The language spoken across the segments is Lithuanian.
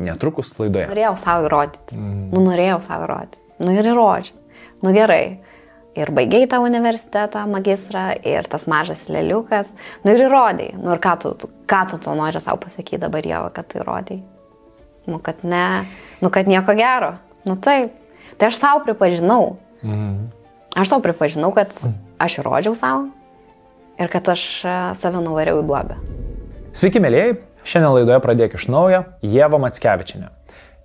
netrukus laidoje. Norėjau savo įrodyti. Mm. Nu, norėjau savo įrodyti. Nu ir įrodžiau. Nu gerai. Ir baigiai tą universitetą, magistrą, ir tas mažas leliukas. Nu ir įrodėjai. Nu ir ką tu, ką tu to nori savo pasakyti dabar, Jeva, kad tu įrodėjai? Nu kad ne, nu kad nieko gero. Nu taip. Tai aš savo pripažinau. Mm. Aš savo pripažinau, kad aš įrodžiau savo ir kad aš e, save nuvariau į duobę. Sveiki, mėlyjei. Šiandien laidoje pradėk iš naujo Jėva Matskevičinė.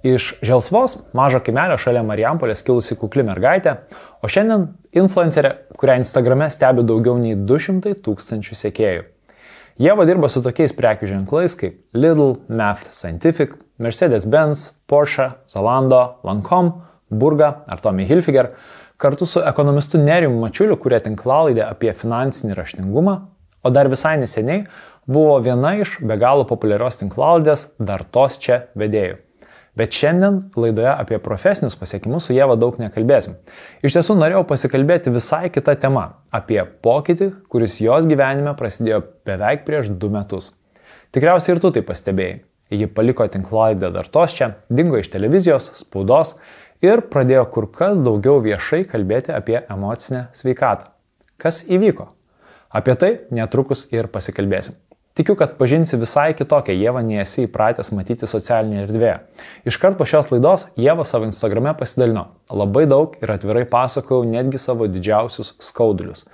Iš Želsvos, mažo kaimelio šalia Marijampolės kilusi kukli mergaitė, o šiandien influencerė, kurią Instagrame stebi daugiau nei 200 tūkstančių sekėjų. Jėva dirba su tokiais prekių ženklais kaip Lidl, Math Scientific, Mercedes-Benz, Porsche, Zalando, Lancome, Burga ar Tommy Hilfiger, kartu su ekonomistu Nerijum Mačiuliu, kurie tinklalaidę apie finansinį raštingumą, o dar visai neseniai buvo viena iš be galo populiarios tinklalaidės dar tos čia vedėjų. Bet šiandien laidoje apie profesinius pasiekimus su Jėva daug nekalbėsim. Iš tiesų norėjau pasikalbėti visai kitą temą - apie pokytį, kuris jos gyvenime prasidėjo beveik prieš du metus. Tikriausiai ir tu tai pastebėjai. Ji paliko tinklalaidę dar tos čia, dingo iš televizijos, spaudos ir pradėjo kur kas daugiau viešai kalbėti apie emocinę sveikatą. Kas įvyko? Apie tai netrukus ir pasikalbėsim. Tikiu, kad pažinsi visai kitokią Jėvą, nei esi įpratęs matyti socialinėje erdvėje. Iškart po šios laidos Jėva savo Instagrame pasidalino. Labai daug ir atvirai pasakojau netgi savo didžiausius skaudulius.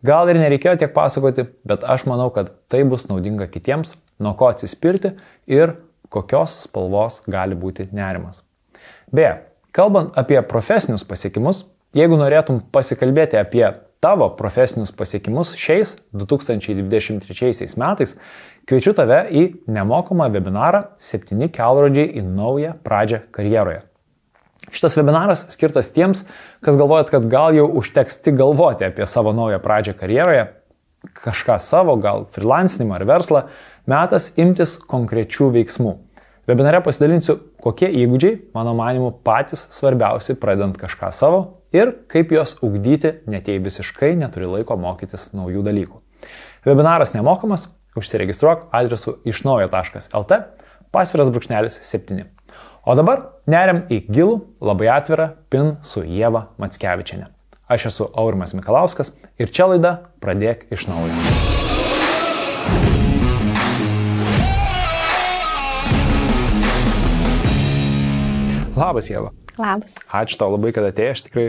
Gal ir nereikėjo tiek pasakoti, bet aš manau, kad tai bus naudinga kitiems, nuo ko atsispirti ir kokios spalvos gali būti nerimas. Beje, Kalbant apie profesinius pasiekimus, jeigu norėtum pasikalbėti apie tavo profesinius pasiekimus šiais 2023 metais, kviečiu tave į nemokamą webinarą 7 kelrodžiai į naują pradžią karjeroje. Šitas webinaras skirtas tiems, kas galvojat, kad gal jau užteks tik galvoti apie savo naują pradžią karjeroje, kažką savo, gal freelancinimą ar verslą, metas imtis konkrečių veiksmų. Webinare pasidalinsiu, kokie įgūdžiai, mano manimu, patys svarbiausi pradedant kažką savo ir kaip juos ugdyti, net jei visiškai neturi laiko mokytis naujų dalykų. Webinaras nemokamas, užsiregistruok adresu išnaujo.lt, pasviras brūkšnelis 7. O dabar neriam į gilų, labai atvirą pin su Jėva Matskevičiane. Aš esu Aurimas Mikalauskas ir čia laida Pradėk iš naujo. Labas, Jėva. Labas. Ačiū tau labai, kad atėjai. Aš tikrai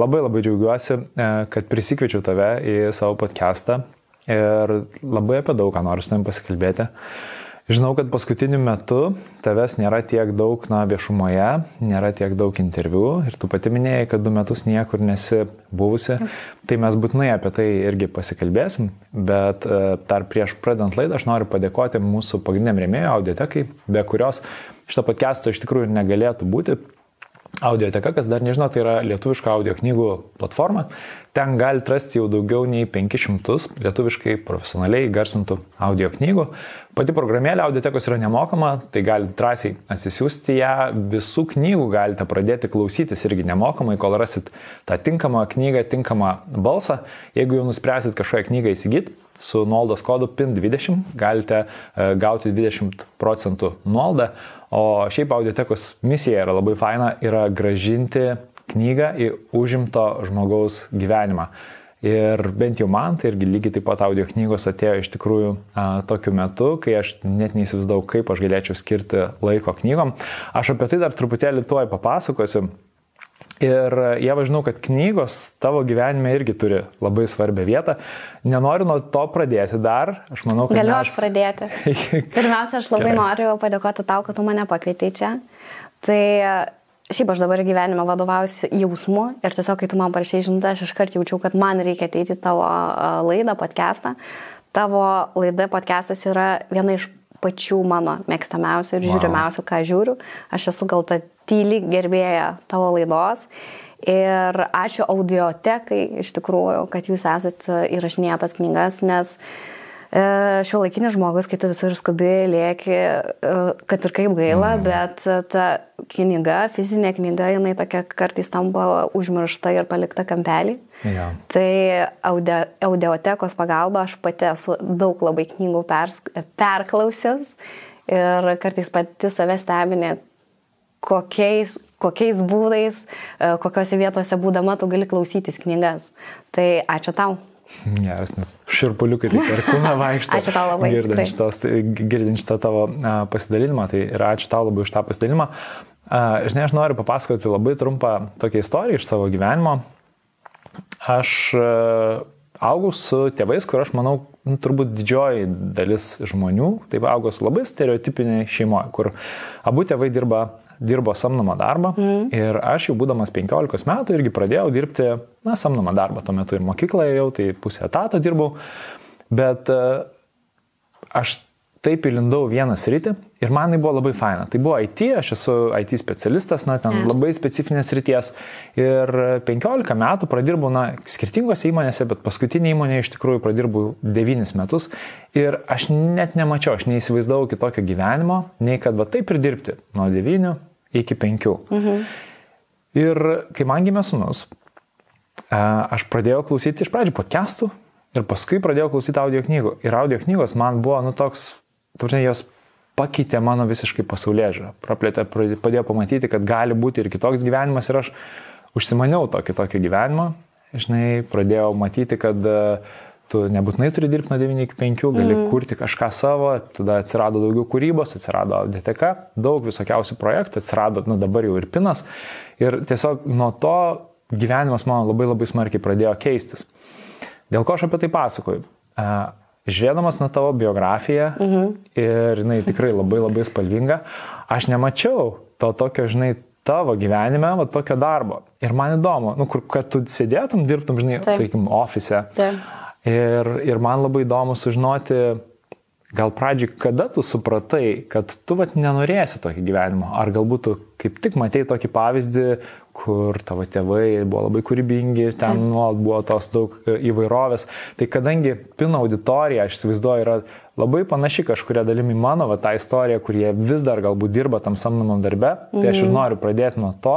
labai labai džiaugiuosi, e, kad prisikviečiau tave į savo podcastą ir labai apie daug ką noriu su tavim pasikalbėti. Žinau, kad paskutiniu metu tavęs nėra tiek daug na, viešumoje, nėra tiek daug interviu ir tu pati minėjai, kad du metus niekur nesi buvusi. Tai mes būtinai apie tai irgi pasikalbėsim, bet e, dar prieš pradant laidą aš noriu padėkoti mūsų pagrindiniam rėmėjui audiotekai, be kurios šito podcast'o iš tikrųjų negalėtų būti. Audioteka, kas dar nežino, tai yra lietuviška audio knygų platforma. Ten galite rasti jau daugiau nei 500 lietuviškai profesionaliai garsintų audio knygų. Pati programėlė audiotekos yra nemokama, tai galite drąsiai atsisiųsti ją. Visų knygų galite pradėti klausytis irgi nemokamai, kol rasit tą tinkamą knygą, tinkamą balsą. Jeigu jau nuspręsit kažkokią knygą įsigyti, su nuolaidos kodu PIN20 galite e, gauti 20 procentų nuolaidą. O šiaip audiotekos misija yra labai faina, yra gražinti knygą į užimto žmogaus gyvenimą. Ir bent jau man, tai irgi lygiai taip pat audio knygos atėjo iš tikrųjų a, tokiu metu, kai aš net neįsivaizdavau, kaip aš galėčiau skirti laiko knygom. Aš apie tai dar truputėlį tuoj papasakosiu. Ir jie važinau, kad knygos tavo gyvenime irgi turi labai svarbią vietą. Nenoriu nuo to pradėti dar. Aš manau, kad... Galiu mes... aš pradėti. Pirmiausia, aš labai Gerai. noriu padėkoti tau, kad tu mane pakvietei čia. Tai šiaip aš dabar gyvenime vadovaujuosi jausmu ir tiesiog, kai tu man parašai žinutę, aš iškart jaučiau, kad man reikia ateiti tavo laidą, podcastą. Tavo laida, podcastas yra viena iš pačių mano mėgstamiausių ir wow. žiūrimiausių, ką žiūriu. Aš esu gal ta tyli gerbėja tavo laidos. Ir ačiū audiotekai iš tikrųjų, kad jūs esate įrašinėtas knygas, nes e, šio laikinis žmogus, kai tu visur skubiai lėki, e, kad ir kaip gaila, mm. bet ta knyga, fizinė knyga, jinai tokia kartais tampa užmiršta ir palikta kampelį. Ja. Tai audio, audiotekos pagalba aš pati esu daug labai knygų pers, perklausius ir kartais pati save stebinė, kokiais, kokiais būdais, e, kokiose vietose būdama tu gali klausytis knygas. Tai ačiū tau. Geras, net širpuliukai tai per kūną vaikšto. ačiū tau labai. Girdint, šitos, girdint šitą tavo pasidalinimą, tai ir ačiū tau labai už tą pasidalinimą. Žinai, aš noriu papasakoti labai trumpą tokią istoriją iš savo gyvenimo. Aš augau su tėvais, kur aš manau, nu, turbūt didžioji dalis žmonių, taip augau su labai stereotipiniai šeimoje, kur abu tėvai dirba dirbo samdomą darbą mm. ir aš jau būdamas 15 metų irgi pradėjau dirbti, na, samdomą darbą, tuo metu ir mokykloje jau, tai pusę etato dirbau, bet e, aš taip įlindau vieną sritį ir man tai buvo labai faina. Tai buvo IT, aš esu IT specialistas, na, ten labai specifinės ryties. Ir 15 metų pradirbau, na, skirtingose įmonėse, bet paskutinė įmonė iš tikrųjų pradirbau 9 metus. Ir aš net nemačiau, aš neįsivaizdavau kitokio gyvenimo, nei kad va taip ir dirbti nuo 9 iki 5. Mhm. Ir kai man gimė sunus, aš pradėjau klausyti iš pradžių podcastų ir paskui pradėjau klausyti audio knygų. Ir audio knygos man buvo, nu, toks turinai jos pakeitė mano visiškai pasaulyje žiūrą, praplėtė, padėjo pamatyti, kad gali būti ir kitoks gyvenimas ir aš užsimaniau tokį tokį gyvenimą, žinai, pradėjau matyti, kad e, tu nebūtinai turi dirbti nuo 9 iki 5, gali mm. kurti kažką savo, tada atsirado daugiau kūrybos, atsirado DTK, daug visokiausių projektų, atsirado, nu dabar jau ir pinas ir tiesiog nuo to gyvenimas mano labai labai smarkiai pradėjo keistis. Dėl ko aš apie tai pasakoju? Žiūrėdamas nuo tavo biografiją mhm. ir jinai tikrai labai labai spalvinga, aš nemačiau to tokio, žinai, tavo gyvenime, va tokio darbo. Ir man įdomu, nu, kur, kad tu sėdėtum, dirbtum, žinai, sakykim, ofise. Taip. Ir, ir man labai įdomu sužinoti, gal pradžiui, kada tu supratai, kad tu vat nenorėsi tokį gyvenimą, ar galbūt tu kaip tik matei tokį pavyzdį, kur tavo tėvai buvo labai kūrybingi ir ten nuolat buvo tos daug e, įvairovės. Tai kadangi Pino auditorija, aš įsivaizduoju, yra labai panaši kažkuria dalimi mano, va, tą istoriją, kurie vis dar galbūt dirba tam samdomam darbe, tai aš ir mhm. noriu pradėti nuo to,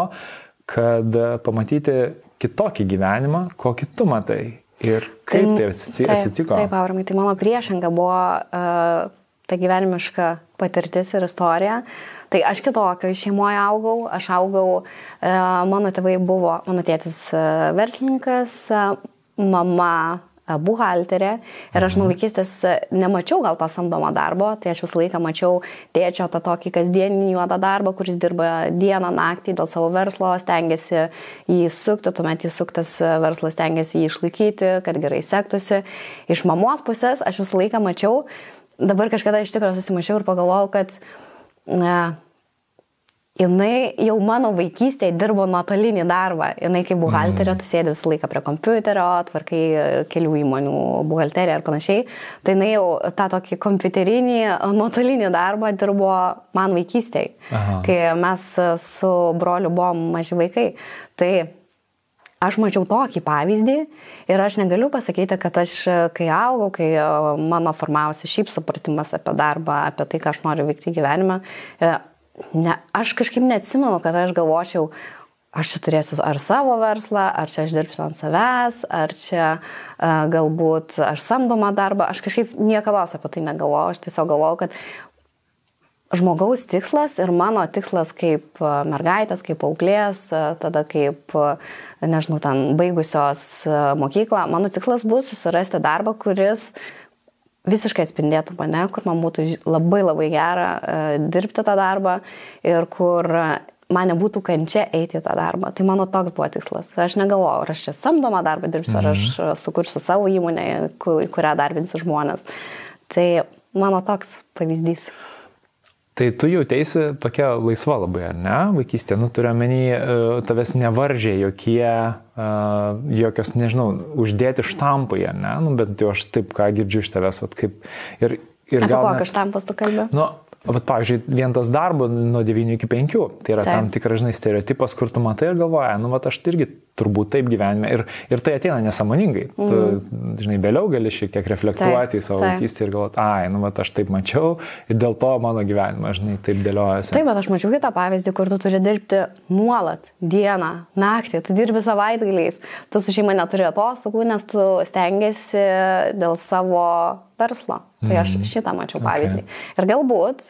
kad e, pamatyti kitokį gyvenimą, kokį tu matai. Ir kaip tai, tai atsitiko? Taip, taip Aurimai, tai mano priešinga buvo uh, ta gyvenimiška patirtis ir istorija. Uh, Tai aš kitokio šeimoje augau, aš augau, e, mano tėvai buvo, mano tėtis e, verslininkas, e, mama buhalterė ir aš nuo mhm. vaikystės nemačiau gal to samdomo darbo, tai aš visą laiką mačiau tėčio tą tokį kasdieninį juodą darbą, kuris dirba dieną, naktį dėl savo verslo, stengiasi jį sukti, tuomet jis suktas verslas stengiasi jį išlaikyti, kad gerai sektųsi. Iš mamos pusės aš visą laiką mačiau, dabar kažkada iš tikrųjų susimašiau ir pagalvojau, kad na, jinai jau mano vaikystėje dirbo nuotolinį darbą. Jinai kaip buhalterė, mm. tu sėdi visą laiką prie kompiuterio, tvarkai kelių įmonių buhalteriją ir panašiai. Tai jinai jau tą tokį kompiuterinį nuotolinį darbą dirbo man vaikystėje, Aha. kai mes su broliu buvom maži vaikai. Tai aš mačiau tokį pavyzdį ir aš negaliu pasakyti, kad aš, kai augau, kai mano formavosi šiaip supratimas apie darbą, apie tai, ką aš noriu veikti gyvenime, ne, aš kažkaip neatsimenu, kad aš galvočiau, aš čia turėsiu ar savo verslą, ar čia aš dirbsiu ant savęs, ar čia galbūt aš samdomą darbą, aš kažkaip niekada apie tai negalvojau, aš tiesiog galvojau, kad žmogaus tikslas ir mano tikslas kaip mergaitės, kaip auklės, tada kaip, nežinau, ten baigusios mokyklą, mano tikslas bus susirasti darbą, kuris visiškai atspindėtų mane, kur man būtų labai labai gera dirbti tą darbą ir kur man nebūtų kančia eiti į tą darbą. Tai mano toks buvo tikslas. Aš negalvojau, ar aš čia samdomą darbą dirbsiu, ar aš mhm. sukursiu savo įmonę, į kurią darbinsiu žmonės. Tai mano toks pavyzdys. Tai tu jautėsi tokia laisva labai, ar ne, vaikystė, nu turiu menį, e, tavęs nevaržė jokie, uh, jokios, nežinau, uždėti štampai, ar ne, nu, bet jau aš taip ką girdžiu iš tavęs, vad kaip. Ir, ir gal... Kokią štampas tu kalbė? Nu, Vat, pavyzdžiui, vien tas darbo nuo 9 iki 5, tai yra taip. tam tikras, žinai, stereotipas, kur tu matai ir galvoja, nu, vat, aš irgi turbūt taip gyvenime. Ir, ir tai ateina nesamoningai. Mm. Tu, mhm. žinai, vėliau gali šiek tiek reflektuoti taip, į savo vaikystę ir galvoti, ai, nu, vat, aš taip mačiau ir dėl to mano gyvenimas, žinai, taip dėliojasi. Taip, bet aš mačiau kitą pavyzdį, kur tu turi dirbti nuolat, dieną, naktį, tu dirbi savaitgaliais, tu su šeima neturi atostogų, nes tu stengiasi dėl savo verslo. Tai aš mhm. šitą mačiau pavyzdį. Okay. Ir galbūt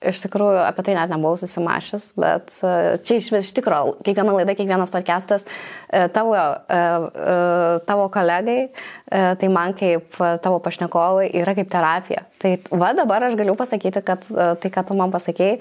iš tikrųjų apie tai net nebuvau susimašęs, bet e, čia iš, iš tikrųjų, kiekviena laida, kiekvienas podcastas, e, tavo, e, tavo kolegai, tai man kaip tavo pašnekovai yra kaip terapija. Tai va dabar aš galiu pasakyti, kad tai, ką tu man pasakėjai,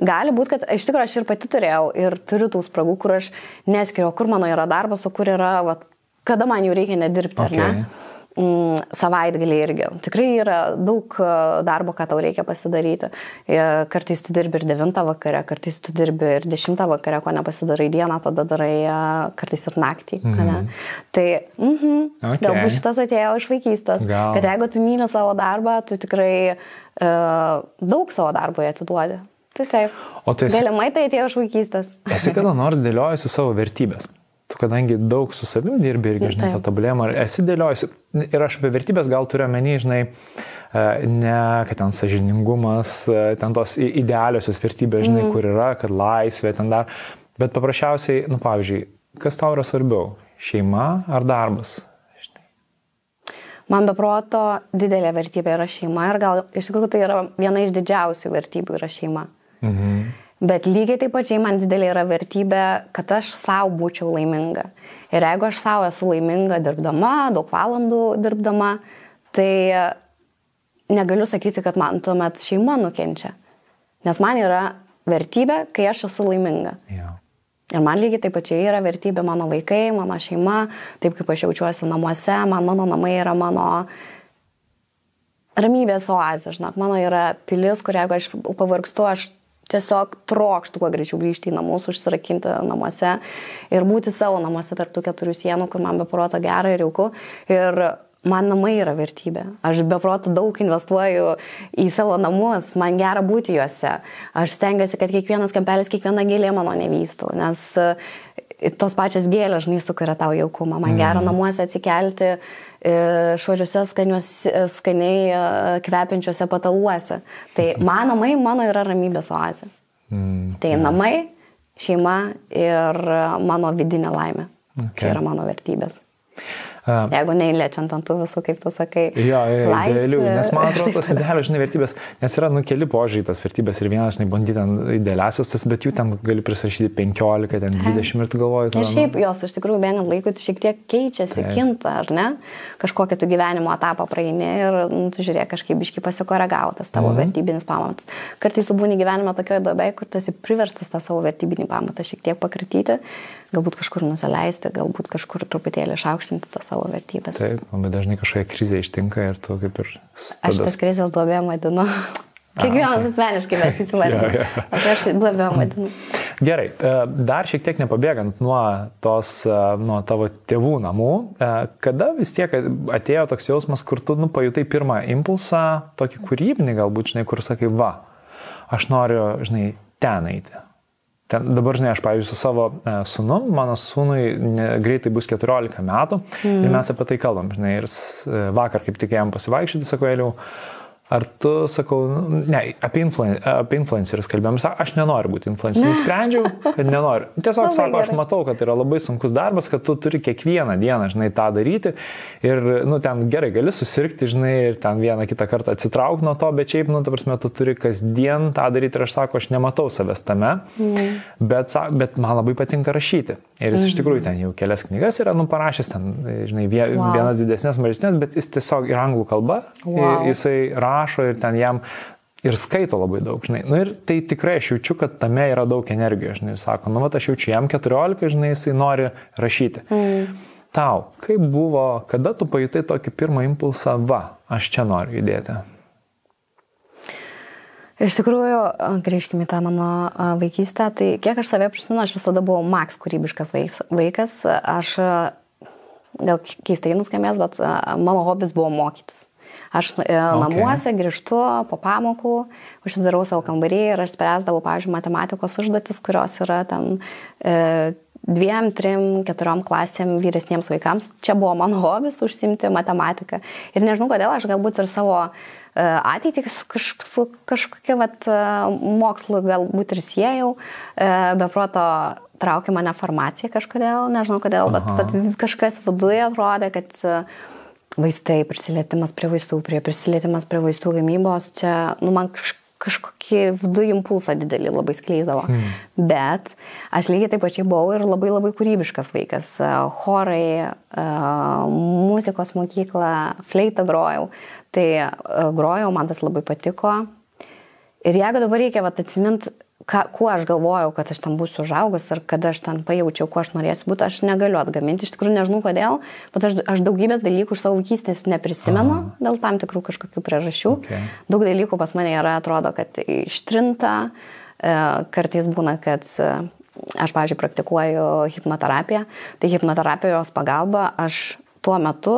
gali būti, kad iš tikrųjų aš ir pati turėjau ir turiu tų spragų, kur aš neskiriu, kur mano yra darbas, o kur yra, va, kada man jau reikia nedirbti, okay. ar ne? Mm, savaitgalį irgi. Tikrai yra daug e, darbo, ką tau reikia pasidaryti. E, kartais tu dirbi ir 9 vakare, kartais tu dirbi ir 10 vakare, ko nepasidarai dieną, tada darai e, kartais ir naktį. Mm -hmm. Tai mm -hmm, okay. galbūt šitas atėjo iš vaikystės. Gal. Kad jeigu tu myli savo darbą, tu tikrai uh, daug savo darbo atiduodi. Tai taip. O tu esi... Galimai tai atėjo iš vaikystės. Esi kada nors dėliojasi savo vertybės? Tu kadangi daug su savimi dirbi irgi, žinai, to tobulėjimo, ar esi dėliojusi, ir aš apie vertybės gal turiu menį, žinai, e, ne, kad ten sažiningumas, e, ten tos idealiosios vertybės, žinai, mm. kur yra, kad laisvė ten dar, bet paprasčiausiai, nu, pavyzdžiui, kas tau yra svarbiau - šeima ar darbas? Man beproto didelė vertybė yra šeima ir gal iš tikrųjų tai yra viena iš didžiausių vertybių yra šeima. Mhm. Bet lygiai taip pačiai man didelė yra vertybė, kad aš savo būčiau laiminga. Ir jeigu aš savo esu laiminga dirbdama, daug valandų dirbdama, tai negaliu sakyti, kad man tuomet šeima nukenčia. Nes man yra vertybė, kai aš esu laiminga. Yeah. Ir man lygiai taip pačiai yra vertybė mano vaikai, mano šeima, taip kaip aš jaučiuosi namuose, man mano namai yra mano ramybės oazė, žinok, mano yra pilis, kur jeigu aš pavargstu, aš tiesiog trokštų kuo greičiau grįžti į namus, užsirakinti namuose ir būti savo namuose tarp tų keturių sienų, kur man be proto gera ir jauku. Ir man namai yra vertybė. Aš be proto daug investuoju į savo namus, man gera būti juose. Aš stengiuosi, kad kiekvienas kampelis, kiekviena gėlė mano nevystų, nes e, tos pačios gėlės, žinai, sukuria tau jaukumą. Man gera mm. namuose atsikelti e, švariuose, skaniai e, kvepiančiuose pataluose. Tai man namai mano yra ramybės oazė. Mm. Tai namai, šeima ir mano vidinė laimė. Okay. Čia yra mano vertybės. Jeigu neįliečiant ant tų visų, kaip tu sakai. Jo, idealių, nes man atrodo, tas idealios, žinai, vertybės, nes yra, nu, keli požiūrį tas vertybės ir vienas, žinai, bandyti ten idealiasias, tas, bet jų ten gali prisirašyti 15, ten 20 ir tu galvoji. Ir šiaip nu. jos iš tikrųjų, bėgant laikui, šiek tiek keičiasi, Taip. kinta, ar ne? Kažkokią tu gyvenimo etapą praeini ir, nu, tu žiūrėk, kažkaip iški pasikoregavo tas tavo mhm. vertybinis pamatas. Kartais tu būni gyvenime tokioje dobėje, kur tu esi priverstas tą savo vertybinį pamatą šiek tiek pakratyti galbūt kažkur nusileisti, galbūt kažkur truputėlį išaukštinti tą savo vertybės. Taip, labai dažnai kažkokia krizė ištinka ir tu kaip ir... Tada... Aš tas krizės duobė vadinu. Kiekvienas asmeniškai mes įsivardiname. Aš duobė vadinu. Gerai, e, dar šiek tiek nepabėgant nuo, tos, e, nuo tavo tėvų namų, e, kada vis tiek atėjo toks jausmas, kur tu nu, pajutai pirmą impulsą, tokį kūrybinį galbūt, žinai, kur sakai, va, aš noriu, žinai, ten eiti. Ten, dabar, žinai, aš, pavyzdžiui, su savo e, sunu, mano sunui ne, greitai bus 14 metų mm. ir mes apie tai kalbam, žinai, ir e, vakar kaip tik ėjom pasivaikščioti, sako, Eliau, Ar tu, sakau, ne, apie, influen, apie influencerius kalbėjom, aš nenoriu būti influenceriu. Nusprendžiau, kad nenoriu. Tiesiog labai sako, gerai. aš matau, kad yra labai sunkus darbas, kad tu turi kiekvieną dieną, žinai, tą daryti. Ir, nu, ten gerai, gali susirgti, žinai, ir ten vieną kitą kartą atsitraukti nuo to, bet šiaip, nu, ta prasme, tu turi kasdien tą daryti ir aš sako, aš nematau savęs tame. Mm. Bet, bet man labai patinka rašyti. Ir jis mm. iš tikrųjų ten jau kelias knygas yra, nu, parašęs ten, žinai, vienas wow. didesnės, mažesnės, bet jis tiesiog ir anglų kalba, wow. jisai rašo rašo ir ten jam ir skaito labai daug, žinai. Nu, ir tai tikrai aš jaučiu, kad tame yra daug energijos, žinai. Sako, nu, vat, aš jaučiu, jam 14, žinai, jisai nori rašyti. Mm. Tau, kaip buvo, kada tu pajutai tokį pirmą impulsą, va, aš čia noriu judėti? Iš tikrųjų, grįžkime į tą mano vaikystę, tai kiek aš save prisimenu, aš visada buvau maks kūrybiškas vaikas. Aš gal keistai nuskambės, bet mano hobis buvo mokytis. Aš e, namuose okay. grįžtu po pamokų, užsidarau savo kambarį ir aš spręsdavau, pavyzdžiui, matematikos užduotis, kurios yra ten e, dviem, trim, keturiom klasėm vyresniems vaikams. Čia buvo mano hobis užsimti matematiką. Ir nežinau kodėl, aš galbūt ir savo e, ateitį su, kaž, su kažkokia vat, e, mokslu galbūt ir siejau, e, be proto traukė mane farmacija kažkodėl, nežinau kodėl, Aha. bet, bet kažkas viduje atrodė, kad vaistai, prisilietimas prie vaistų, prie prisilietimas prie vaistų gamybos, čia, nu, man kažkokį vidų impulsą didelį labai skleidavo. Hmm. Bet aš lygiai taip pačiai buvau ir labai labai kūrybiškas vaikas. Chorai, muzikos mokykla, fleitą grojau. Tai grojau, man tas labai patiko. Ir jeigu dabar reikia atsiminti, ką, kuo aš galvojau, kad aš ten būsiu užaugus ir kada aš ten pajaučiau, kuo aš norėsiu būti, aš negaliu atgaminti. Iš tikrųjų nežinau kodėl, bet aš, aš daugybės dalykų iš savo vaikystės neprisimenu Aha. dėl tam tikrų kažkokių priežasčių. Okay. Daug dalykų pas mane yra, atrodo, kad ištrinta. E, kartais būna, kad e, aš, pavyzdžiui, praktikuoju hipnoterapiją. Tai hipnoterapijos pagalba aš tuo metu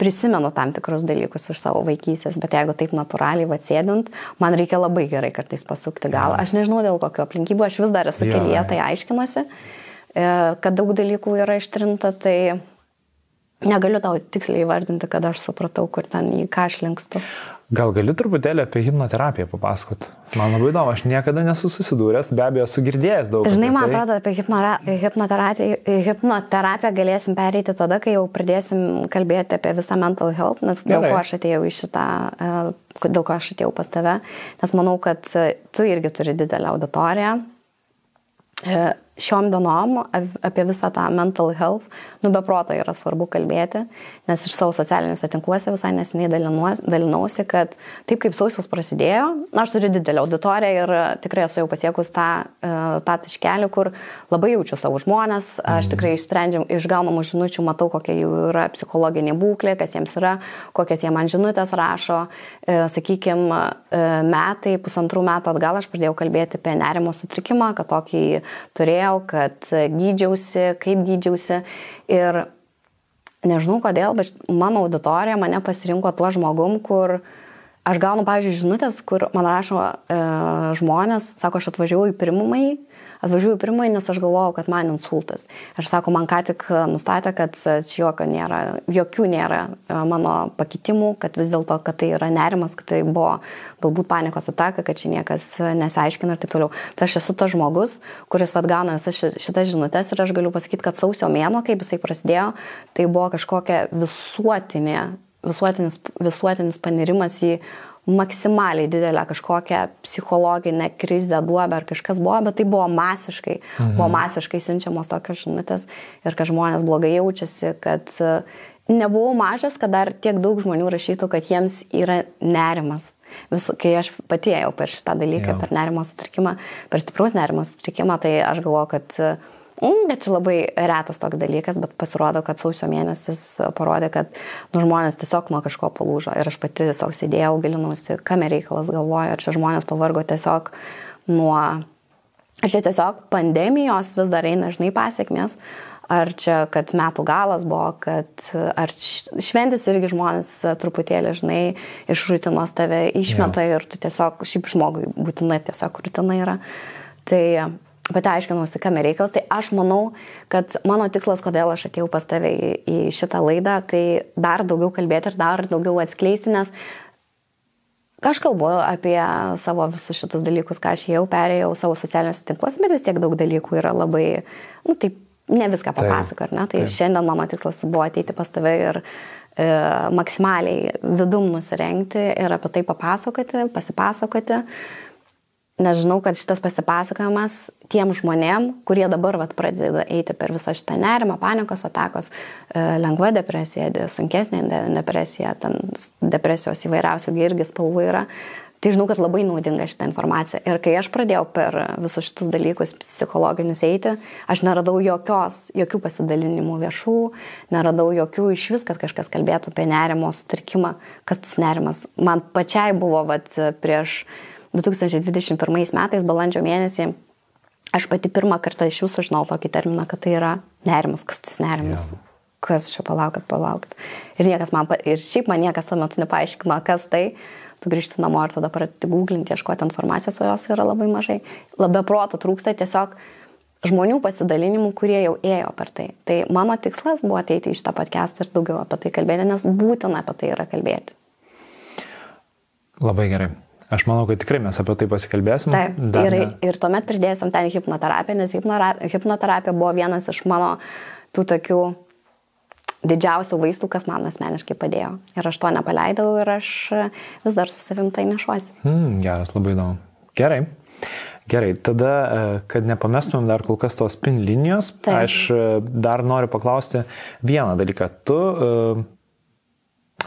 prisimenu tam tikrus dalykus iš savo vaikystės, bet jeigu taip natūraliai atsėdint, man reikia labai gerai kartais pasukti galą. Aš nežinau dėl kokio aplinkybių, aš vis dar esu kelyje, tai aiškinuosi, e, kad daug dalykų yra ištrinta, tai negaliu tau tiksliai įvardinti, kad aš supratau, kur ten į ką aš linkstu. Gal gali truputėlį apie hipnoterapiją papasakot? Man labai įdomu, aš niekada nesu susidūręs, be abejo, esu girdėjęs daug. Žinai, man tai. atrodo, apie hipnoterapiją, hipnoterapiją galėsim pereiti tada, kai jau pradėsim kalbėti apie visą mental health, nes Gerai. dėl ko aš atėjau į šitą, e, dėl ko aš atėjau pas tave, nes manau, kad tu irgi turi didelę auditoriją e, šiom dienom apie visą tą mental health, nu be proto yra svarbu kalbėti, nes ir savo socialiniuose tinkluose visai nesiniai dalinausi, kad taip kaip sausius prasidėjo, na, aš turiu didelį auditoriją ir tikrai esu jau pasiekus tą, e, tą taškelį, kur labai jaučiu savo žmonės, aš mhm. tikrai išsprendžiam, iš gaunamų žinučių matau, kokia jų yra psichologinė būklė, kas jiems yra, kokias jie man žinutės rašo, e, sakykime, metai, pusantrų metų atgal aš pradėjau kalbėti apie nerimo sutrikimą, kad tokį turėjau kalbėjau, kad gydžiausi, kaip gydžiausi. Ir nežinau kodėl, bet mano auditorija mane pasirinko tuo žmogum, kur aš gaunu, pavyzdžiui, žinutės, kur man rašo e, žmonės, sako, aš atvažiavau į pirmumai atvažiuoju pirmai, nes aš galvojau, kad man insultas. Ir sako, man ką tik nustatė, kad čia jokio nėra, jokių nėra e, mano pakitimų, kad vis dėlto, kad tai yra nerimas, kad tai buvo galbūt panikos ataka, kad čia niekas nesiaiškina ir taip toliau. Tai aš esu tas žmogus, kuris vad gauna visas šitas žinutės ir aš galiu pasakyti, kad sausio mėno, kaip jisai prasidėjo, tai buvo kažkokia visuotinė, visuotinis, visuotinis panirimas į maksimaliai didelę kažkokią psichologinę krizę, duobę ar kažkas buvo, bet tai buvo masiškai, mhm. buvo masiškai siunčiamos tokios žinutės ir kad žmonės blogai jaučiasi, kad e, nebuvau mažas, kad dar tiek daug žmonių rašytų, kad jiems yra nerimas. Vis, kai aš pati ėjau per šitą dalyką, Jau. per nerimo sutrikimą, per stiprus nerimo sutrikimą, tai aš galvoju, kad Mm, bet čia labai retas toks dalykas, bet pasirodo, kad sausio mėnesis parodė, kad nu, žmonės tiesiog nuo kažko palūžo. Ir aš pati savo sėdėjau, gilinausi, kam reikalas galvoju, ar čia žmonės pavargo tiesiog nuo... Ar čia tiesiog pandemijos vis dar eina, žinai, pasiekmės, ar čia, kad metų galas buvo, kad ar šventis irgi žmonės truputėlį, žinai, iš rutinos tave išmeta ja. ir tu tiesiog, šiaip žmogui būtinai tiesiog rutina yra. Tai pati aiškinausi, kam reikalas, tai aš manau, kad mano tikslas, kodėl aš atėjau pas tave į, į šitą laidą, tai dar daugiau kalbėti ir dar daugiau atskleisti, nes aš kalbu apie savo visus šitus dalykus, ką aš jau perėjau savo socialiniuose tinkluose, bet vis tiek daug dalykų yra labai, nu taip, ne viską papasako, ar ne? Tai taip. šiandien mano tikslas buvo ateiti pas tave ir e, maksimaliai vidum nusirengti ir apie tai papasakoti, pasipasakoti. Nes žinau, kad šitas pasipasakojimas tiem žmonėm, kurie dabar vat, pradeda eiti per visą šitą nerimą, panikos atakos, e, lengva depresija, sunkesnė depresija, ten depresijos įvairiausių irgi spalvų yra. Tai žinau, kad labai naudinga šitą informaciją. Ir kai aš pradėjau per visus šitus dalykus psichologinius eiti, aš neradau jokios, jokių pasidalinimų viešų, neradau jokių iš vis, kad kažkas kalbėtų apie nerimo sutrikimą, kas tas nerimas. Man pačiai buvo vat, prieš 2021 metais, balandžio mėnesį, aš pati pirmą kartą iš jūsų žinau tokį terminą, kad tai yra nerimas, kas tas nerimas. Ja. Kas čia palaukit, palaukit. Ir, man, ir šiaip man niekas tuo metu nepaaiškino, kas tai. Tu grįžti namo ir tada pradėti googlinti, ieškoti informacijos, o jos yra labai mažai. Labai proto trūksta tiesiog žmonių pasidalinimų, kurie jau ėjo per tai. Tai mano tikslas buvo ateiti į šitą podcastą ir daugiau apie tai kalbėti, nes būtina apie tai yra kalbėti. Labai gerai. Aš manau, kad tikrai mes apie tai pasikalbėsim. Taip, ir, ne... ir tuomet pridėsim ten hipnoterapiją, nes hipnoterapija buvo vienas iš mano tų tokių didžiausių vaistų, kas man asmeniškai padėjo. Ir aš to nepaleidau ir aš vis dar su savim tai nešuosi. Hmm, geras, labai įdomu. Gerai. Gerai, tada, e, kad nepamestumėm dar kol kas tos pin linijos, Taip. aš e, dar noriu paklausti vieną dalyką. Tu uh,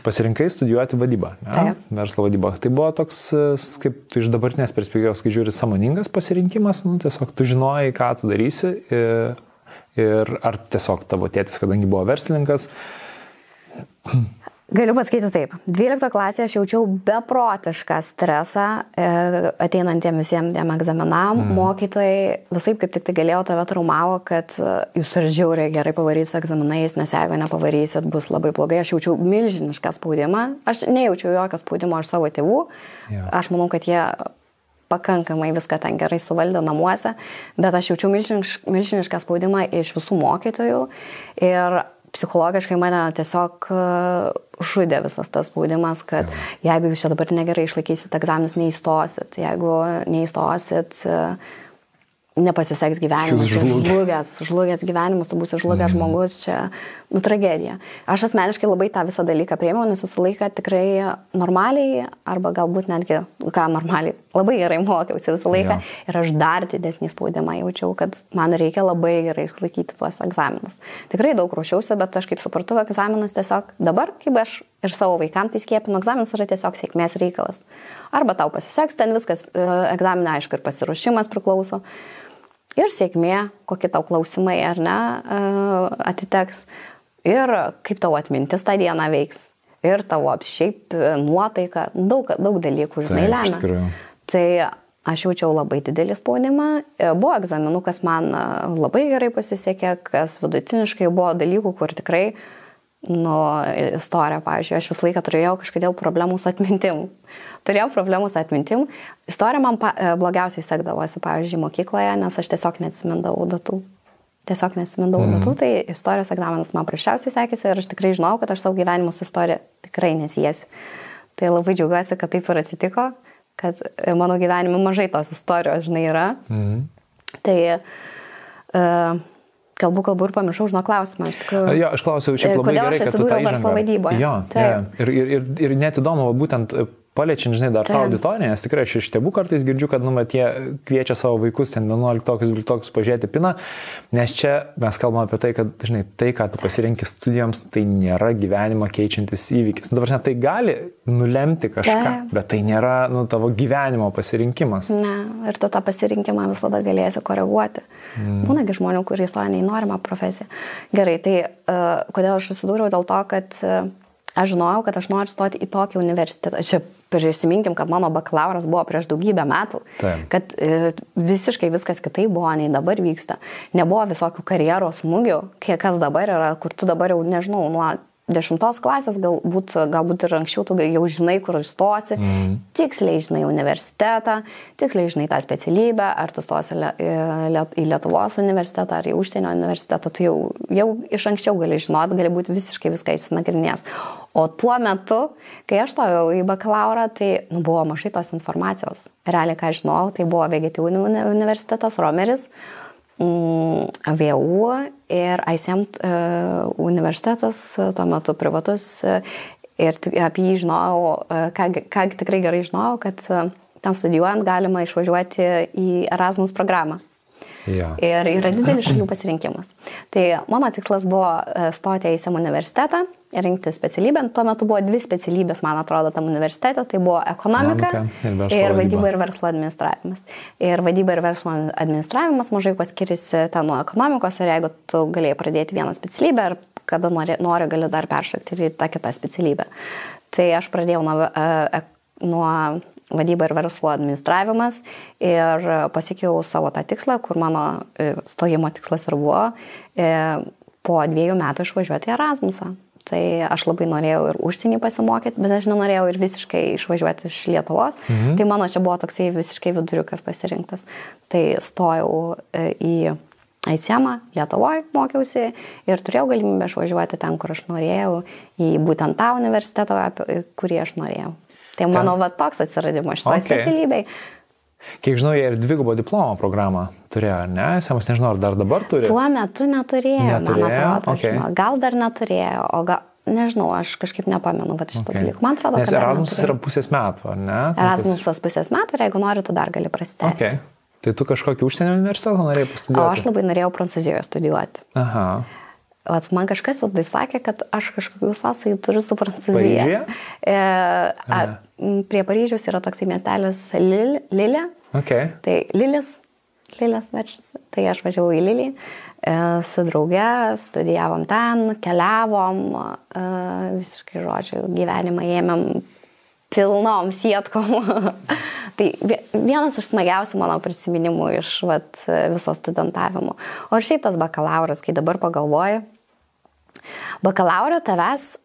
pasirinkai studijuoti vadybą, ja? verslo vadybą. Tai buvo toks, kaip tu iš dabartinės perspektyvos, kai žiūri, samoningas pasirinkimas, nu, tiesiog tu žinojai, ką tu darysi. Ir ir ar tiesiog tavo tėtis, kadangi buvo verslininkas. Galiu pasakyti taip. 12 klasėje aš jaučiau beprotišką stresą e, ateinantiem visiems tiem egzaminam. Mm. Mokytojai visai kaip tik tai galėjo tave traumavo, kad e, jūs ir žiauriai gerai pavarysit egzaminais, nes jeigu nepavarysit, bus labai blogai. Aš jaučiau milžinišką spaudimą. Aš nejaučiau jokio spaudimo iš savo tėvų. Yeah. Aš manau, kad jie pakankamai viską ten gerai suvaldė namuose, bet aš jaučiau milžinišką, spaudimą iš visų mokytojų ir psichologiškai mane tiesiog žudė visas tas spaudimas, kad jeigu jūs čia dabar negerai išlaikysit egzaminus, neįstosit, jeigu neįstosit, uh, nepasiseks gyvenimas, žlugęs, žlugęs gyvenimas, tu būsi žlugęs mm. žmogus, čia, nu, tragedija. Aš asmeniškai labai tą visą dalyką priemiau, nes visą laiką tikrai normaliai, arba galbūt netgi, ką normaliai, labai gerai mokiausi visą laiką ja. ir aš dar didesnį spaudimą jaučiau, kad man reikia labai gerai išlaikyti tuos egzaminus. Tikrai daug ruošiausi, bet aš kaip supratau, egzaminas tiesiog dabar, kaip aš ir savo vaikams tai skiepinu, egzaminas yra tiesiog sėkmės reikalas. Arba tau pasiseks, ten viskas, e, egzaminai aišku ir pasiruošimas priklauso ir sėkmė, kokie tau klausimai ar ne e, atiteks, ir kaip tau atmintis tą dieną veiks, ir tavo šiaip e, nuotaika, daug, daug dalykų, žinai, lemia. Tai aš jaučiau labai didelį spaudimą, e, buvo egzaminų, kas man labai gerai pasisekė, kas vidutiniškai buvo dalykų, kur tikrai nu, istorija, pavyzdžiui, aš visą laiką turėjau kažkodėl problemų su atmintim turėjau problemų su atmintim. Istorija man pa, e, blogiausiai sekdavosi, pavyzdžiui, mokykloje, nes aš tiesiog neatsimindavau datų. Tiesiog neatsimindavau mm. datų, tai istorijos egzaminas man prašiausiai sekėsi ir aš tikrai žinau, kad aš savo gyvenimo su istorija tikrai nesijėsiu. Tai labai džiaugiuosi, kad taip ir atsitiko, kad mano gyvenime mažai tos istorijos, žinai, yra. Mm. Tai uh, kalbu, kalbu ir pamiršau žino klausimą. Tikrųjų, jo, aš klausiau, šiaip labai gerai, kad tu verslo vaidybą. Jo, ja. ir, ir, ir, ir net įdomu, būtent paliečiant, žinai, dar tą auditoriją, nes tikrai aš iš tėvų kartais girdžiu, kad, nu, mat, jie kviečia savo vaikus ten 11-12 pažiūrėti piną, nes čia mes kalbame apie tai, kad, žinai, tai, ką tu pasirinkti studijoms, tai nėra gyvenimą keičiantis įvykis. Nu, dabar, ne, tai gali nulemti kažką, tai. bet tai nėra, nu, tavo gyvenimo pasirinkimas. Ne, ir tu tą pasirinkimą visada galėsi koreguoti. Mm. Būnagi žmonių, kurie įstoja neįnorimą profesiją. Gerai, tai uh, kodėl aš susidūriau dėl to, kad uh, aš žinojau, kad aš noriu stoti į tokį universitetą. Čia prisiminkim, kad mano bakalauras buvo prieš daugybę metų, Taip. kad e, visiškai viskas kitaip buvo, nei dabar vyksta. Nebuvo visokių karjeros smūgių, kiek kas dabar yra, kur tu dabar jau, nežinau, nuo dešimtos klasės, galbūt, galbūt ir anksčiau tu jau žinai, kur įstosi, mm. tiksliai žinai universitetą, tiksliai žinai tą specialybę, ar tu stosi į Lietuvos universitetą, ar į užsienio universitetą, tu jau, jau iš anksčiau gali žinot, gali būti visiškai viską įsinagrinės. O tuo metu, kai aš stojau į bakalaurą, tai nu, buvo mažai tos informacijos. Realiai, ką žinojau, tai buvo VGT universitetas, Romeris, mm, VU ir ICM e, universitetas, e, tuo metu privatus. E, ir apie jį žinojau, ką, ką tikrai gerai žinojau, kad ten studijuojant galima išvažiuoti į Erasmus programą. Ja. Ir yra didelis šalių pasirinkimas. Tai mano tikslas buvo e, stoti į SEM universitetą rinkti specialybę. Tuo metu buvo dvi specialybės, man atrodo, tam universitete. Tai buvo ekonomika, ekonomika ir, ir vadyba ir verslo administravimas. Ir vadyba ir verslo administravimas mažai kuo skiriasi ten nuo ekonomikos ir jeigu tu galėjai pradėti vieną specialybę ir kada nori, nori gali dar peršokti ir į tą kitą specialybę. Tai aš pradėjau nuo, e, nuo vadyba ir verslo administravimas ir pasiekiau savo tą tikslą, kur mano e, stojimo tikslas ir buvo e, po dviejų metų išvažiuoti į Erasmusą. Tai aš labai norėjau ir užsienį pasimokyti, bet aš nenorėjau ir visiškai išvažiuoti iš Lietuvos. Mhm. Tai mano čia buvo toksai visiškai viduriukas pasirinktas. Tai stojau e, į ICM, Lietuvoje mokiausi ir turėjau galimybę išvažiuoti ten, kur aš norėjau, į būtent tą universitetą, kurį aš norėjau. Tai mano va toks atsiradimas šitoj okay. specialybei. Kiek žinau, jie ir dvigubo diplomo programą turėjo, ar ne? Semas nežinau, ar dar dabar turi. Tuo metu neturėjo, Neturėjo? man atrodo. Okay. žinau. Gal dar neturėjo, o gal, nežinau, aš kažkaip nepamenu, bet šito Okay. dalyko. Man atrodo, Nes kad Erasmusas yra pusės metų, ar ne? Erasmusas pusės metų ir jeigu nori, tu dar gali prasitęsti. Okay. Tai tu kažkokį užsienio universitetą norėjai O pastudijuoti? aš labai norėjau Prancūzijoje studijuoti. Aha. Vat man kažkas viduje sakė, kad aš kažkokių sąsajų turiu su Prancūzija. E, a, prie Paryžiaus yra toksai miestelis Lil, Lilė. Okay. Tai Lilis, Lilis verčiasi. Tai aš važiavau į Lilį e, su drauge, studijavom ten, keliavom, e, visiškai žodžiu, gyvenimą ėmėm pilnom sietkom. tai vie- vienas iš smagiausių mano prisiminimų iš vat, viso studentavimo. O šiaip tas bakalauras, kai dabar pagalvoju, bakalauro tavęs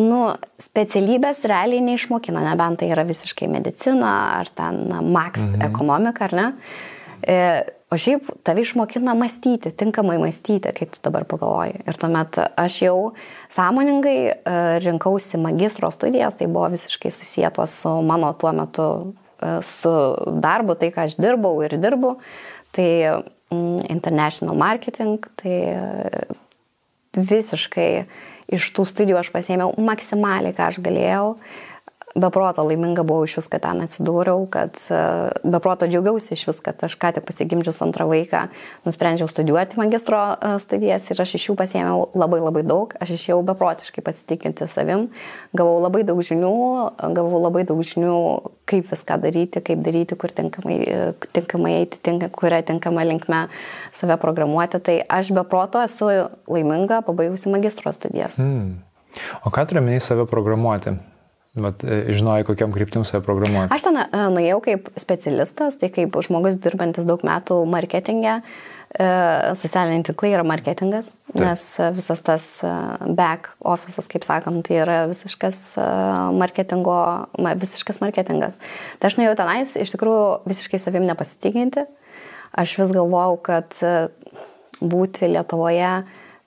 nu, specialybės realiai neišmokina, nebent tai yra visiškai medicina ar ten max mhm. ekonomika, ar ne. E, o šiaip tave išmokina mąstyti, tinkamai mąstyti, kai tu dabar pagalvoji. Ir tuomet aš jau sąmoningai e, rinkausi magistro studijas, tai buvo visiškai susijęs su mano tuo metu e, su darbu, tai ką aš dirbau ir dirbu. Tai mm, international marketing, tai e, visiškai iš tų studijų aš pasėmiau maksimaliai, ką aš galėjau. Beproto laiminga buvau iš vis, kad ten atsidūriau, kad e, beproto džiaugiausi iš vis, kad aš ką tik pasigimdžius antrą vaiką nusprendžiau studijuoti magistro e, studijas ir aš iš jų pasėmiau labai labai daug, aš išėjau beprotiškai pasitikinti savim, gavau labai daug žinių, gavau labai daug žinių, kaip viską daryti, kaip daryti, kur tinkamai, e, tinkamai eiti, tinka, kuria tinkama linkme save programuoti. Tai aš beproto esu laiminga pabaigusi magistro studijas. Hmm. O ką turiu menį save programuoti? Vat, e, žinojai, kokiam kryptim save programuoti. Aš ten e, nuėjau kaip specialistas, tai kaip žmogus dirbantis daug metų marketingė. e, Socialiniai tinklai yra marketingas, Taip. nes visas tas back office'as, kaip sakom, tai yra visiškas marketingo, ma- visiškas marketingas. Tai aš nuėjau tenais, iš tikrųjų visiškai savim nepasitikinti. Aš vis galvojau, kad būti Lietuvoje,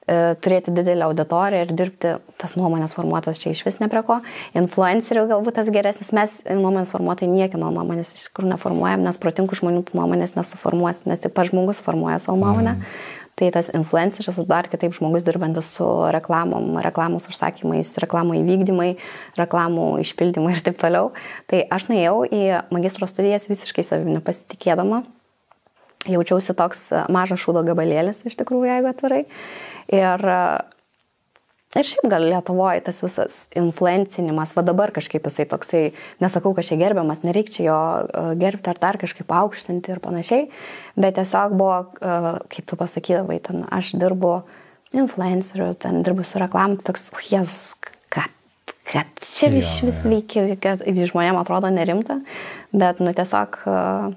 turėti didelę auditoriją ir dirbti tas nuomonės formuotojas čia iš vis neprie ko. Influencerių galbūt tas geresnis, mes nuomonės formuotojai niekino nuomonės iš tikrųjų neformuojam, nes protingų žmonių tų nuomonės nesuformuos, nes tik pats žmogus formuoja savo nuomonę. Mm. Tai tas influenceris, dar kitaip žmogus dirbantis su reklamom, reklamos užsakymais, reklamų įvykdymai, reklamų išpildymai ir taip toliau. Tai aš nuėjau į magistro studijas visiškai savimi nepasitikėdama jaučiausi toks e, mažas šūdo gabalėlis iš tikrųjų, jeigu atvirai. Ir, e, ir šiaip gal Lietuvoje tas visas influencinimas, va dabar kažkaip jisai toksai, nesakau, kad čia gerbiamas, nereikia jo e, gerbti ar dar kažkaip aukštinti ir panašiai, bet tiesiog buvo, kaip tu pasakydavai, ten aš dirbu influenceriu, ten dirbu su reklamu, toks, uh, Jėzus, kad kad čia Jo, iš vis jo. veikia, kad žmonėms atrodo nerimta, bet, nu, tiesiog uh,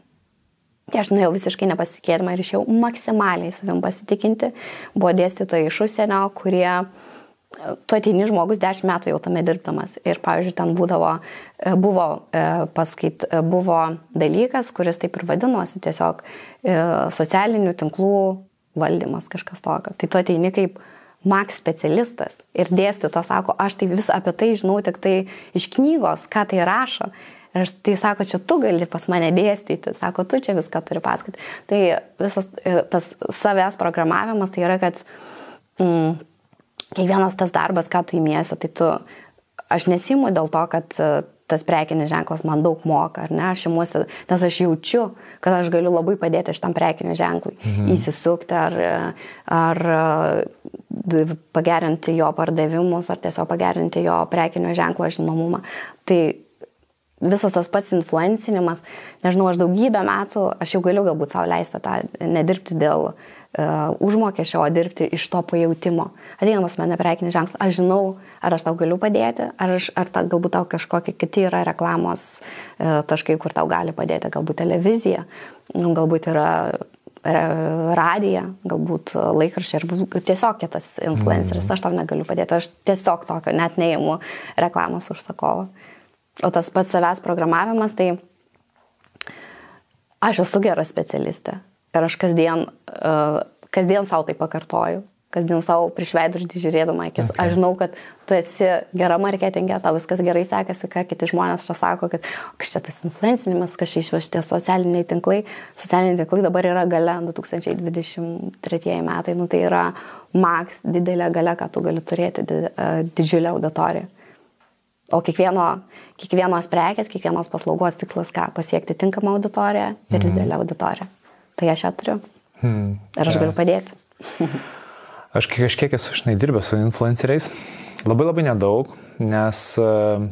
Tai aš nuėjau visiškai nepasitikėdama ir išėjau maksimaliai savim pasitikinti. Buvo dėstytojai iš užsienio, kurie, tu ateini žmogus 10 metų jau tame dirbdamas. Ir, pavyzdžiui, ten būdavo, e, buvo, e, paskait, e, buvo dalykas, kuris taip ir vadinosi, tiesiog e, socialinių tinklų valdymas kažkas tokio. Tai tu ateini kaip Max specialistas ir dėstytojas sako, aš tai vis apie tai žinau tik tai iš knygos, ką tai rašo. Ir tai sako, čia tu gali pas mane dėstyti, sako, tu čia viską turi pasakoti. Tai visas e, tas savęs programavimas tai yra, kad mm, kiekvienas tas darbas, ką tu įmiesi, tai tu, aš nesimu dėl to, kad e, tas prekinis ženklas man daug moka, ar ne, aš imuosi, nes aš jaučiu, kad aš galiu labai padėti šitam prekiniu ženklui, mhm. įsisukti ar, ar pagerinti jo pardavimus, ar tiesiog pagerinti jo prekinio ženklo žinomumą. Tai visas tas pats influencinimas, nežinau, aš daugybę metų, aš jau galiu galbūt savo leisti tą, nedirbti dėl uh, užmokesčio, o dirbti iš to pajūtimo. Ateinamas mane prekinis ženklas, aš žinau, ar aš tau galiu padėti, ar, aš, ar ta, galbūt tau kažkokie kiti yra reklamos uh, taškai, kur tau gali padėti, galbūt televizija, nu, galbūt yra ra- radija, galbūt laikraščiai, ar tiesiog kitas influenceris, aš tau negaliu padėti, aš tiesiog tokio net neįimu reklamos užsakovo. O tas pats savęs programavimas, tai aš esu gera specialistė. Ir aš kasdien, uh, kasdien savo tai pakartoju, kasdien savo prieš veidrodį žiūrėdama akis. Okay. Aš žinau, kad tu esi gera marketingė, tau viskas gerai sekasi, ką kiti žmonės čia sako, kad kas čia tas influencinimas, kas čia išvežti socialiniai tinklai. Socialiniai tinklai dabar yra gale 2023 metai, nu tai yra maks didelė gale, ką tu gali turėti didžiulę auditoriją. O kiekvieno, kiekvienos prekės, kiekvienos paslaugos tikslas ką? Pasiekti tinkamą auditoriją ir mhm. didelę auditoriją. Tai aš ją turiu. Hmm. Ir aš galiu padėti. aš kažkiek esu, žinai, dirbęs su influenceriais. Labai labai nedaug, nes uh,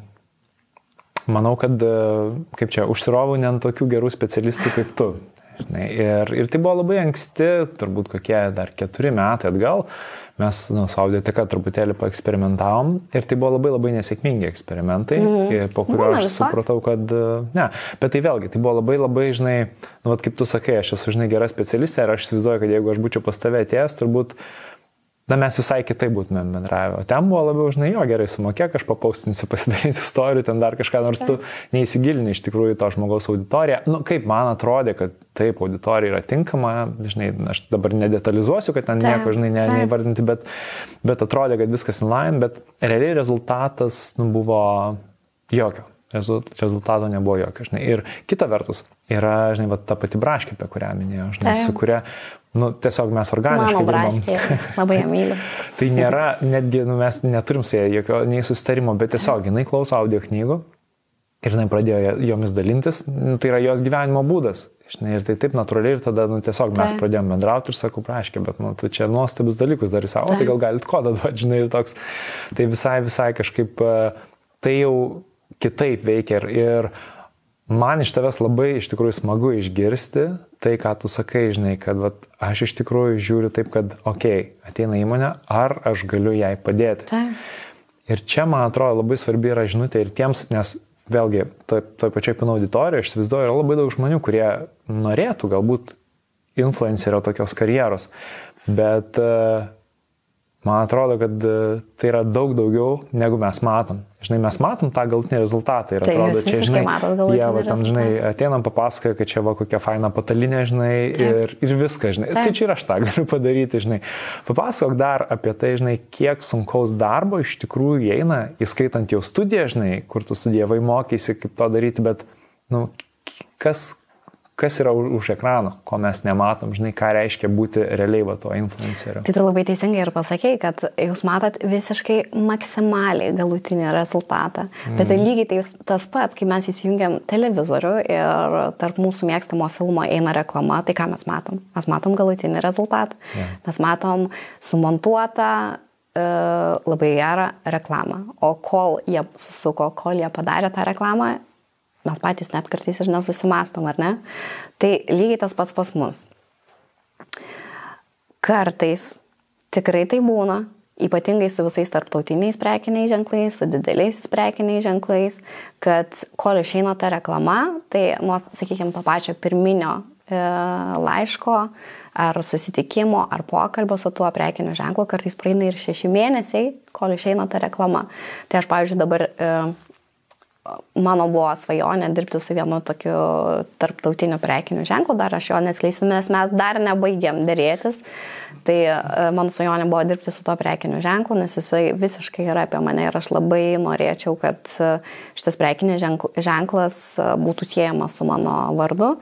manau, kad, uh, kaip čia, užsirovau ne ant tokių gerų specialistų kaip tu. Žinai, ir, ir tai buvo labai anksti, turbūt kokie dar keturi metai atgal, mes nu, su audioteka truputėlį paeksperimentavom ir tai buvo labai labai nesėkmingi eksperimentai, mm. po kurio aš supratau, kad ne, bet tai vėlgi, tai buvo labai labai, žinai, nu, vat, kaip tu sakai, aš esu, žinai, gera specialistė ir aš įsivaizduoju, kad jeigu aš būčiau pas tave atėjęs, turbūt na mes visai kitai būtumėm bendravę. O ten buvo labiau, žinai, jo gerai sumokėk, aš papaustinsiu, pasidarysiu istorijų, ten dar kažką, nors tu neįsigilini iš tikrųjų to žmogaus auditoriją. Nu, kaip man atrodė, kad taip, auditorija yra tinkama, žinai, aš dabar nedetalizuosiu, kad ten taip, nieko, žinai, ne, neįvardinti, bet, bet atrodė, kad viskas inline, bet realiai rezultatas nu, buvo jokio. Rezultato nebuvo jokio, žinai. Ir kita vertus, yra, žinai, va, ta pati braškė, apie kurią minėjau, žinai, su kuria nu, tiesiog mes organiškai. Mano braškė, labai ją myliu. tai nėra, netgi nu, mes neturim su ja jokio nei susitarimo, bet tiesiog jinai klauso audio knygų ir jinai pradėjo jomis dalintis, nu, tai yra jos gyvenimo būdas. Žinai, ir tai taip natūraliai ir tada nu, tiesiog mes tai. pradėjome bendrauti ir sakau, praškė, bet nu, tu čia nuostabius dalykus darai savo, tai. tai gal galit kodą duoti, žinai, ir toks. Tai visai, visai kažkaip tai jau kitaip veikia ir, ir man iš tavęs labai iš tikrųjų smagu išgirsti tai, ką tu sakai, žinai, kad vat, aš iš tikrųjų žiūriu taip, kad, okei, okay, ateina įmonė, ar aš galiu jai padėti. Tai. Ir čia, man atrodo, labai svarbi yra žinutė ir tiems, nes vėlgi, toj, toj pačioj pino auditorijoje, aš įsivaizduoju, yra labai daug žmonių, kurie norėtų galbūt influencerio tokios karjeros, bet uh, Man atrodo, kad e, tai yra daug daugiau, negu mes matom. Žinai, mes matom tą galutinį rezultatą ir tai atrodo, čia, žinai, jie, va, tam, žinai, ateinam papasakoja, kad čia va kokia faina patalinė, žinai, ir, ir viską, žinai. Tai Taip. Tai čia ir aš tą galiu padaryti, žinai. Papasakok dar apie tai, žinai, kiek sunkaus darbo iš tikrųjų įeina, įskaitant jau studiją, žinai, kur tu studijavai, mokysi, kaip to daryti, bet, nu, kas, kas yra už ekrano, ko mes nematom, žinai, ką reiškia būti realiai va to influenceriu. Tai tu labai teisingai ir pasakėjai, kad jūs matot visiškai maksimaliai galutinį rezultatą. Mm. Bet tai lygiai tai tas pats, kai mes įsijungiam televizorių ir tarp mūsų mėgstamo filmo eina reklama, tai ką mes matom? Mes matom galutinį rezultatą. Yeah. Mes matom sumontuotą e, labai gerą reklamą. O kol jie susuko, kol jie padarė tą reklamą, Mes patys net kartais ir nesusimastom, ar ne? Tai lygiai tas pats pas mus. Kartais tikrai tai būna, ypatingai su visais tarptautiniais prekiniais ženklais, su dideliais prekiniais ženklais, kad kol išeina ta reklama, tai nuo, sakykime, to pačio pirminio e, laiško ar susitikimo ar pokalbio su tuo prekiniu ženklu kartais praeina ir šeši mėnesiai, kol išeina ta reklama. Tai aš, pavyzdžiui, dabar e, mano buvo svajonė dirbti su vienu tokiu tarptautiniu prekiniu ženklu, dar aš jo neskleisiu, nes mes dar nebaigėm dėrėtis. Tai e, mano svajonė buvo dirbti su tuo prekiniu ženklu, nes jisai visiškai yra apie mane ir aš labai norėčiau, kad e, šitas prekinis ženklas e, būtų siejamas su mano vardu.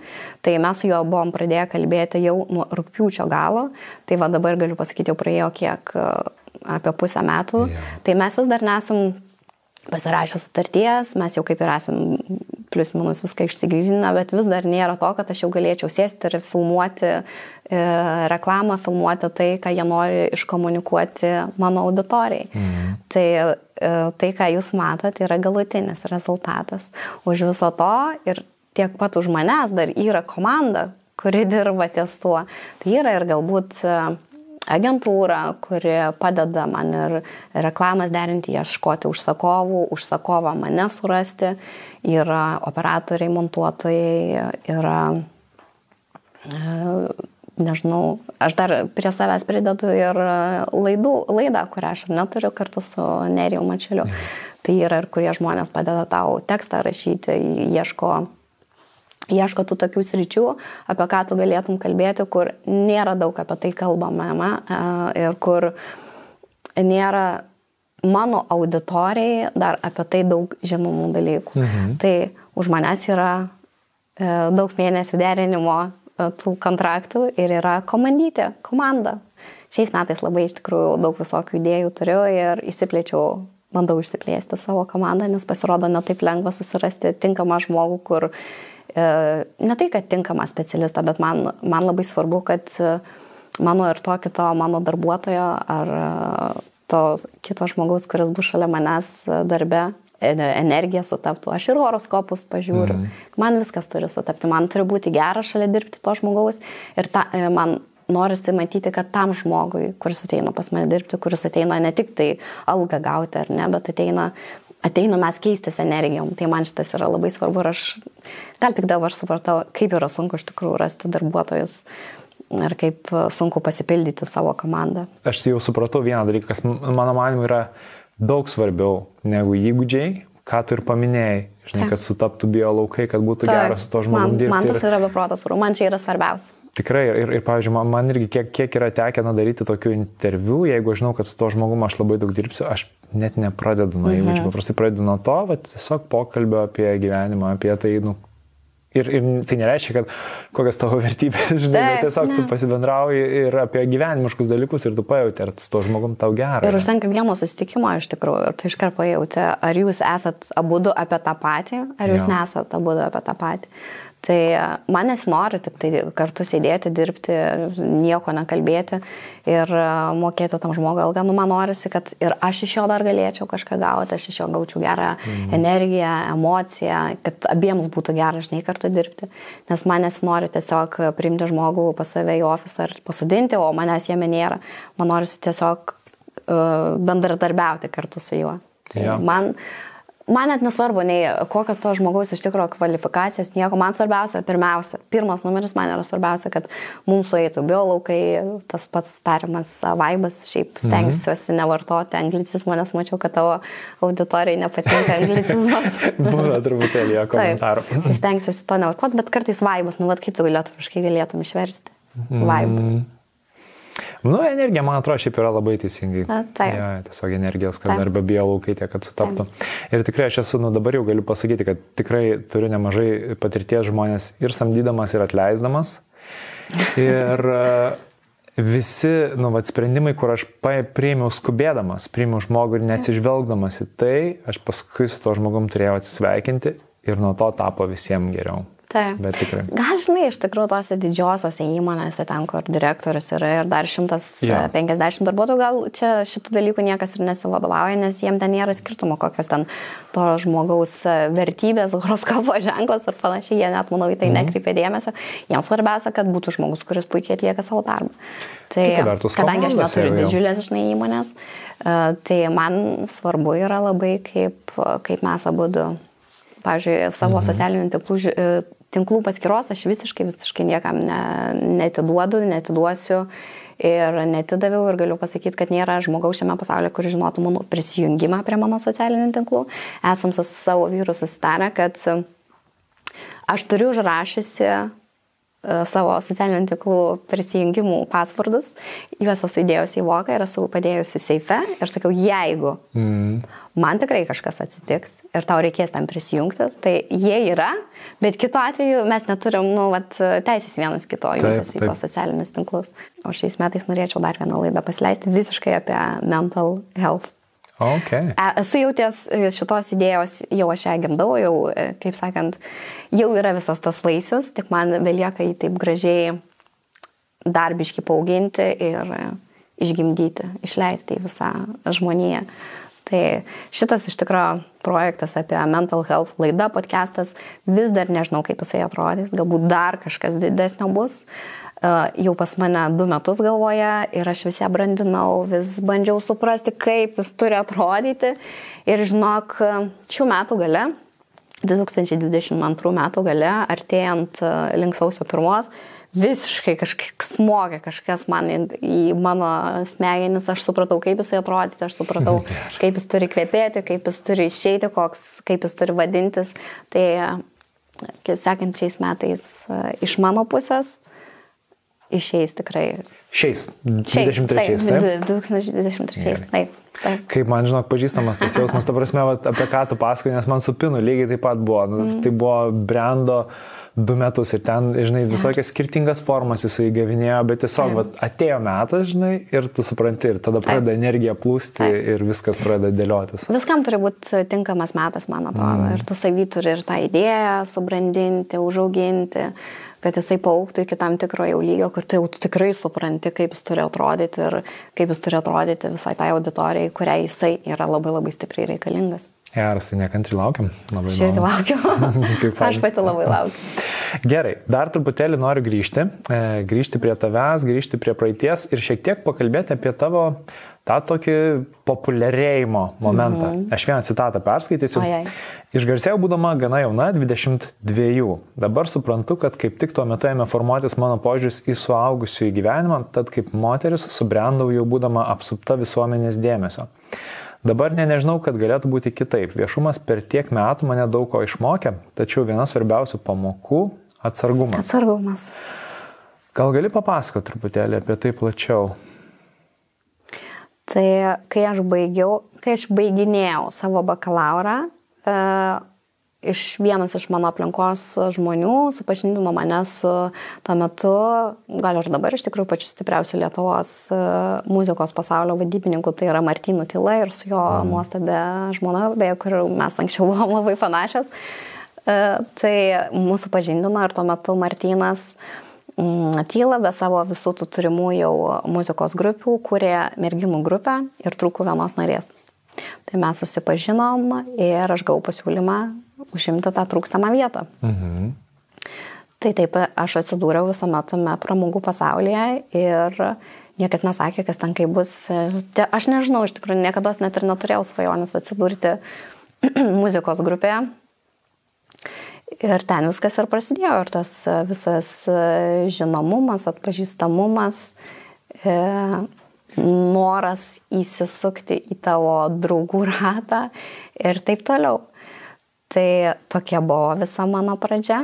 Tai mes su juo buvom pradėję kalbėti jau nuo rūpiučio galo. Tai va dabar galiu pasakyti, jau praėjo kiek apie pusę metų. Yeah. Tai mes vis dar nesam pasirašę sutarties, mes jau kaip ir esam plius minus viską išsigryžinę, bet vis dar nėra to, kad aš jau galėčiau sėsti ir filmuoti e, reklamą, filmuoti tai, ką jie nori iškomunikuoti mano auditorijai. Mhm. Tai e, tai, ką jūs matote, yra galutinis rezultatas. Už viso to ir tiek pat už manęs dar yra komanda, kuri dirba ties tuo. Tai yra ir galbūt e, agentūrą, kuri padeda man ir reklamas derinti, ieškoti užsakovų, užsakovą mane surasti, yra operatoriai, montuotojai, yra, e, nežinau, aš dar prie savęs pridedu ir laidų, laidą, kurią aš neturiu kartu su Nerijau Mačiuliu. Mhm. Tai yra ir kurie žmonės padeda tau tekstą rašyti, ieško ieško tų tokių sričių, apie ką tu galėtum kalbėti, kur nėra daug apie tai kalbama ir kur nėra mano auditorijai dar apie tai daug žinomų dalykų. Mhm. Tai už manęs yra e, daug mėnesių derinimo e, tų kontraktų ir yra komandytė, komanda. Šiais metais labai iš tikrųjų daug visokių idėjų turiu ir išsiplėčiau, bandau išsiplėsti savo komandą, nes pasirodo netaip lengva susirasti tinkamą žmogų, kur ne tai, kad tinkamą specialistą, bet man, man labai svarbu, kad mano ir to kito mano darbuotojo ar to kito žmogaus, kuris bus šalia manęs darbe, energija sutaptų. Aš ir horoskopus pažiūriu. Mm. Man viskas turi sutapti. Man turi būti gera šalia dirbti to žmogaus. Ir ta, e, man norisi matyti, kad tam žmogui, kuris ateina pas mane dirbti, kuris ateina ne tik tai algą gauti ar ne, bet ateina, ateina mes keistis energijom. Tai man šitas yra labai svarbu ir aš gal tik dabar supratau, kaip yra sunku iš tikrųjų rasti darbuotojus ir kaip sunku pasipildyti savo komandą. Aš jau supratau vieną dalyką, kas mano manimu yra daug svarbiau negu įgūdžiai, ką tu ir paminėjai. Žinai, kad sutaptų bio laukai, kad būtų Taip, geras su to žmogumi dirbti. Man tas yra beprotas, man čia yra svarbiausia. Tikrai, ir, ir pavyzdžiui, man, man irgi kiek, kiek yra tekę na, daryti tokių interviu, jeigu žinau, kad su to žmogumu aš labai daug dirbsiu, aš net nepradedu nuo įgūdžių, mhm. paprastai pradedu nuo to, va, tiesiog pokalbio apie gyvenimą, apie tai, nu, Ir, ir tai nereiškia, kad kokias tavo vertybės, žinai, Taip, bet tiesiog ne. tu pasibendrauji ir apie gyvenimiškus dalykus ir tu pajauti, ar su to žmogum tau gerai. Ir užtenka vieno susitikimo iš tikrųjų, ir tu iškart pajauti, ar jūs esat abu apie tą patį, ar jūs jo. nesat abu apie tą patį. Tai man nesinori tik tai kartu sėdėti, dirbti, nieko nekalbėti ir mokėti tam žmogui algą. Nu, man norisi, kad ir aš iš jo dar galėčiau kažką gauti, aš iš jo gaučiau gerą mm. energiją, emociją, kad abiems būtų gera, žinai, kartu dirbti. Nes man nesinori tiesiog priimti žmogų pas save į ofisą ir pasodinti, o manęs jame nėra. Man norisi tiesiog uh, bendradarbiauti kartu su juo. Tai ja. man man net nesvarbu, nei kokios to žmogaus iš tikrųjų kvalifikacijos, nieko. Man svarbiausia, pirmiausia, pirmas numeris man yra svarbiausia, kad mums sueitų biolaukai, tas pats tariamas vaibas, šiaip mhm. stengsiuosi mhm. nevartoti anglicizmo, nes mačiau, kad tavo auditorijai nepatinka anglicizmas. Būna truputėlį jo komentarų. Taip, tai stengsiuosi to nevartoti, bet kartais vaibas, nu, vad kaip tu lietuviškai galėtum išversti. Vaibas. Mm. Nu, energija, man atrodo, šiaip yra labai teisingai. Na, taip. Ja, tiesiog energijos, kad dar be bijo laukai tiek, kad sutaptų. Taip. Ir tikrai aš esu, nu dabar jau galiu pasakyti, kad tikrai turiu nemažai patirties žmonės ir samdydamas, ir atleisdamas. Ir e, visi, nu, vat, sprendimai, kur aš priėmiau skubėdamas, priėmiau žmogų ir neatsižvelgdamas į tai, aš paskui su to žmogum turėjau atsisveikinti ir nuo to tapo visiems geriau. Taip. Bet tikrai. Gal žinai, iš tikrųjų tose didžiosiose įmonėse, ten, kur direktorius yra ir dar 150 ja. darbuotojų, gal čia šitų dalykų niekas ir nesivadovauja, nes jiem ten nėra skirtumo, kokios ten to žmogaus vertybės, horoskopo ženklas ar panašiai, jie net, manau, į tai mhm. nekreipia dėmesio. Jiems svarbiausia, kad būtų žmogus, kuris puikiai atlieka savo darbą. Tai, vertus, kadangi aš neturiu didžiulės, žinai, įmonės, e, tai man svarbu yra labai, kaip, kaip mes abu pavyzdžiui, savo mhm. socialinių tinklų e, tinklų paskyros aš visiškai, visiškai niekam ne, netiduodu, netiduosiu ir netidaviau ir galiu pasakyti, kad nėra žmogaus šiame pasaulyje, kuris žinotų mano prisijungimą prie mano socialinių tinklų. Esam su savo vyru susitarę, kad aš turiu užrašysi e, savo socialinių tinklų prisijungimų pasvardus, juos esu įdėjusi į voką ir esu padėjusi seife ir sakiau, jeigu mm man tikrai kažkas atsitiks ir tau reikės tam prisijungti, tai jie yra, bet kitu atveju mes neturim, nu, vat, teisės vienas kito jungtis į tos socialinius tinklus. O šiais metais norėčiau dar vieną laidą pasileisti visiškai apie mental health. Okay. E, esu jau ties šitos idėjos, jau aš ją gimdau, jau, e, kaip sakant, jau yra visas tas vaisius, tik man belieka jį taip gražiai darbiškai paauginti ir išgimdyti, išleisti į visą žmoniją. Tai šitas iš tikrųjų projektas apie mental health laida, podcastas, vis dar nežinau, kaip jisai atrodys, galbūt dar kažkas didesnio bus. Jau pas mane du metus galvoje ir aš vis ją brandinau, vis bandžiau suprasti, kaip jis turi atrodyti. Ir žinok, šių metų gale, 2022 metų gale, artėjant link sausio pirmos, visiškai kažkaip smogė kažkas man į, į mano smegenis, aš supratau, kaip jisai atrodyti, aš supratau, kaip jis turi kvepėti, kaip jis turi išeiti, koks, kaip jis turi vadintis. Tai sekančiais metais iš mano pusės išeis tikrai. Šiais. 23. Taip, taip? 2023. Taip. Kaip man, žinok, pažįstamas tas jausmas, ta prasme, va, apie ką tu pasakoji, nes man su pinu lygiai taip pat buvo. Nu, mm. Tai buvo brendo du metus ir ten, žinai, visokias skirtingas formas jisai gavinėjo, bet tiesiog va, atėjo metas, žinai, ir tu supranti, ir tada pradeda energija plūsti Taip. ir viskas pradeda dėliotis. Viskam turi būti tinkamas metas, man atrodo. Mm. Ir tu savy turi ir tą idėją subrandinti, užauginti kad jisai paauktų iki tam tikro jau lygio, kur tu jau tikrai supranti, kaip jis turi atrodyti ir kaip jis turi atrodyti visai tai auditorijai, kuriai jisai yra labai labai stipriai reikalingas. Geras, tai nekantri laukiam. Labai Aš irgi laukiu. Aš pati labai laukiu. Gerai, dar truputėlį noriu grįžti. E, grįžti prie tavęs, grįžti prie praeities ir šiek tiek pakalbėti apie tavo tą tokį populiarėjimo momentą. Mm -hmm. Aš vieną citatą perskaitysiu. Ojai. Išgarsėjau būdama gana jauna, 22. Dabar suprantu, kad kaip tik tuo metu ėmė formuotis mano požiūris į suaugusių į gyvenimą, tad kaip moteris subrendau jau būdama apsupta visuomenės dėmesio. Dabar ne, nežinau, kad galėtų būti kitaip. Viešumas per tiek metų mane daug ko išmokė, tačiau viena svarbiausių pamokų - atsargumas. Atsargumas. Gal gali papasakoti truputėlį apie tai plačiau? Tai kai aš baigiau, kai aš baiginėjau savo bakalaurą, e, iš vienas iš mano aplinkos žmonių supažindino mane su tuo metu, gal ir dabar iš tikrųjų pačiu stipriausiu Lietuvos e, muzikos pasaulio vadybininku, tai yra Martinu Tila ir su jo mm. nuostabė žmona, beje, kur mes anksčiau buvom labai panašios. E, tai mūsų pažindino ir tuo metu Martinas Mm, Tyla be savo visų tų turimų jau muzikos grupių kūrė merginų grupę ir trūko vienos narės. Tai mes susipažinom ir aš gavau pasiūlymą užimti tą trūkstamą vietą. Mhm. Tai taip aš atsidūriau visame tame pramogų pasaulyje ir niekas nesakė, kas ten kaip bus. Aš nežinau, iš tikrųjų niekada net ir neturėjau svajonės atsidurti muzikos grupėje. Ir ten viskas ir prasidėjo, ir tas visas žinomumas, atpažįstamumas, e, noras įsisukti į tavo draugų ratą ir taip toliau. Tai tokia buvo visa mano pradžia.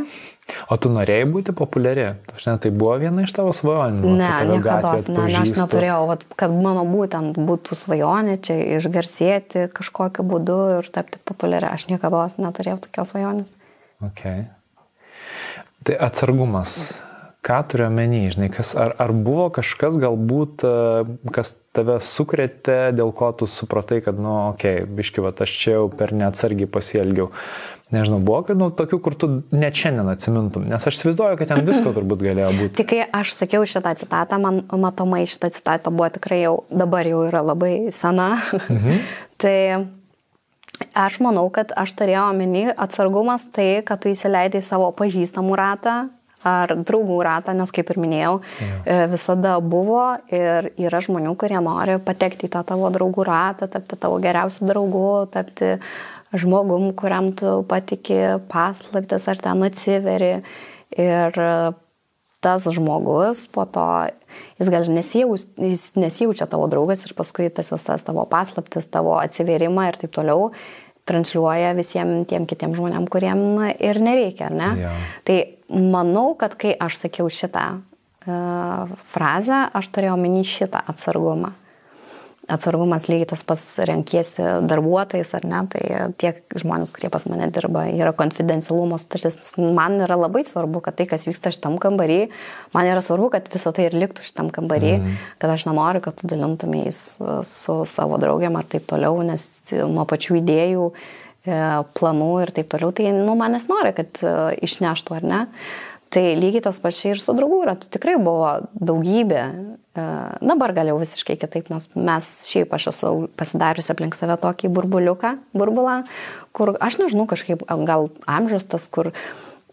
O tu norėjai būti populiari? Žinai, tai buvo viena iš tavo svajonių? Ne, niekada, ne, ne, aš neturėjau, vat, kad mano būtent būtų svajonė čia išgarsėti kažkokiu būdu ir tapti populiari. Aš niekada neturėjau tokios svajonės. Okay. Tai atsargumas. Ką turiu omeny, žinai, kas, ar, ar buvo kažkas galbūt, e, kas tave sukrėtė, dėl ko tu supratai, kad, nu, okei, okay, biški, va, aš čia jau per neatsargiai pasielgiau. Nežinau, buvo, kad, nu, tokių, kur tu net šiandien atsimintum, nes aš įsivaizduoju, kad ten visko turbūt galėjo būti. Tik kai aš sakiau šitą citatą, man matomai šitą citatą buvo tikrai jau, dabar jau yra labai sena. Mhm. tai Aš manau, kad aš turėjau omeny atsargumas tai, kad tu įsileidai savo pažįstamų ratą ar draugų ratą, nes kaip ir minėjau, ja. visada buvo ir yra žmonių, kurie nori patekti į tą tavo draugų ratą, tapti tavo geriausiu draugu, tapti žmogum, kuriam tu patiki paslaptis ar ten atsiveri. Ir tas žmogus po to, jis gal nesijaus, jis nesijaučia tavo draugas ir paskui tas visas tavo paslaptis, tavo atsiverimą ir taip toliau transliuoja visiems tiem kitiem žmonėm, kuriem ir nereikia, ar ne? Ja. Tai manau, kad kai aš sakiau šitą uh, frazę, aš turėjau omeny šitą atsargumą atsargumas lygiai tas pats renkiesi darbuotojais ar ne, tai tiek žmonės, kurie pas mane dirba, yra konfidencialumo sutartis. Man yra labai svarbu, kad tai, kas vyksta šitam kambarį, man yra svarbu, kad visą tai ir liktų šitam kambarį, mm. kad aš nenoriu, kad tu dalintumės su savo draugiam ar taip toliau, nes nuo pačių idėjų, e, planų ir taip toliau, tai nu, manęs nori, kad e, išneštų ar ne. Tai lygiai tas pačiai ir su draugų ratu tikrai buvo daugybė. E, dabar gal jau visiškai kitaip, nes mes šiaip aš esu pasidariusi aplink save tokį burbuliuką, burbulą, kur aš nežinau kažkaip gal amžius tas, kur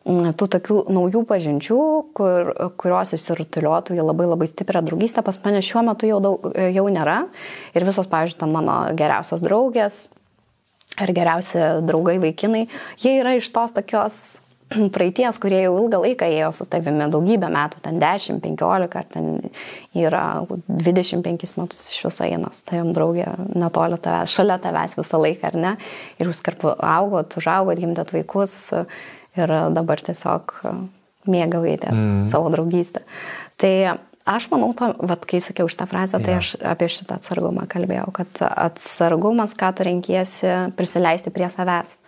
tų tokių naujų pažinčių, kur, kurios įsirutuliotų į labai labai stiprią draugystę, pas mane šiuo metu jau, daug, jau nėra. Ir visos, pavyzdžiui, mano geriausios draugės ar geriausi draugai vaikinai, jie yra iš tos tokios praeities, kurie jau ilgą laiką ėjo su tavimi, daugybę metų, ten 10, 15, ar ten yra 25 metus iš viso einas, tavim draugė netoli tavęs, šalia tavęs visą laiką, ar ne? Ir jūs kartu augot, užaugot, gimdėt vaikus, ir dabar tiesiog mėgaujatės mm. savo draugystę. Tai aš manau, to, vat, kai sakiau šitą frazę, tai ja. aš apie šitą atsargumą kalbėjau, kad atsargumas, ką tu renkiesi, prisileisti prie savęs.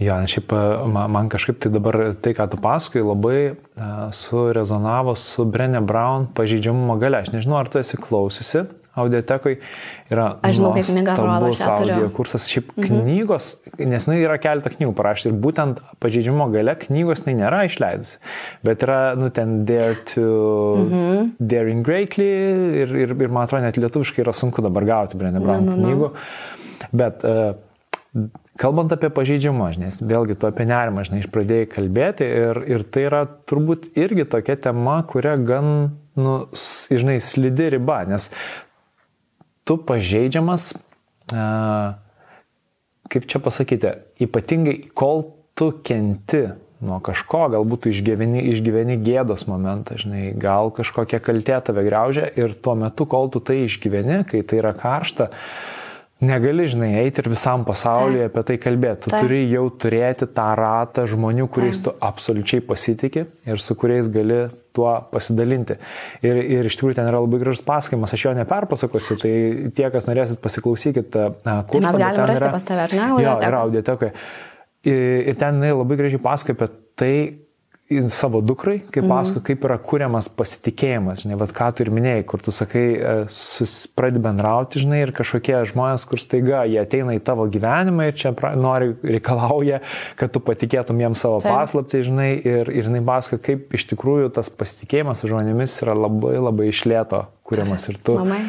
Jo, šiaip man kažkaip tai dabar tai, ką tu pasakoji, labai uh, surezonavo su Brenė Brown pažeidžiamumo gale. Aš nežinau, ar tu esi klausiusi, audiotekui yra Aš žinau, kaip knyga atrodo, aš audio kursas. Šiaip mhm. knygos, nes jinai yra keletą knygų parašyti ir būtent pažeidžiamo gale knygos jinai nėra išleidusi. Bet yra, nu, ten Dare to mhm. Daring Greatly ir, ir, ir man atrodo, net lietuviškai yra sunku dabar gauti Brenė Brown no, no, no. knygų. Bet uh, Kalbant apie pažeidžiamą, nes vėlgi tu apie nerimą, žinai, pradėjai kalbėti ir, ir tai yra turbūt irgi tokia tema, kuria gan, nu, žinai, slidi riba, nes tu pažeidžiamas, kaip čia pasakyti, ypatingai kol tu kenti nuo kažko, galbūt tu išgyveni, išgyveni gėdos momentą, žinai, gal kažkokia kaltė tave greužia ir tuo metu, kol tu tai išgyveni, kai tai yra karšta, negali, žinai, eiti ir visam pasaulyje Taip. apie tai kalbėti. Tu Taip. turi jau turėti tą ratą žmonių, kuriais Taip. tu absoliučiai pasitikė ir su kuriais gali tuo pasidalinti. Ir, ir iš tikrųjų ten yra labai gražus pasakojimas, aš jo neperpasakosiu, tai tie, kas norėsit, pasiklausykit kursą. Tai mes galime rasti yra, pas tave, ar ne? Jo, yra audiotekoje. Ir, ir ten labai gražiai pasakoja apie tai, savo dukrai, kaip mhm. pasako, mm. kaip yra kuriamas pasitikėjimas, žinai, vad ką tu ir minėjai, kur tu sakai, e, pradedi bendrauti, žinai, ir kažkokie žmonės, kur staiga jie ateina į tavo gyvenimą ir čia pra, nori, reikalauja, kad tu patikėtum jiems savo Taip. paslapti, žinai, ir, ir jinai pasako, kaip iš tikrųjų tas pasitikėjimas žmonėmis yra labai labai išlėto kuriamas ir tu. Mamai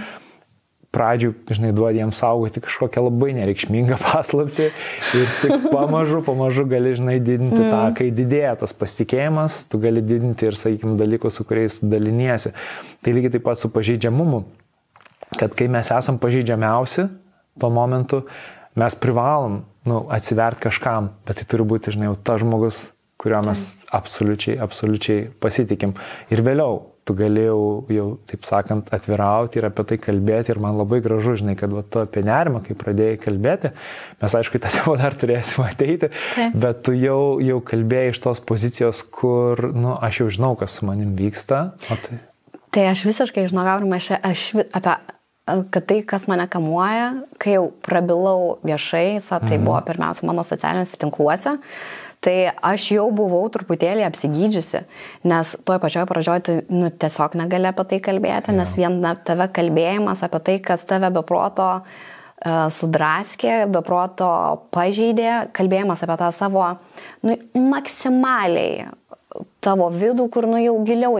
pradžių, žinai, duodi jiems saugoti kažkokią labai nereikšmingą paslapti ir tik pamažu, pamažu gali, žinai, didinti mm. tą, kai didėja tas pasitikėjimas, tu gali didinti ir, sakykime, dalykus, su kuriais daliniesi. Tai lygiai taip pat su pažeidžiamumu, kad kai mes esam pažeidžiamiausi tuo momentu, mes privalom, nu, atsiverti kažkam, bet tai turi būti, žinai, jau tas žmogus, kurio mes absoliučiai, absoliučiai pasitikim. Ir vėliau galėjau jau, taip sakant, atvirauti ir apie tai kalbėti ir man labai gražu, žinai, kad va, tu apie nerimą, kai pradėjai kalbėti, mes aišku, tą temą dar turėsim ateiti, tai. bet tu jau, jau kalbėjai iš tos pozicijos, kur, nu, aš jau žinau, kas su manim vyksta. Tai... tai aš visiškai žinau, aurimai, aš, aš apie kad tai, kas mane kamuoja, kai jau prabilau viešai, tai mhm. buvo pirmiausia mano socialiniuose tinkluose, Tai aš jau buvau truputėlį apsigydžiusi, nes toj pačioj pradžioj tu nu, tiesiog negali apie tai kalbėti, nes vien tave kalbėjimas apie tai, kas tave beproto uh, sudraskė, beproto pažeidė, kalbėjimas apie tą savo nu, maksimaliai tavo vidų, kur nu jau giliau,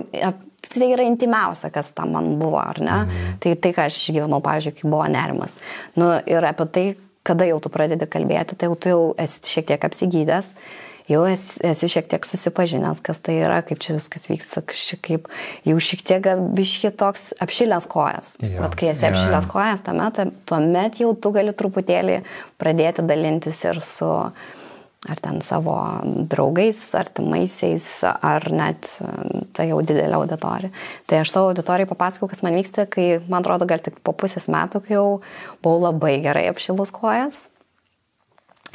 tai yra intimiausia, kas tam man buvo, ar ne? Mhm. Tai tai, ką aš išgyvenau, pavyzdžiui, kai buvo nerimas. Nu, ir apie tai, kada jau tu pradedi kalbėti, tai jau tu jau esi šiek tiek apsigydęs jau esi, esi šiek tiek susipažinęs, kas tai yra, kaip čia viskas vyksta, kaip jau šiek tiek biški toks apšilęs kojas. Ja, Bet kai esi ja. apšilęs kojas, tuomet, tuomet jau tu gali truputėlį pradėti dalintis ir su ar ten savo draugais, artimaisiais, ar net tai jau didelė auditorija. Tai aš savo auditorijai papasakau, kas man vyksta, kai, man atrodo, gal tik po pusės metų, kai jau buvau labai gerai apšilus kojas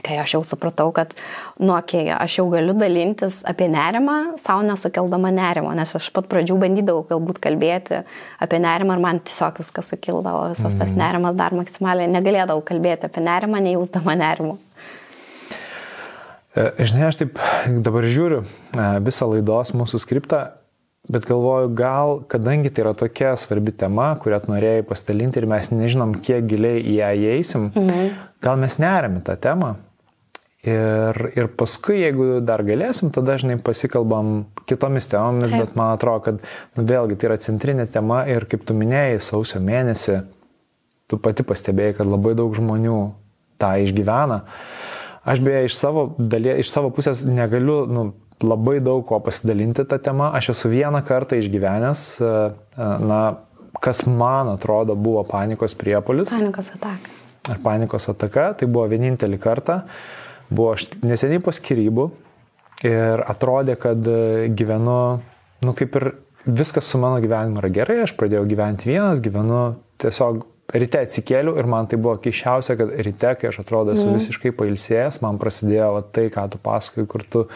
kai aš jau supratau, kad, nu, okei, okay, aš jau galiu dalintis apie nerimą, savo nesukeldama nerimo, nes aš pat pradžių bandydavau galbūt kalbėti apie nerimą ir man tiesiog viskas sukildavo, visas mm. tas mhm. nerimas dar maksimaliai, negalėdavau kalbėti apie nerimą, nejausdama nerimo. E, žinai, aš taip dabar žiūriu e, visą laidos mūsų skriptą, bet galvoju, gal, kadangi tai yra tokia svarbi tema, kurią norėjai pasidalinti ir mes nežinom, kiek giliai į ją įeisim, mhm. gal mes nerami tą temą, Ir, ir paskui, jeigu dar galėsim, tada dažnai pasikalbam kitomis temomis, Taip. bet man atrodo, kad nu, vėlgi tai yra centrinė tema ir kaip tu minėjai, sausio mėnesį, tu pati pastebėjai, kad labai daug žmonių tą išgyvena. Aš beje iš savo, daly, iš savo pusės negaliu nu, labai daug ko pasidalinti tą temą. Aš esu vieną kartą išgyvenęs, e, e, na, kas man atrodo buvo panikos priepolis. Panikos ataka. Ar panikos ataka, tai buvo vienintelį kartą. Uh, Buvo neseniai po skirybų ir atrodė, kad e, gyvenu, nu kaip ir viskas su mano gyvenimu yra gerai, aš pradėjau gyventi vienas, gyvenu tiesiog ryte atsikėliau ir man tai buvo keiščiausia, kad ryte, kai aš atrodo esu mm. visiškai pailsėjęs, man prasidėjo va, tai, ką tu pasakai, kur tu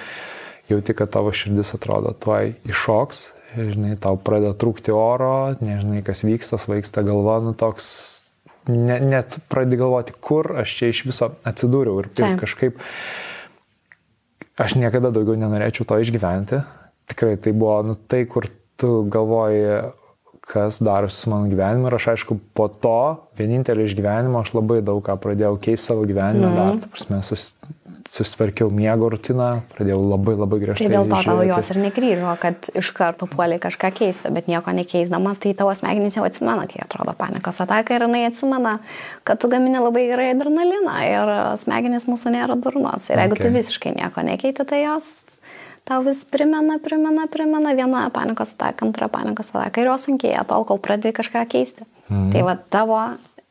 jauti, kad tavo širdis atrodo tuoj iššoks, žinai, tau pradeda trūkti oro, nežinai, kas vyksta, svaigsta galva, nu toks, ne, net pradedi galvoti, kur aš čia iš viso atsidūriau ir, ir kažkaip aš niekada daugiau nenorėčiau to išgyventi. Tikrai tai buvo, nu tai, kur tu galvoji, kas darosi su mano gyvenimu ir aš aišku po to, vienintelį išgyvenimo, aš labai daug ką pradėjau keisti savo gyvenime, mm. dar, prasme, sus, susitvarkiau miego rutiną, pradėjau labai labai griežtai. Tai dėl to tavo jos ir nekryžo, kad iš karto puoliai kažką keisti, bet nieko nekeisdamas, tai tavo smegenys jau atsimena, kai atrodo panikos ataka ir jinai atsimena, kad tu gamini labai gerai adrenaliną ir smegenys mūsų nėra durnos. Ir jeigu okay. tu visiškai nieko nekeiti, tai jos tau vis primena, primena, primena viena panikos ataka, antra panikos ataka ir jos sunkėja tol, kol pradedi kažką keisti. Mm. Tai va tavo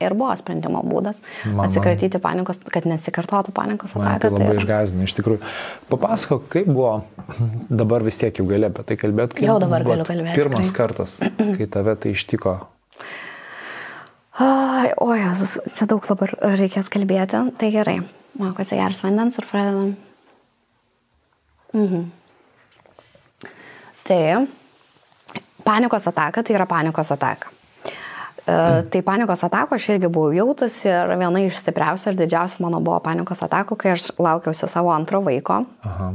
ir buvo sprendimo būdas man, atsikratyti man. panikos, kad nesikartotų panikos ataka. Tai labai tai išgazino, iš tikrųjų. Papasako, kaip buvo, dabar vis tiek jau gali apie tai kalbėti. Jau dabar galiu kalbėti. Pirmas tikrai. kartas, kai tave tai ištiko. Ai, o, Jezus, čia daug dabar reikės kalbėti. Tai gerai, mokosi geras vandens ir pradedam. Mhm. Tai panikos ataka tai yra panikos ataka. Tai panikos atako aš irgi buvau jautusi ir viena iš stipriausių ir didžiausių mano buvo panikos atakų, kai aš laukiausi savo antro vaiko. Aha.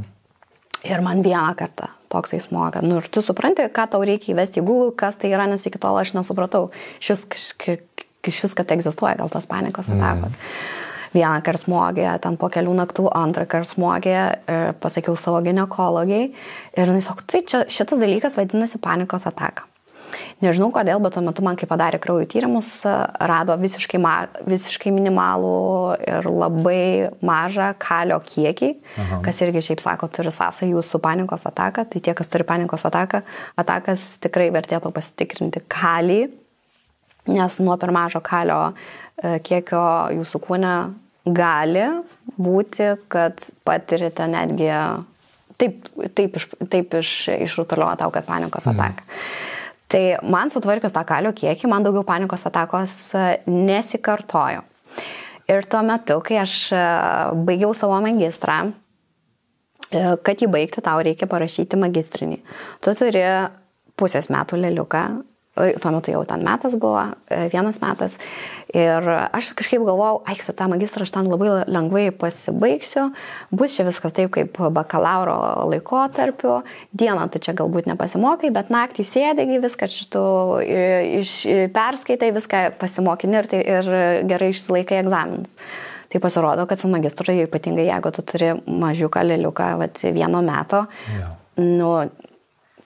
Ir man vieną kartą toksai smoga. Nu ir tu supranti, ką tau reikia įvesti į Google, kas tai yra, nes iki tol aš nesupratau. Iš vis, kad egzistuoja gal tos panikos atakos. Mm vieną kartą smogė, ten po kelių naktų antrą kartą smogė, e, pasakiau savo gynekologiai ir jis sako, tai čia, šitas dalykas vadinasi panikos ataka. Nežinau kodėl, bet tuo metu man, kai padarė kraujo tyrimus, rado visiškai, ma, visiškai minimalų ir labai mažą kalio kiekį, Aha. kas irgi šiaip sako, turi sąsajų su panikos ataka. Tai tie, kas turi panikos ataką, atakas tikrai vertėtų pasitikrinti kalį, nes nuo per mažo kalio e, kiekio jūsų kūne gali būti, kad patirite netgi taip, taip, iš, taip iš, išrutulioja tau, kad panikos mhm. ataka. Mm. Tai man sutvarkius tą kalio kiekį, man daugiau panikos atakos e, nesikartojo. Ir tuo metu, kai aš e, baigiau savo magistrą, e, kad jį baigti, tau reikia parašyti magistrinį. Tu turi pusės metų leliuką tuo metu jau ten metas buvo, e, vienas metas. Ir aš kažkaip galvojau, ai, su tą magistrą aš ten labai lengvai pasibaigsiu, bus čia viskas taip kaip bakalauro laikotarpiu, dieną tu čia galbūt nepasimokai, bet naktį sėdėgi viską šitų iš, perskaitai, viską pasimokini ir, tai, ir gerai išsilaikai egzaminus. Tai pasirodo, kad su magistru, ypatingai jeigu tu turi mažiuką liliuką, vat, vieno meto, ja. nu,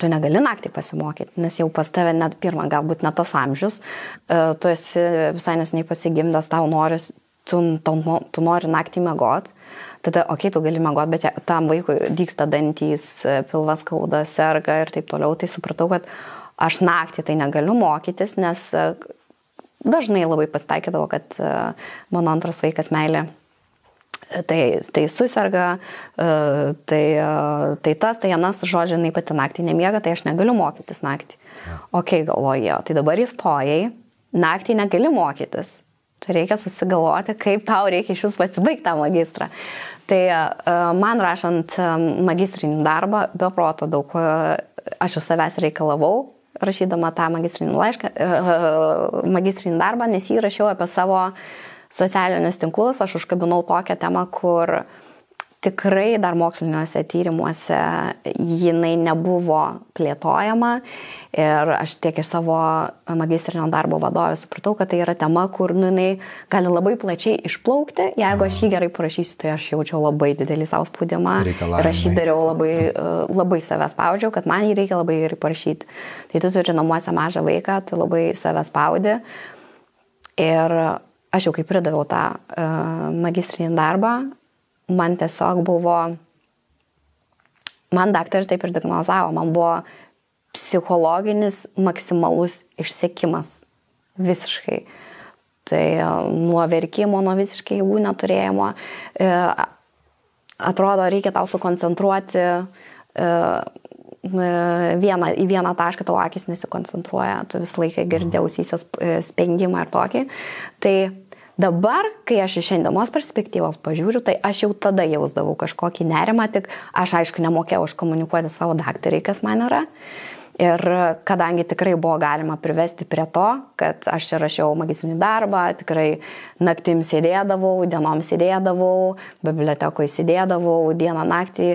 tu negali naktį pasimokyti, nes jau pas tave net pirmą, galbūt net tas amžius, e, tu esi visai nesnei pasigimdas, tau noris, tu, tu, tu nori naktį mėgot, tada, okei, okay, tu gali mėgot, bet tam vaikui dyksta dantys, e, pilvas kauda, serga ir taip toliau, tai supratau, kad aš naktį tai negaliu mokytis, nes e, dažnai labai pasitaikydavo, kad mano antras vaikas meilė tai, tai susirga, e, tai, e, tai tas, tai anas, žodžiu, jinai pati naktį nemiega, tai aš negaliu mokytis naktį. Ok, galvoju, tai dabar įstojai, naktį negali mokytis. Tai reikia susigalvoti, kaip tau reikia iš vis pasibaigti tą magistrą. Tai e, man rašant magistrinį darbą, be proto daug aš iš savęs reikalavau, rašydama tą magistrinį laišką, magistrinį darbą, nes jį rašiau apie savo uh, socialinius tinklus aš užkabinau tokią temą, kur tikrai dar moksliniuose tyrimuose jinai nebuvo plėtojama ir aš tiek iš savo magistrinio darbo vadovės supratau, kad tai yra tema, kur nu, jinai gali labai plačiai išplaukti. Jeigu aš jį gerai parašysiu, tai aš jaučiau labai didelį savo spaudimą ir aš jį dariau labai, labai save spaudžiau, kad man jį reikia labai gerai parašyti. Tai tu turi namuose mažą vaiką, tu labai save spaudi. Ir aš jau kai pridaviau tą uh, magistrinį darbą, man tiesiog buvo, man daktarai taip ir diagnozavo, man buvo psichologinis maksimalus išsiekimas. Visiškai. Tai uh, nuo verkimo, nuo visiškai jėgų neturėjimo. Uh, atrodo, reikia tau sukoncentruoti vieną, į vieną tašką tavo akis nesikoncentruoja, tu visą laiką girdėjausysias spengimą ir tokį. Tai Dabar, kai aš iš šiandienos perspektyvos pažiūriu, tai aš jau tada jausdavau kažkokį nerimą, tik aš aišku nemokėjau iškomunikuoti savo daktarai, kas man yra. Ir kadangi tikrai buvo galima privesti prie to, kad aš čia rašiau magistrinį darbą, tikrai naktim sėdėdavau, dienom sėdėdavau, bibliotekoje sėdėdavau, dieną naktį,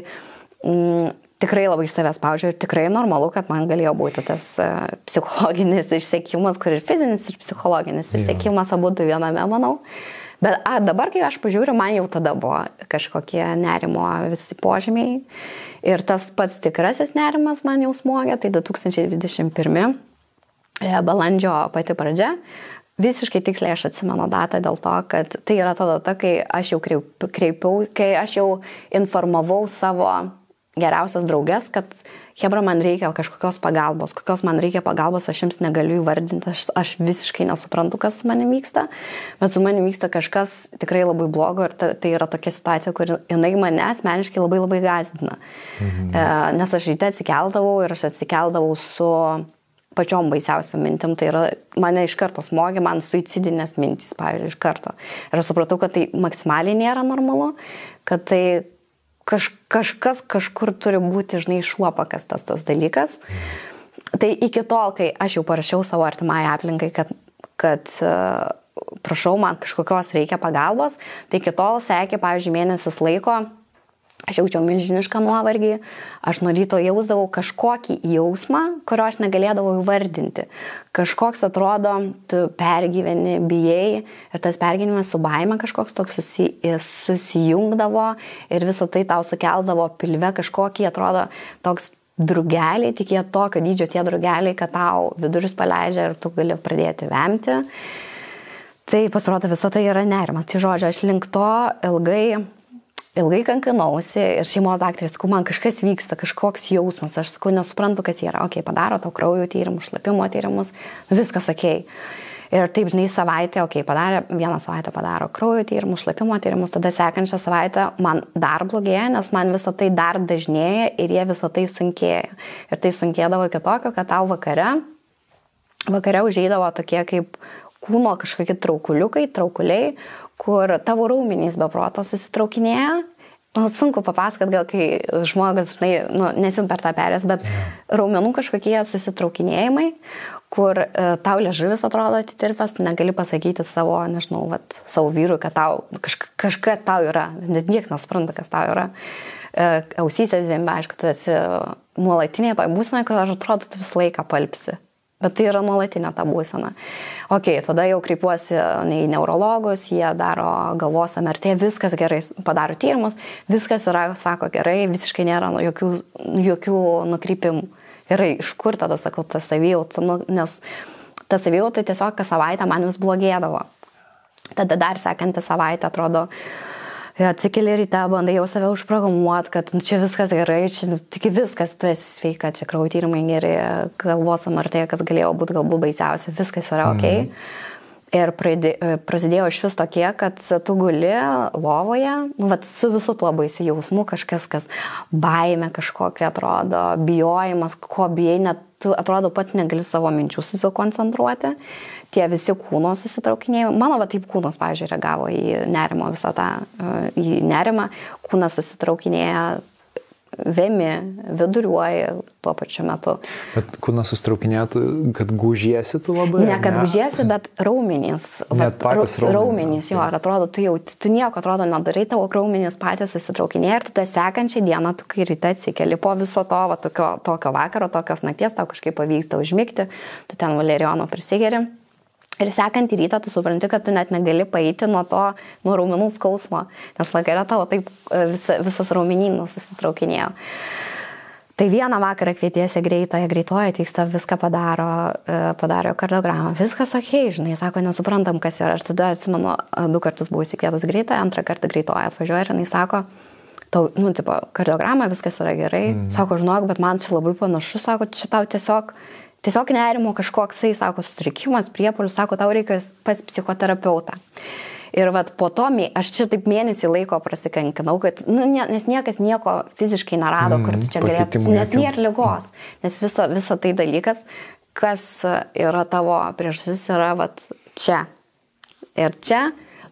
mm, tikrai labai save spaudžiu ir tikrai normalu, kad man galėjo būti tas uh, psichologinis išsiekimas, kur ir fizinis, ir psichologinis išsiekimas abu du viename, manau. Bet a, dabar, kai aš pažiūriu, man jau tada buvo kažkokie nerimo visi požymiai. Ir tas pats tikrasis nerimas man jau smogė, tai 2021 e, balandžio pati pradžia. Visiškai tiksliai aš atsimenu datą dėl to, kad tai yra ta data, kai aš jau kreipiau, kai aš jau informavau savo geriausias draugės, kad Hebra man reikia kažkokios pagalbos, kokios man reikia pagalbos, aš jums negaliu įvardinti, aš, aš visiškai nesuprantu, kas su manimi vyksta, bet su manimi vyksta kažkas tikrai labai blogo ir ta, tai yra tokia situacija, kur jinai mane asmeniškai labai labai gazdina. Mhm. E, nes aš ryte atsikeldavau ir aš atsikeldavau su pačiom baisiausiam mintim, tai yra mane iš karto smogė, man suicidinės mintys, pavyzdžiui, iš karto. Ir aš supratau, kad tai maksimaliai nėra normalu, kad tai kaž, kažkas kažkur turi būti, žinai, šuo pakastas tas dalykas. Tai iki tol, kai aš jau parašiau savo artimai aplinkai, kad, kad uh, prašau, man kažkokios reikia pagalbos, tai iki tol sekė, pavyzdžiui, mėnesis laiko Aš jaučiau milžinišką nuovargį, aš nuo ryto jausdavau kažkokį jausmą, kurio aš negalėdavau įvardinti. Kažkoks atrodo, tu pergyveni, bijai ir tas pergyvenimas su baime kažkoks toks susi, susijungdavo ir visą tai tau sukeldavo pilve kažkokį, atrodo, toks drugeliai, tik jie tokio dydžio tie drugeliai, kad tau vidurius paleidžia ir tu gali pradėti vemti. Tai pasirodo, visą tai yra nerimas. Tai žodžiu, aš link to ilgai ilgai kankinausi ir šeimos daktarė, sakau, man kažkas vyksta, kažkoks jausmas, aš sakau, nesuprantu, kas yra, okei, okay, padaro to kraujo tyrimus, šlapimo tyrimus, viskas okei. Okay. Ir taip, žinai, savaitę, okei, okay, padarė, vieną savaitę padaro kraujo tyrimus, šlapimo tyrimus, tada sekančią savaitę man dar blogėja, nes man visą tai dar dažnėja ir jie visą tai sunkėja. Ir tai sunkėdavo iki tokio, kad tau vakare, vakare užėdavo tokie kaip kūno kažkokie traukuliukai, traukuliai, kur tavo raumenys be proto susitraukinėja. Nu, sunku papasakot, gal kai žmogus, žinai, nu, nesim per tą perės, bet raumenų kažkokie susitraukinėjimai, kur e, tau liežuvis atrodo atitirpęs, tu negali pasakyti savo, nežinau, vat, savo vyrui, kad tau kaž, kažkas tau yra, net niekas nesupranta, kas tau yra. E, ausysės vėmbe, aišku, tu esi nuolatinėje toj būsenoje, kad aš atrodo, tu visą laiką palpsi. Bet tai yra nuolatinė ta būsena. Ok, tada jau kreipiuosi į neurologus, jie daro galvos MRT, viskas gerai, padaro tyrimus, viskas yra, sako gerai, visiškai nėra jokių, jokių nukrypimų. Gerai, iš kur tada sakau, ta savijauta, nu, nes ta savijauta tiesiog kas savaitę man vis blogėdavo. Tada dar sekantį savaitę atrodo, uh, atsikeli ryte, bandai jau save užprogramuoti, kad nu, čia viskas gerai, čia nu, tik viskas, tu esi sveika, čia kraujo tyrimai geri, galvos amartė, kas galėjo būti galbūt baisiausia, viskas yra ok. Mhm. Ir prasidėjo iš vis tokie, kad tu guli lovoje, nu, vat, su visu tuo baisiu jausmu, kažkas, kas baime kažkokia atrodo, bijojimas, ko bijai, net tu atrodo pats negali savo minčių susikoncentruoti tie visi kūno susitraukinėjimai. Mano va taip kūnas, pavyzdžiui, reagavo į nerimo visą tą, į nerimą, kūnas susitraukinėja vemi, viduriuoji tuo pačiu metu. Bet kūnas sustraukinėtų, kad gužiesi tu labai? Ne, kad ne? gužiesi, bet raumenys. Net patys raumenys. Raumenys, jo, ir atrodo, tu jau, tu nieko atrodo nedarai, tavo raumenys patys susitraukinėja ir tada sekančią dieną, tu kai ryte atsikeli po viso to, va, tokio, tokio vakaro, tokios nakties, tau kažkaip pavyksta užmigti, tu ten valerijono prisigeri Ir sekantį rytą tu supranti, kad tu net negali paeiti nuo to, nuo raumenų skausmo, nes vakare tavo taip e, vis, visas raumenynas susitraukinėjo. Tai vieną vakarą kvietiesi greitąją, greitoje atvyksta, viską padaro, e, padaro kardiogramą, viskas ok, žinai, sako, nesuprantam, kas yra. Ir tada atsimenu, e, du kartus buvau įsikvietus greitąją, antrą kartą greitoje atvažiuoja ir jinai sako, tau, nu, tipo, kardiogramą, viskas yra gerai, mm. sako, žinok, bet man čia labai panašu, sako, čia tau tiesiog Tiesiog nerimo kažkoksai, sako, sutrikimas, priepolius, sako, tau reikia pas psichoterapeutą. Ir vat, po to, aš čia taip mėnesį laiko prasikankinau, kad, nu, ne, nes niekas nieko fiziškai nerado, kur tu čia Mm, galėtum, nes nėra lygos, nes visa, visa tai dalykas, kas yra tavo priežastis, yra vat, čia. Ir čia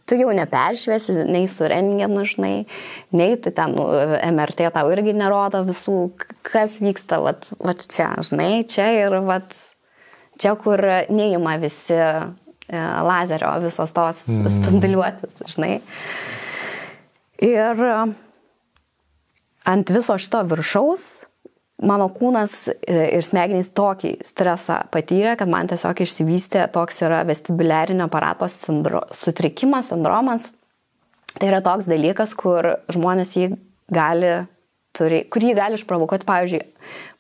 tu jau neperšviesi, nei su rengenu, žinai, nei tu ten nu, MRT tau irgi nerodo visų, kas vyksta, vat, vat čia, žinai, čia ir vat, čia, kur neima visi e, lazerio, visos tos mm. spinduliuotis, žinai. Ir ant viso šito viršaus mano kūnas e, ir smegenys tokį stresą patyrė, kad man tiesiog išsivystė toks yra vestibuliarinio aparato sindro, sutrikimas, sindromas. Tai yra toks dalykas, kur žmonės jį gali, turi, kur jį gali išprovokuoti, pavyzdžiui,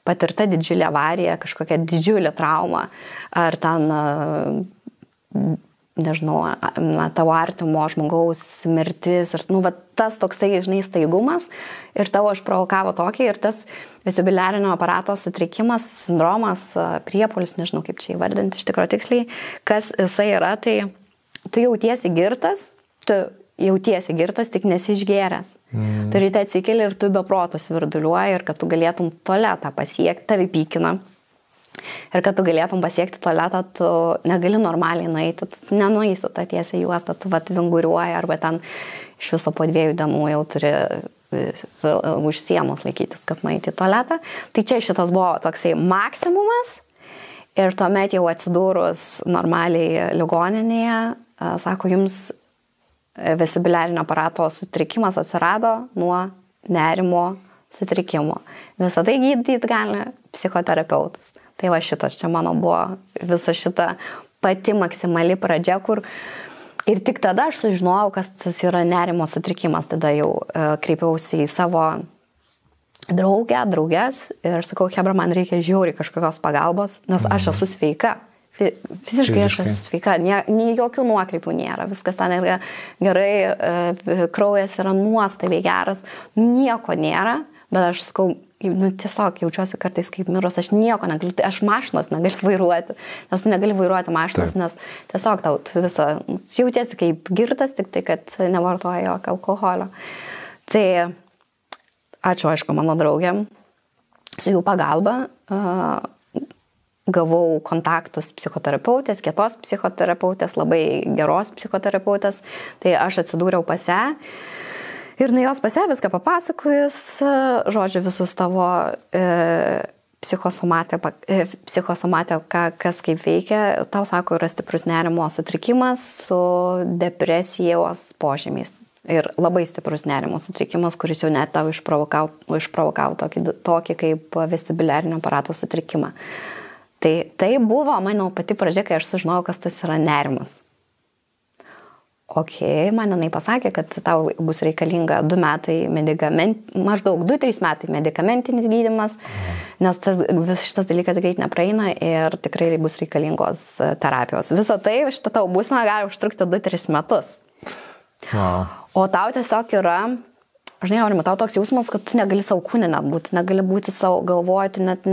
patirta didžiulė avarija, kažkokia didžiulė trauma, ar ten, nežinau, na, tavo artimo žmogaus mirtis, ir, nu, va, tas toksai, žinai, staigumas ir tavo išprovokavo tokį, ir tas vestibuliarinio aparato sutrikimas, sindromas, priepolis, nežinau kaip čia įvardinti iš tikrųjų tiksliai, kas jisai yra, tai tu jautiesi girtas, tu jautiesi girtas, tik nesižgėręs. Mm. Tu ryte atsikeli ir tu be proto svirduliuoji ir kad tu galėtum tualetą pasiekti, tavi pykina. Ir kad tu galėtum pasiekti tualetą, tu negali normaliai nueiti, tu nenueisi tą tiesią juostą, tu vat vinguriuoji arba ten iš viso po dviejų dienų jau turi e, už sienos laikytis, kad nueiti į tualetą. Tai čia šitas buvo toksai maksimumas. Ir tuomet jau atsidūrus normaliai ligoninėje, a, sako, jums vestibuliarinio aparato sutrikimas atsirado nuo nerimo sutrikimo. Visą tai gydyti gali psichoterapeutas. Tai va šitas čia mano buvo visa šita pati maksimali pradžia, kur ir tik tada aš sužinojau, kas tas yra nerimo sutrikimas. Tada jau e, kreipiausi į savo draugę, draugės ir sakau, Hebra, man reikia žiauriai kažkokios pagalbos, nes aš esu sveika. Fi- Fiziškai aš Fiziškai. esu sveika, nie- nei jokių nuokrypų nėra, viskas ten yra gerai, e, kraujas yra nuostabiai geras, nieko nėra, bet aš sakau, nu, tiesiog jaučiuosi kartais kaip mirus, aš nieko negaliu, aš mašinos negaliu vairuoti, nes tu negali vairuoti mašinos, Taip. nes tiesiog tau visą, nu, jautiesi kaip girtas, tik tai, kad nevartoja jokio alkoholio. Tai ačiū, aišku, mano draugiam, su jų pagalba. Uh, gavau kontaktus psichoterapeutės, kietos psichoterapeutės, labai geros psichoterapeutės, tai aš atsidūriau pas ją. Ir nuo jos pas ją viską papasakojus, e, žodžiu, visus tavo e, psichosomatę, e, psichosomatę ką, kas kaip veikia, tau sako, yra stiprus nerimo sutrikimas su depresijos požymiais. Ir labai stiprus nerimo sutrikimas, kuris jau net tau išprovokavo, išprovokavo tokį, tokį kaip vestibuliarinio aparato sutrikimą. Tai tai buvo mano pati pradžia, kai aš sužinojau, kas tas yra nerimas. Ok, man jinai pasakė, kad tau bus reikalinga 2 metai medikament, maždaug 2-3 metai medikamentinis gydimas, nes tas, vis šitas dalykas greit nepraeina ir tikrai bus reikalingos e, terapijos. Visą tai, šitą tau būsime gali užtrukti 2-3 metus. Wow. O tau tiesiog yra, žinai, aurimai, tau toks jausmas, kad tu negali savo kūnę net būti, negali būti savo galvoti, net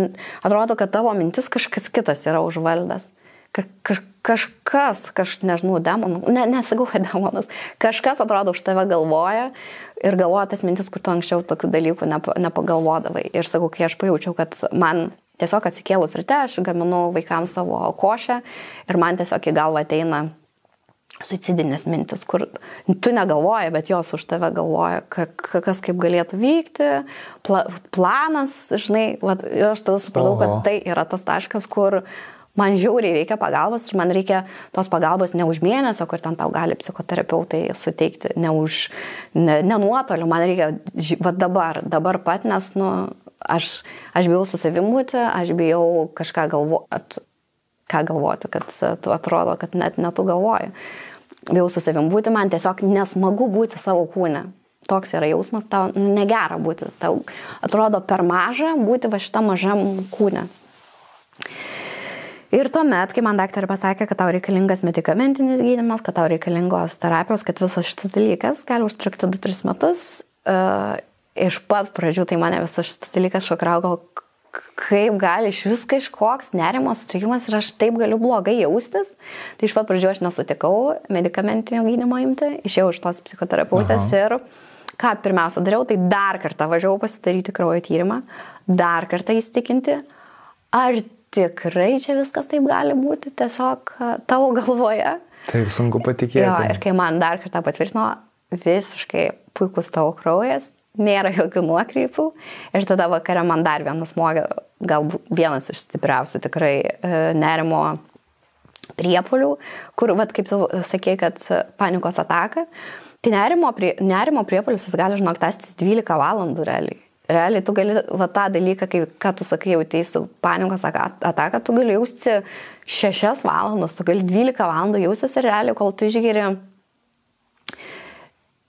atrodo, kad tavo mintis kažkas kitas yra užvaldęs. Ka kaž kažkas, kaž, nežinau, demonų, ne, nesakau, kad demonas, kažkas atrodo už tave galvoja ir galvoja tas mintis, kur tu anksčiau tokių dalykų nepa, nepagalvodavai. Ir sakau, kai aš pajaučiau, kad man tiesiog atsikėlus ryte, aš gaminu vaikams savo košę ir man tiesiog į galvą ateina suicidinės mintis, kur tu negalvoji, bet jos už tave galvoja, ka, ka, kas kaip galėtų vykti, pla, planas, žinai, vat, ir aš tada supratau, Oho. kad tai yra tas taškas, kur man žiauriai reikia pagalbos ir man reikia tos pagalbos ne už mėnesio, kur ten tau gali psichoterapeutai suteikti, ne už, ne, ne nuotoliu, man reikia, va dabar, dabar pat, nes, nu, aš, aš bijau su savim būti, aš bijau kažką galvoti, ką galvoti, kad tu atrodo, kad net netu galvoji. Bijau su savim būti, man tiesiog nesmagu būti savo kūne. Toks yra jausmas, tau negera būti, tau atrodo per maža būti va šitam mažam kūne. Ir tuomet, kai man daktarė pasakė, kad tau reikalingas medikamentinis gydimas, kad tau reikalingos terapijos, kad visas šitas dalykas gali užtrukti 2-3 metus, uh, iš pat pradžių tai mane visas šitas dalykas šokiravo, gal kaip gali iš vis kažkoks nerimo sutrikimas ir aš taip galiu blogai jaustis. Tai iš pat pradžių aš nesutikau medicamentinio gydimo imti, išėjau iš tos psichoterapeutės Aha. ir ką pirmiausia dariau, tai dar kartą važiavau pasidaryti kraujo tyrimą, dar kartą įstikinti, ar tikrai čia viskas taip gali būti tiesiog tavo galvoje. Taip sunku patikėti. Jo, ir kai man dar kartą patvirtino, visiškai puikus tavo kraujas, nėra jokių nuokrypų. Ir tada vakare man dar vienas smogė, galbūt vienas iš stipriausių tikrai e, nerimo priepolių, kur, vat, kaip tu sakei, kad panikos ataka. Tai nerimo, prie, nerimo priepolius jis gali, žinok, tęstis 12 valandų realiai. Realiai tu gali, va tą dalyką, kai, ką tu sakai, jautėsi panikos ataką, tu gali jausti 6 valandas, tu gali 12 valandų jaustis ir realiai, kol tu išgeri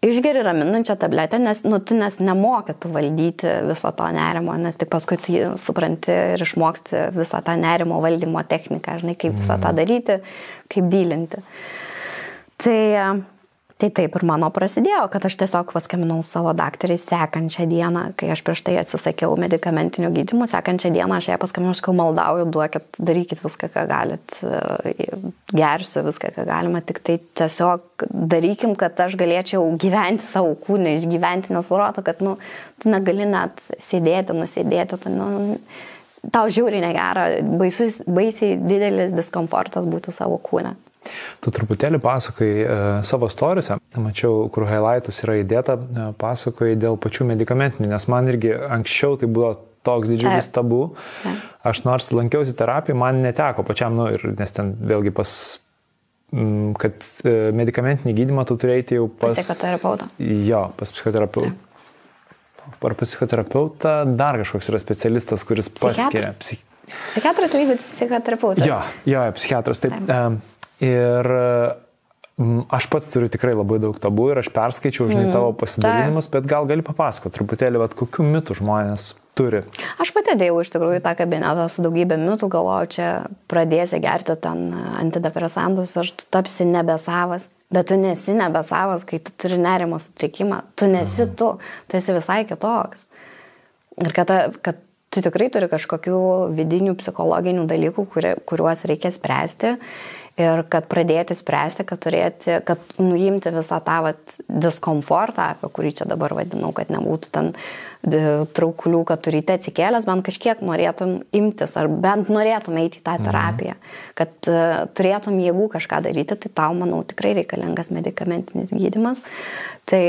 išgeri raminančią tabletę, nes nu, tu nes nemoki tu valdyti viso to nerimo, nes tik paskui tu supranti ir išmoksti visą tą nerimo valdymo techniką, žinai, kaip visą tą mhm. daryti, kaip dylinti. Tai Tai taip ir mano prasidėjo, kad aš tiesiog paskambinau savo daktarai sekančią dieną, kai aš prieš tai atsisakiau medicamentinio gydimo, sekančią dieną aš ją paskambinau, sakau, maldauju, duokit, darykit viską, ką galit, gersiu viską, ką galima, tik tai tiesiog darykim, kad aš galėčiau gyventi savo kūną, išgyventi, nes varoto, kad, nu, tu negali net sėdėti, nusėdėti, tu, nu, tau žiauriai negera, baisus, baisiai didelis diskomfortas būtų savo kūne. Tu truputėlį pasakai e, savo storiuose, mačiau, kur highlightus yra įdėta, e, pasakoji dėl pačių medikamentinių, nes man irgi anksčiau tai buvo toks didžiulis tabu. Aš nors lankiausi terapiją, man neteko pačiam, nu, ir, nes ten vėlgi pas m, kad e, medicamentinį gydimą tu turėjai jau pas... Psichoterapeutą. Jo, pas psichoterapeutą. Ar psichoterapeutą dar kažkoks yra specialistas, kuris paskiria. Psich... Psichiatras lygus psichoterapeutas. Jo, jo, psichiatras, taip. taip. Ir aš pats turiu tikrai labai daug tabų ir aš perskaičiau, žinai, mm, tavo pasidalinimus, bet gal gali papasakoti truputėlį, vad, kokiu mitu žmonės turi. Aš pati dėjau iš tikrųjų tą kabinetą su daugybė mitų, galvoju, čia pradėsi gerti ten antidepresantus ir tu tapsi nebesavas. Bet tu nesi nebesavas, kai tu turi nerimo sutrikimą. Tu nesi mhm. tu, tu esi visai kitoks. Ir kad, ta, kad tu tikrai turi kažkokių vidinių psichologinių dalykų, kurie, kuriuos reikia spręsti ir kad pradėti spręsti, kad turėti, kad nuimti visą tą vat, diskomfortą, apie kurį čia dabar vadinau, kad nebūtų ten traukulių, kad turite atsikėlęs, bent kažkiek norėtum imtis, ar bent norėtum eiti į tą mhm. terapiją, kad uh, turėtum jėgų kažką daryti, tai tau, manau, tikrai reikalingas medikamentinis gydimas. Tai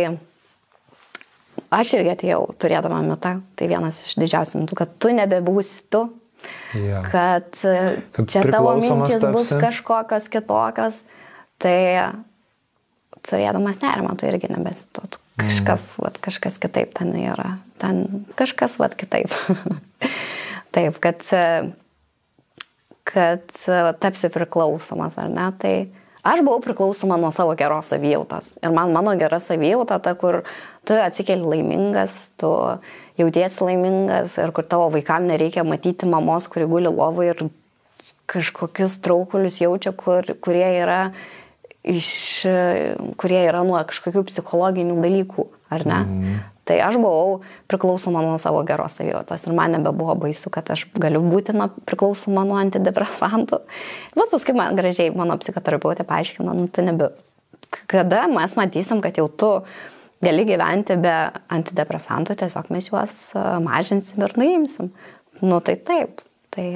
aš irgi atėjau turėdama mitą, tai vienas iš didžiausių mitų, kad tu nebebūsi tu, Ja. Kad, kad čia tavo mintis tapsi. bus kažkokios kitokios, tai turėdamas nerimą, tu irgi nebesituot. Kažkas, mm. vat, kažkas kitaip ten yra. Ten kažkas vat kitaip. Taip, kad, kad tapsi priklausomas, ar ne? Tai aš buvau priklausoma nuo savo geros savijautos. Ir man mano gera savijauta, ta, kur tu atsikeli laimingas, tu jautiesi laimingas ir kur tavo vaikam nereikia matyti mamos, kuri guli lovoje ir kažkokius traukulius jaučia, kur, kurie yra iš, kurie yra nuo kažkokių psichologinių dalykų, ar ne? Mm. Tai aš buvau priklausoma nuo savo geros savijautos ir man nebebuvo baisu, kad aš galiu būti priklausoma nuo antidepresantų. Bet paskui man gražiai mano psichoterapeutė paaiškino, nu, tai nebe. Kada mes matysim, kad jau tu gali gyventi be antidepresantų, tiesiog mes juos e, mažinsim ir nuimsim. Nu tai taip. Tai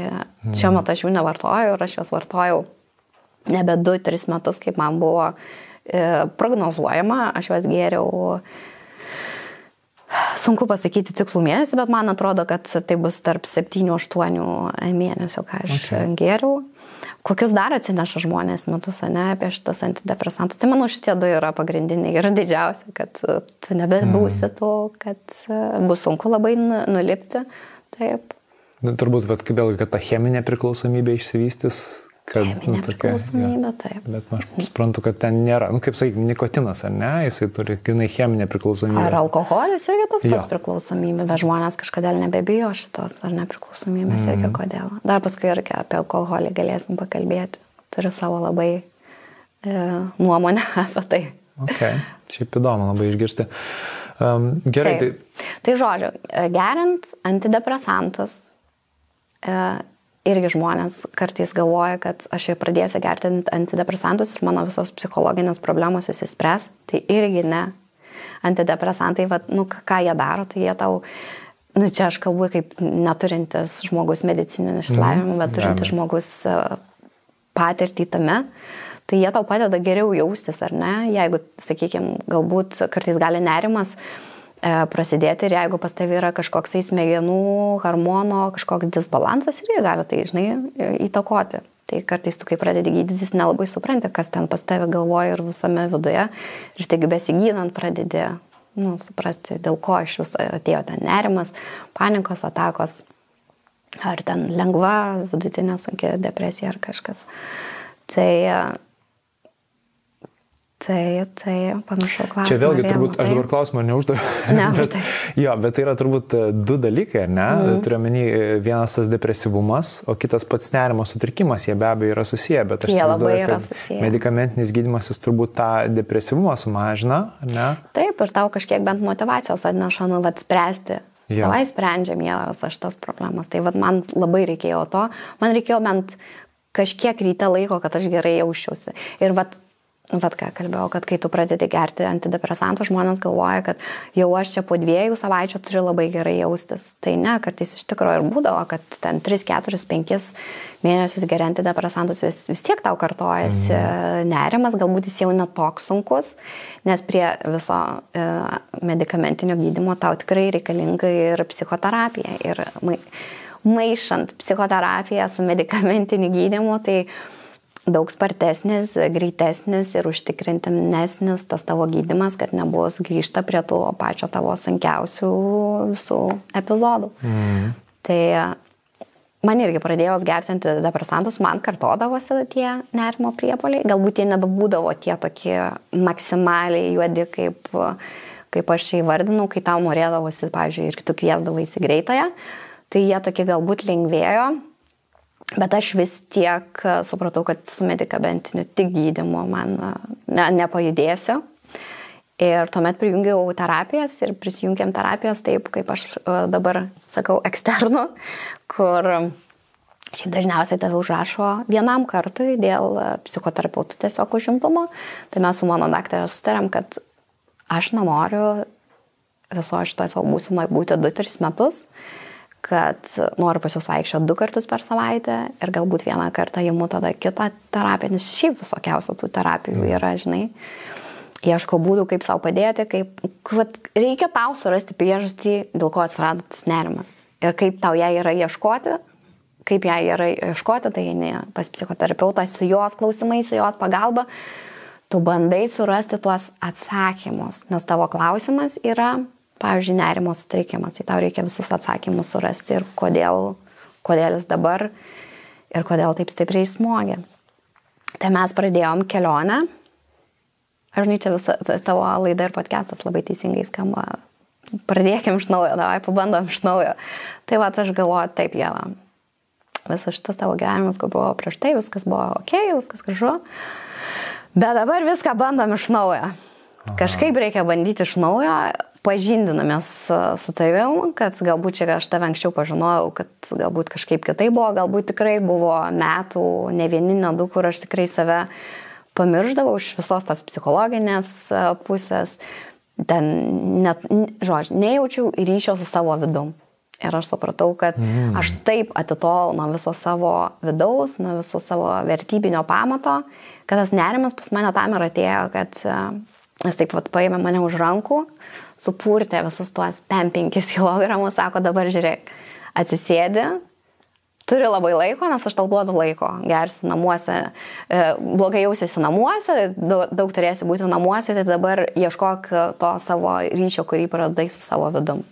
šiuo metu aš jų nevartoju ir aš juos vartojau nebe 2-3 metus, kaip man buvo e, prognozuojama, aš juos geriau. Sunku pasakyti tikslų mėnesį, bet man atrodo, kad tai bus tarp 7-8 mėnesių, ką aš okay. geriau kokius dar atsineša žmonės metus, ne, apie šitos antidepresantus. Tai manau, šitie du yra pagrindiniai ir didžiausia, kad e, tu nebebūsi mm. to, kad e, bus sunku labai nu, nulipti. Taip. Nu, turbūt, bet kaip vėlgi, kad ta cheminė priklausomybė išsivystys, Kad, nu, tokia, ja, taip. Bet aš suprantu, kad ten nėra, nu, kaip sakai, nikotinas, ar ne, jisai turi grinai cheminę priklausomybę. Ar alkoholis irgi tas pats priklausomybė, bet žmonės kažkodėl nebebijo šitos ar nepriklausomybės mm. irgi kodėl. Dar paskui irgi apie alkoholį galėsim pakalbėti. Turiu savo labai e, nuomonę apie tai. Ok, šiaip įdomu labai išgirsti. Um, gerai, taip. tai. Tai žodžiu, geriant antidepresantus e, irgi žmonės kartais galvoja, kad aš jau pradėsiu gerti antidepresantus ir mano visos psichologinės problemos įsispręs. Tai irgi ne. Antidepresantai, va, nu, ką jie daro, tai jie tau, nu, čia aš kalbu kaip neturintis žmogus medicininį išsilavinimą, mm, bet turintis žmogus e, patirtį tame. Tai jie tau padeda geriau jaustis, ar ne? Jeigu, sakykime, galbūt kartais gali nerimas, uh, prasidėti ir jeigu pas tavai yra kažkoks smegenų, hormono, kažkoks disbalansas, irgi gali tai, žinai, įtakoti. Tai kartais tu, kai pradedi gydytis, nelabai supranti, kas ten pas tave galvoja ir visame viduje. Ir taigi besigydant pradedi, nu, suprasti, dėl ko iš viso atėjo ten nerimas, panikos atakos, ar ten lengva, vidutinė sunkia depresija ar kažkas. Tai Tai, tai, pamiršau klausimą. Čia vėlgi turbūt, tai... aš dabar klausimą neuždaviau. Ne, bet, tai. jo, bet tai yra turbūt e, du dalykai, ne? Mm. Turiu menį, e, vienas tas depresyvumas, o kitas pats nerimo sutrikimas, jie be abejo yra susiję, bet aš įsivaizduoju, medikamentinis gydimas jis turbūt tą depresyvumą sumažina, ne? Taip, ir tau kažkiek bent motivacijos atneša, nu, vad spręsti. Ja. Tavai sprendžiam jie visas šitas problemas. Tai vad man labai reikėjo to, man reikėjo bent kažkiek ryte laiko, kad aš gerai jausčiausi. Ir vad Vat ką kalbėjau, kad kai tu pradedi gerti antidepresantų, žmonės galvoja, kad jau aš čia po dviejų savaičių turiu labai gerai jaustis. Tai ne, kartais iš tikrųjų ir būdavo, kad ten 3, 4, 5 mėnesius geri antidepresantus vis, vis tiek tau kartojasi mm. nerimas, galbūt jis jau netoks sunkus, nes prie viso e, medicamentinio gydimo tau tikrai reikalinga ir psichoterapija. Ir maišant psichoterapiją su medicamentiniu gydimu, tai daug spartesnis, greitesnis ir užtikrintinesnis tas tavo gydimas, kad nebus grįžta prie to pačio tavo sunkiausių visų epizodų. Mm. Tai man irgi pradėjus gerti antidepresantus, man kartodavosi tie nerimo priepoliai, galbūt jie nebebūdavo tie tokie maksimaliai juodi, kaip, kaip aš įvardinau, kai tau norėdavosi, pavyzdžiui, ir tu kviesdavaisi greitąją, tai jie tokie galbūt lengvėjo, Bet aš vis tiek e, supratau, kad su medikamentiniu tik gydimu man e, ne, nepajudėsiu. Ir tuomet prijungiau terapijas ir prisijungiam terapijas taip, kaip aš e, dabar sakau, eksternu, kur šiaip dažniausiai tave užrašo vienam kartui dėl psichoterapeutų tiesiog užimtumo. Tai mes su mano daktarė sutarėm, kad aš nenoriu viso šitoje savo būsinoje būti 2-3 metus kad noriu pas jūs vaikščioti du kartus per savaitę ir galbūt vieną kartą įimu tada kitą terapiją, nes šiaip visokiausių tų terapijų mm. yra, žinai. Ieško būdų, kaip savo padėti, kaip, kad reikia tau surasti priežastį, dėl ko atsirado tas nerimas. Ir kaip tau ją yra ieškoti, kaip ją yra ieškoti, tai ne pas psichoterapeutą su jos klausimais, su jos pagalba, tu bandai surasti tuos atsakymus, nes tavo klausimas yra pavyzdžiui, nerimo sutrikimas, tai tau reikia visus atsakymus surasti ir kodėl, kodėl jis dabar ir kodėl taip stipriai smogė. Tai mes pradėjom kelionę. Aš žinai, čia visa tavo laida ir podcastas labai teisingai skamba. Pradėkim iš naujo, davai, pabandom iš naujo. Tai va, aš galvoju, taip, Jėva, visas šitas tavo gyvenimas, kur buvo prieš tai, viskas buvo ok, viskas gražu. Bet dabar viską bandom iš naujo. Kažkaip reikia bandyti iš naujo, pažindinamės su tavim, kad galbūt čia aš tave anksčiau pažinojau, kad galbūt kažkaip kitai buvo, galbūt tikrai buvo metų, ne vieni, ne du, kur aš tikrai save pamirždavau iš visos tos psichologinės pusės, ten net, žodžiu, nejaučiau ryšio su savo vidum. Ir aš supratau, kad mm. aš taip atitolau nuo viso savo vidaus, nuo viso savo vertybinio pamato, kad tas nerimas pas mane tam ir atėjo, kad jis taip pat paėmė mane už rankų, supurtė visus tuos 5 kg, sako dabar žiūrėk, atsisėdi, turi labai laiko, nes aš tau duodu laiko, gersi namuose, e, blogai jausiasi namuose, daug, turėsi būti namuose, tai dabar ieškok to savo ryšio, kurį praradai su savo vidum.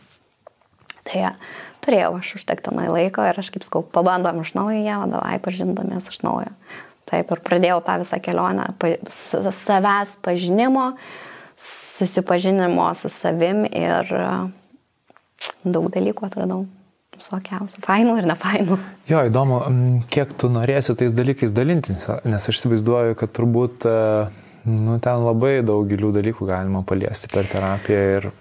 Tai ja, turėjau aš užtektinai laiko ir aš kaip skau, pabandom iš naujo, ja, davai pažindamės iš naujo. Taip ir pradėjau tą visą kelionę savęs pažinimo, susipažinimo su savim ir e, daug dalykų atradau. Visokiausių, fainų ir nefainų. Jo, įdomu, kiek tu norėsi tais dalykais dalintis, nes aš įsivaizduoju, kad turbūt e, nu, ten labai daug gilių dalykų galima paliesti per terapiją ir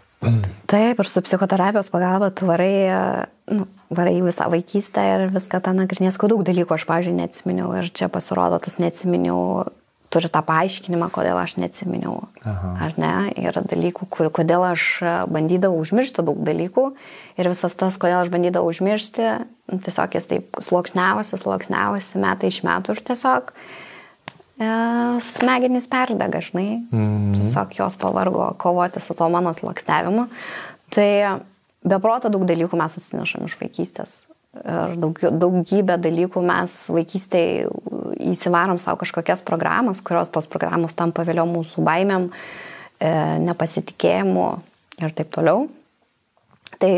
Taip, ir su psichoterapijos pagalba tu varai, nu, varai visą vaikystę ir viską tą nagrinės, ko daug dalykų aš, pažiūrėjau, neatsiminiau ir čia pasirodo, tas neatsiminiau turi tą paaiškinimą, kodėl aš neatsiminiau. Aha. Ar ne? Yra dalykų, kodėl aš bandydavau užmiršti daug dalykų ir visas tas, kodėl aš bandydavau užmiršti, nu, tiesiog jis taip sluoksniavosi, sluoksniavosi metai iš metų ir tiesiog e, smegenys perdega, žinai. Mm. Tiesiog jos pavargo kovoti su to mano sluoksniavimu. Tai beproto daug dalykų mes atsinešam iš vaikystės. Ir daug, daugybę dalykų mes vaikystėje įsivarom savo kažkokias programas, kurios tos programos tampa vėliau mūsų baimėm, e, nepasitikėjimu ir taip toliau. Tai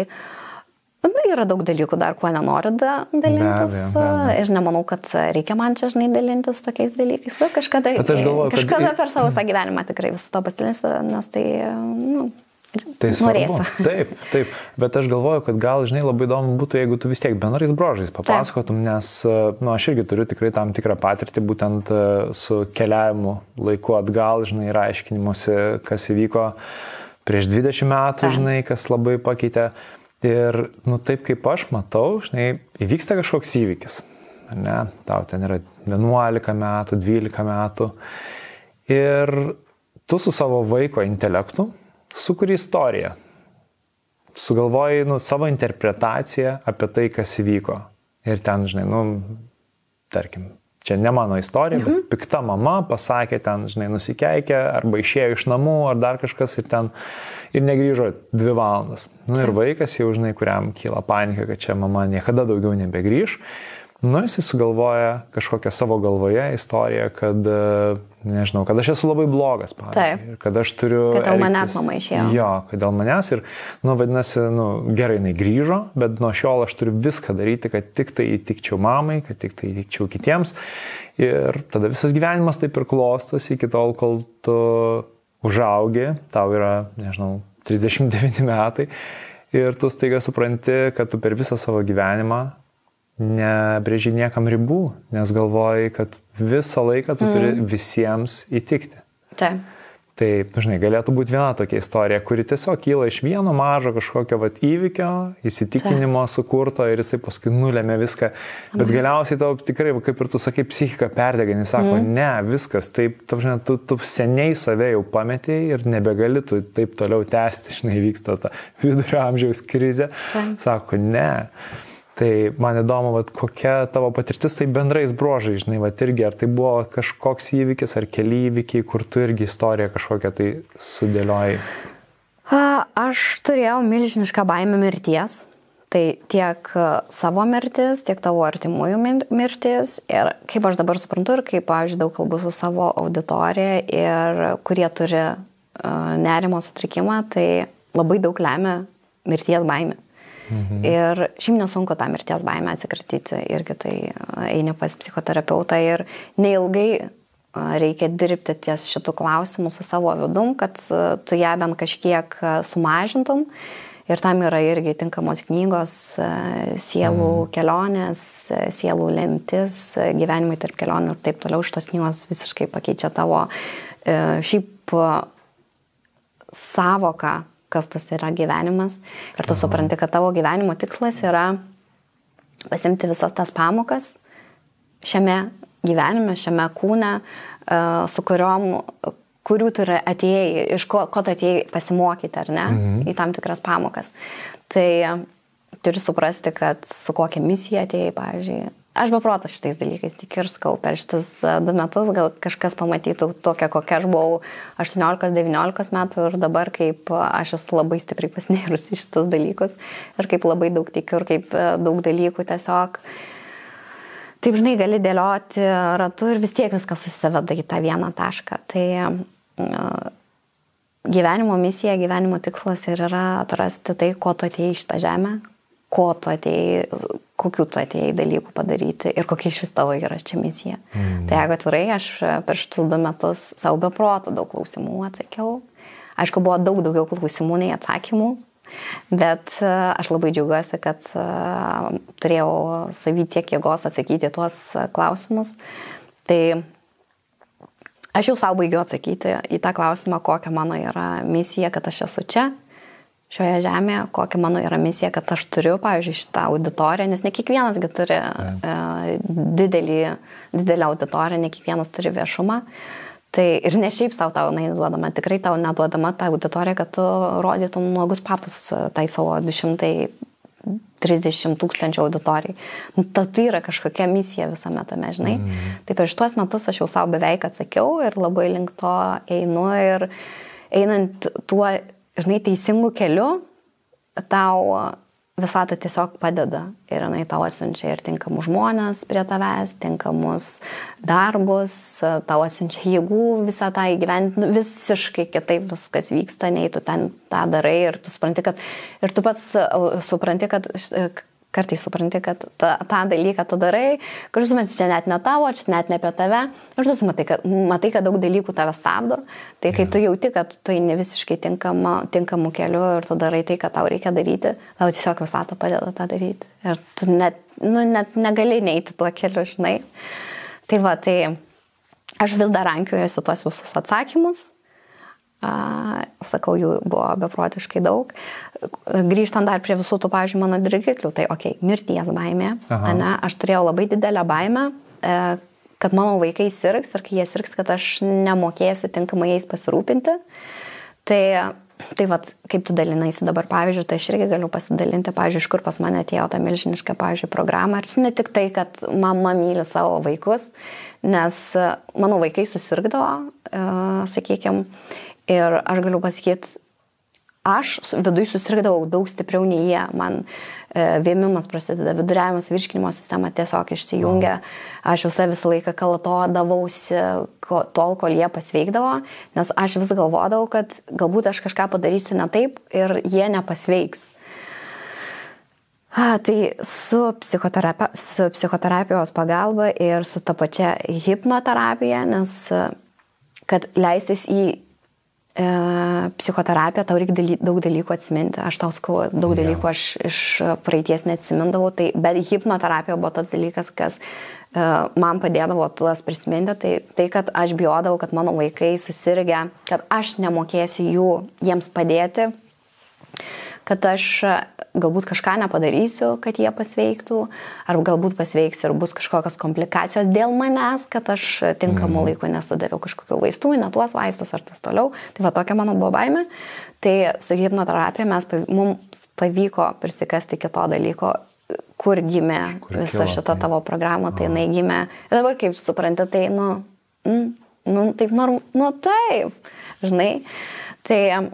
nu, yra daug dalykų dar, kuo nenoriu da, dalintis. Be be abejo. Ir nemanau, kad reikia man čia, žinai, dalintis tokiais dalykais. Bet kažkada, Bet galvoju, kažkada kad... per savo visą gyvenimą tikrai visų to pasidalinsiu, nes tai nu, Tai svarbu. Taip, taip, bet aš galvoju, kad gal, žinai, labai įdomu būtų, jeigu tu vis tiek bendrais brožais papasakotum, taip. nes, na, nu, aš irgi turiu tikrai tam tikrą patirtį būtent e, su keliavimu laiku atgal, žinai, ir aiškinimuose, kas įvyko prieš 20 metų, taip. žinai, kas labai pakeitė. Ir, nu, taip kaip aš matau, žinai, įvyksta kažkoks įvykis. Ne, tau ten yra 11 metų, 12 metų. Ir tu su savo vaiko intelektu, sukuri istoriją, sugalvoji nu, savo interpretaciją apie tai, kas įvyko. Ir ten, žinai, nu, tarkim, čia ne mano istorija, mhm. bet pikta mama pasakė ten, žinai, nusikeikė, arba išėjo iš namų, ar dar kažkas ir ten, ir negrįžo dvi valandas. Nu ir vaikas jau, žinai, kuriam kyla panika, kad čia mama niekada daugiau nebegrįž. Nu, jisai sugalvoja kažkokią savo galvoje istoriją, kad, e, nežinau, kad aš esu labai blogas, pavyzdžiui. Kad aš turiu... Kad dėl manęs mama išėjo. Jo, kad dėl manęs ir, nu, vadinasi, nu, gerai, jinai grįžo, bet nuo šiol aš turiu viską daryti, kad tik tai įtikčiau mamai, kad tik tai įtikčiau kitiems. Ir tada visas gyvenimas taip ir klostosi iki tol, kol tu užaugi, tau yra, nežinau, 39 metai. Ir tu staiga supranti, kad tu per visą savo gyvenimą nebrėži niekam ribų, nes galvoji, kad visą laiką tu turi mm. visiems įtikti. Taip. Tai, žinai, galėtų būti viena tokia istorija, kuri tiesiog kyla iš vieno mažo kažkokio vat, įvykio, įsitikinimo Taip. sukurto ir jisai paskui nulėmė viską. Bet galiausiai tau tikrai, kaip ir tu sakai, psichika perdega, jis sako, mm. ne, viskas, taip, tu, žinai, tu, tu seniai save jau pametėjai ir nebegali tu taip toliau tęsti, žinai, vyksta ta vidurio amžiaus krizė. Taip. Sako, ne. Tai man įdomu, vat, kokia tavo patirtis tai bendrais brožai, žinai, vat, irgi, ar tai buvo kažkoks įvykis, ar keli įvykiai, kur tu irgi istoriją kažkokią tai sudėliojai. Aš turėjau milžinišką baimę mirties. Tai tiek savo mirtis, tiek tavo artimųjų mirtis. Ir kaip aš dabar suprantu ir kaip aš daug kalbu su savo auditorija ir kurie turi nerimo sutrikimą, tai labai daug lemia mirties baimė. Mhm. Ir šiaip nesunku tą mirties baimę atsikratyti, irgi tai eini pas psichoterapeutą ir neilgai reikia dirbti ties šitų klausimų su savo vidum, kad tu ją bent kažkiek sumažintum. Ir tam yra irgi tinkamos knygos, sielų mhm. kelionės, sielų lemtis, gyvenimai tarp kelionių ir taip toliau. Šitos knygos visiškai pakeičia tavo šiaip savoką kas tas yra gyvenimas. Ir tu supranti, kad tavo gyvenimo tikslas yra pasimti visas tas pamokas šiame gyvenime, šiame kūne, e, su kuriuom kurių tu atėjai, iš ko, ko tu atėjai pasimokyti, ar ne, mhm. į tam tikras pamokas. Tai turi suprasti, kad su kokia misija atėjai, pavyzdžiui, aš beproto šitais dalykais tik ir skau per šitus e, du metus, gal kažkas pamatytų tokią, kokia aš buvau 18-19 metų ir dabar kaip aš esu labai stipriai pasinėrus į šitus dalykus ir kaip labai daug tikiu ir kaip e, daug dalykų tiesiog. Taip, žinai, gali dėlioti ratu ir vis tiek viskas susiveda į tą vieną tašką. Tai uh, gyvenimo misija, gyvenimo tikslas ir yra atrasti tai, ko tu atėjai iš tą žemę, ko tu atėjai, kokiu tu atėjai dalykų padaryti ir kokia iš vis tavo yra čia misija. Mm. Tai jeigu atvirai, aš per šitus du metus savo be proto daug klausimų atsakiau. Aišku, buvo daug daugiau klausimų nei atsakymų, bet e, aš labai džiaugiuosi, kad uh, turėjau savy tiek jėgos atsakyti tuos klausimus. Tai aš jau savo baigiu atsakyti į tą klausimą, kokia mano yra misija, kad aš esu čia šioje žemėje, kokia mano yra misija, kad aš turiu, pavyzdžiui, šitą auditoriją, nes ne kiekvienasgi turi e, didelį, didelį auditoriją, ne kiekvienas turi viešumą. Tai ir ne šiaip savo tau neduodama, tikrai tau neduodama ta auditorija, kad tu rodytum nuogus papus e, tai savo 230 tūkstančių auditorijai. Nu, ta tai yra kažkokia misija visame tame, žinai. Mm. Tai per šituos metus aš jau savo beveik atsakiau ir labai link to einu ir einant tuo žinai, teisingų kelių tau visata tiesiog padeda ir jinai tau atsiunčia ir tinkamus žmonės prie tavęs, tinkamus darbus, tau atsiunčia jėgų visą tą įgyventi, nu, visiškai kitaip viskas vyksta, nei tu ten tą darai ir tu supranti, kad ir tu pats supranti, kad kartais supranti, kad ta, tą dalyką tu darai, kažkas mes čia net ne tavo, čia net ne apie tave, ir tu matai kad, matai, kad daug dalykų tave stabdo, tai kai tu jauti, kad tu eini visiškai tinkama, tinkamu keliu ir tu darai tai, ką tau reikia daryti, tau tiesiog visata padeda tą daryti. Ir tu net, nu, net negali neiti tuo keliu, žinai. Tai va, tai aš vis dar rankiojuosi tuos visus atsakymus sakau, jų buvo beprotiškai daug. Grįžtant dar prie visų tų, pavyzdžiui, mano dirgiklių, tai, okei, okay, mirties baimė. Ne, aš turėjau labai didelę baimę, e, kad mano vaikai sirgs ir kai jie sirgs, kad aš nemokėsiu tinkamai jais pasirūpinti. Tai Tai vad, kaip tu dalinaisi dabar, pavyzdžiui, tai aš irgi galiu pasidalinti, pavyzdžiui, iš kur pas mane atėjo ta milžiniška, pavyzdžiui, programa. Ir ne tik tai, kad mama myli savo vaikus, nes mano vaikai susirgdavo, uh, sakykime, Ir aš galiu pasakyti, aš viduje susirgdavau daug stipriau nei jie. Man e, vėmimas prasideda, viduriavimas, virškinimo sistema tiesiog išsijungia. Aš visą visą laiką kalatodavausi ko, tol, kol jie pasveikdavo, nes aš vis galvodavau, kad galbūt aš kažką padarysiu ne taip ir jie nepasveiks. A, tai su, psichoterapi su psichoterapijos pagalba ir su ta pačia hipnoterapija, nes kad leistis į psichoterapija, tau reikia daug dalykų atsiminti. Aš tau sakau, daug ja. dalykų aš iš praeities neatsimindavau, tai, bet hipnoterapija buvo tas dalykas, kas e, man padėdavo tuos prisiminti. Tai, tai, kad aš bijodavau, kad mano vaikai susirgia, kad aš nemokėsiu jų jiems padėti kad aš galbūt kažką nepadarysiu, kad jie pasveiktų, ar galbūt pasveiks ir bus kažkokios komplikacijos dėl manęs, kad aš tinkamu mm. laiku nesudaviau kažkokių vaistų, ne tuos vaistus ar tas toliau. Tai va tokia mano buvo baime. Tai su hipnoterapija mes, mums pavyko prisikasti kito dalyko, kur gimė kur visa kilo, šita tai. tavo programa, tai jinai gimė. Ir dabar, kaip suprantate, tai, nu, mm, nu, taip, norm, nu, taip, žinai. Tai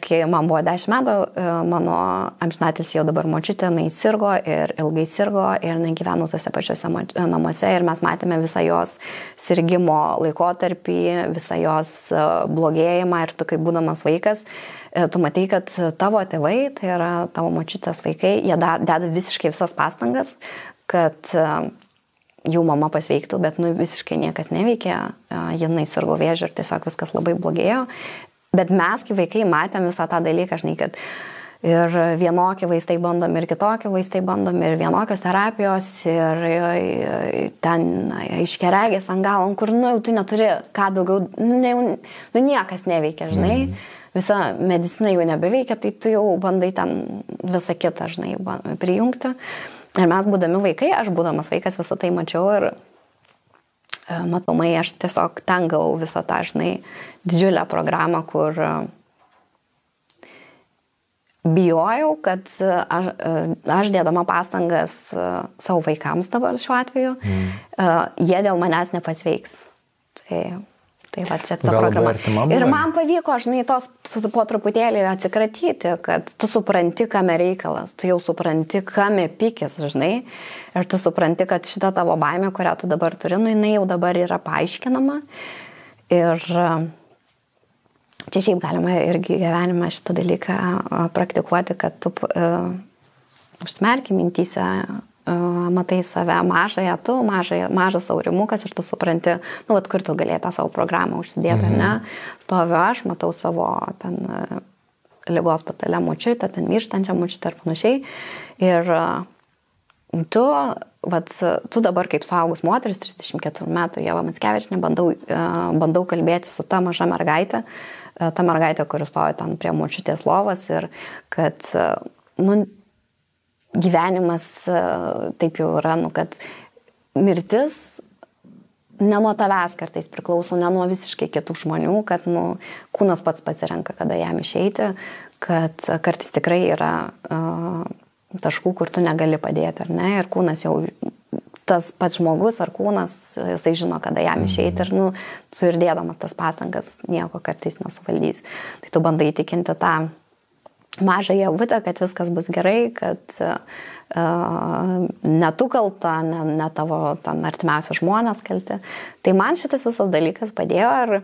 kai man buvo 10 metų, e, mano amžinatis jau dabar močiutė, jinai sirgo ir ilgai sirgo ir jinai gyveno tose pačiuose namuose ir mes matėme visą jos sirgimo laikotarpį, visą jos e, blogėjimą ir tu kaip būdamas vaikas, e, tu matai, kad tavo tėvai, tai yra tavo močiutės vaikai, jie deda visiškai visas pastangas, kad jų mama pasveiktų, bet nu, visiškai niekas neveikė, jinai sirgo vėžiu ir tiesiog viskas labai blogėjo. Bet mes, kaip vaikai, matėm visą tą dalyką, žinai, kad ir vienokie vaistai bandom, ir kitokie vaistai bandom, ir vienokios terapijos, ir, ir ten iškeregės ant galon, kur, nu, tu neturi ką daugiau, nu, ne, nu niekas neveikia, žinai. Mm. Visa medicina jau nebeveikia, tai tu jau bandai ten visą kitą, žinai, prijungti. Ir mes būdami vaikai, aš būdamas vaikas visą tai mačiau ir E, matomai aš tiesiog ten gavau visą tą, žinai, didžiulę programą, kur e, bijojau, kad aš, e, aš dėdama pastangas savo vaikams dabar šiuo atveju, mm. jie dėl manęs nepasveiks. Tai Tai va, čia ta programa. Ir man pavyko, žinai, tos po truputėlį atsikratyti, kad tu supranti, kame reikalas, tu jau supranti, kame pikis, žinai, ir tu supranti, kad šita tavo baime, kurią tu dabar turi, nu, jinai jau dabar yra paaiškinama. Ir čia šiaip galima irgi gyvenime šitą dalyką praktikuoti, kad tu uh, užsmerki mintysę matai save mažąją, tu mažai, mažas aurimukas ir tu supranti, nu, vat, kur tu galėjai tą savo programą užsidėti, mhm. ne? Stoviu aš, matau savo ten lygos patalę mučiutę, ten mirštančią mučiutę ir panašiai. Ir tu, vat, tu dabar kaip suaugus moteris, 34 metų, Jeva Matskevičinė, bandau, bandau kalbėti su ta maža mergaitė, ta mergaitė, kuris stojo ten prie močiutės lovas ir kad, nu, gyvenimas taip jau yra, nu, kad mirtis ne nuo tavęs kartais priklauso, ne nuo visiškai kitų žmonių, kad nu, kūnas pats pasirenka, kada jam išeiti, kad kartais tikrai yra uh, taškų, kur tu negali padėti, ar ne, ir kūnas jau tas pats žmogus ar kūnas, jisai žino, kada jam išeiti ir, nu, suirdėdamas tas pastangas nieko kartais nesuvaldys. Tai tu bandai įtikinti tą mažą javutę, kad viskas bus gerai, kad uh, ne tu kalta, ne, ne tavo ten artimiausi žmonės kalti. Tai man šitas visas dalykas padėjo ir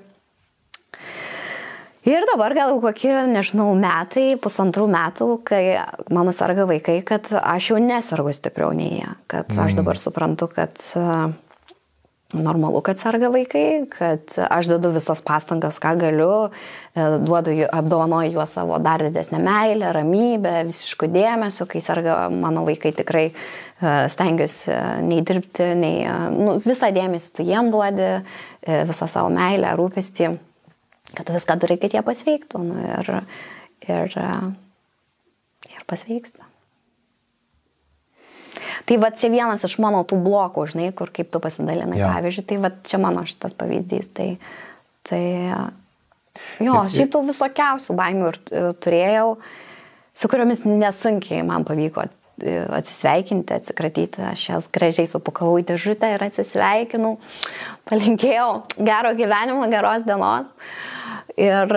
Ir dabar gal kokie, nežinau, metai, pusantrų metų, kai mano sarga vaikai, kad aš jau nesargu stipriau nei jie. Kad aš mhm. dabar suprantu, kad uh, normalu, kad serga vaikai, kad aš dedu visas pastangas, ką galiu, e, duodu, apdovanoju juos savo dar didesnę meilę, ramybę, visiškų dėmesio, kai serga mano vaikai tikrai e, stengiuosi nei dirbti, nei nu, visą dėmesį tu jiem duodi, visą savo meilę, rūpestį kad viską darai, kad jie pasveiktų. Nu, ir, ir, ir pasveiksta. Tai va čia vienas iš mano tų blokų, žinai, kur kaip tu pasidalinai, ja. pavyzdžiui, tai va čia mano šitas pavyzdys. Tai, tai jo, šiaip tų visokiausių baimių ir turėjau, su kuriomis nesunkiai man pavyko atsisveikinti, atsikratyti. Aš jas gražiai supakavau į dėžutę ir atsisveikinau. Palinkėjau gero gyvenimo, geros dienos. Ir,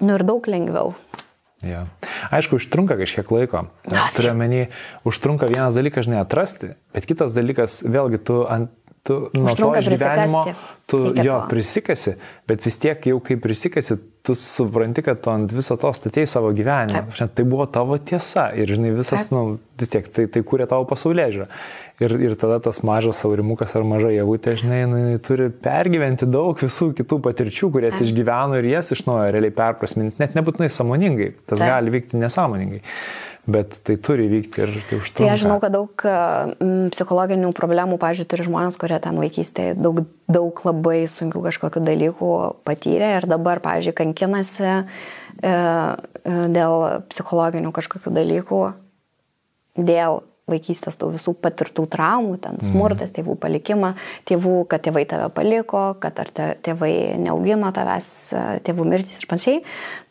nu, ir daug lengviau. Ja. Aišku, užtrunka kažkiek laiko. Turiu menį, užtrunka vienas dalykas, žinai, atrasti, bet kitas dalykas, vėlgi, tu ant tu nuo to išgyvenimo, tu jo prisikasi, bet vis tiek jau kai prisikasi, tu supranti, kad tu ant viso to statėjai savo gyvenimą. Taip. Tai buvo tavo tiesa ir, žinai, visas, Taip. nu, vis tiek tai, tai kūrė tavo pasaulyje žiūrą. Ir, ir tada tas mažas saurimukas ar maža javutė, žinai, nu, turi pergyventi daug visų kitų patirčių, kurias Taip. išgyveno ir jas iš naujo realiai perprasminti, net nebūtinai samoningai, tas Taip. gali vykti nesąmoningai bet tai turi vykti ir tai užtrunka. Tai aš žinau, kad daug m, psichologinių problemų, pažiūrėjau, turi žmonės, kurie ten vaikystėje daug, daug labai sunkių kažkokių dalykų patyrė ir dabar, pažiūrėjau, kankinasi e, e, dėl psichologinių kažkokių dalykų, dėl vaikystės tų visų patirtų traumų, ten mhm. smurtas, tėvų palikimą, tėvų, kad tėvai tave paliko, kad ar tėvai neaugino tavęs, tėvų mirtis ir panašiai.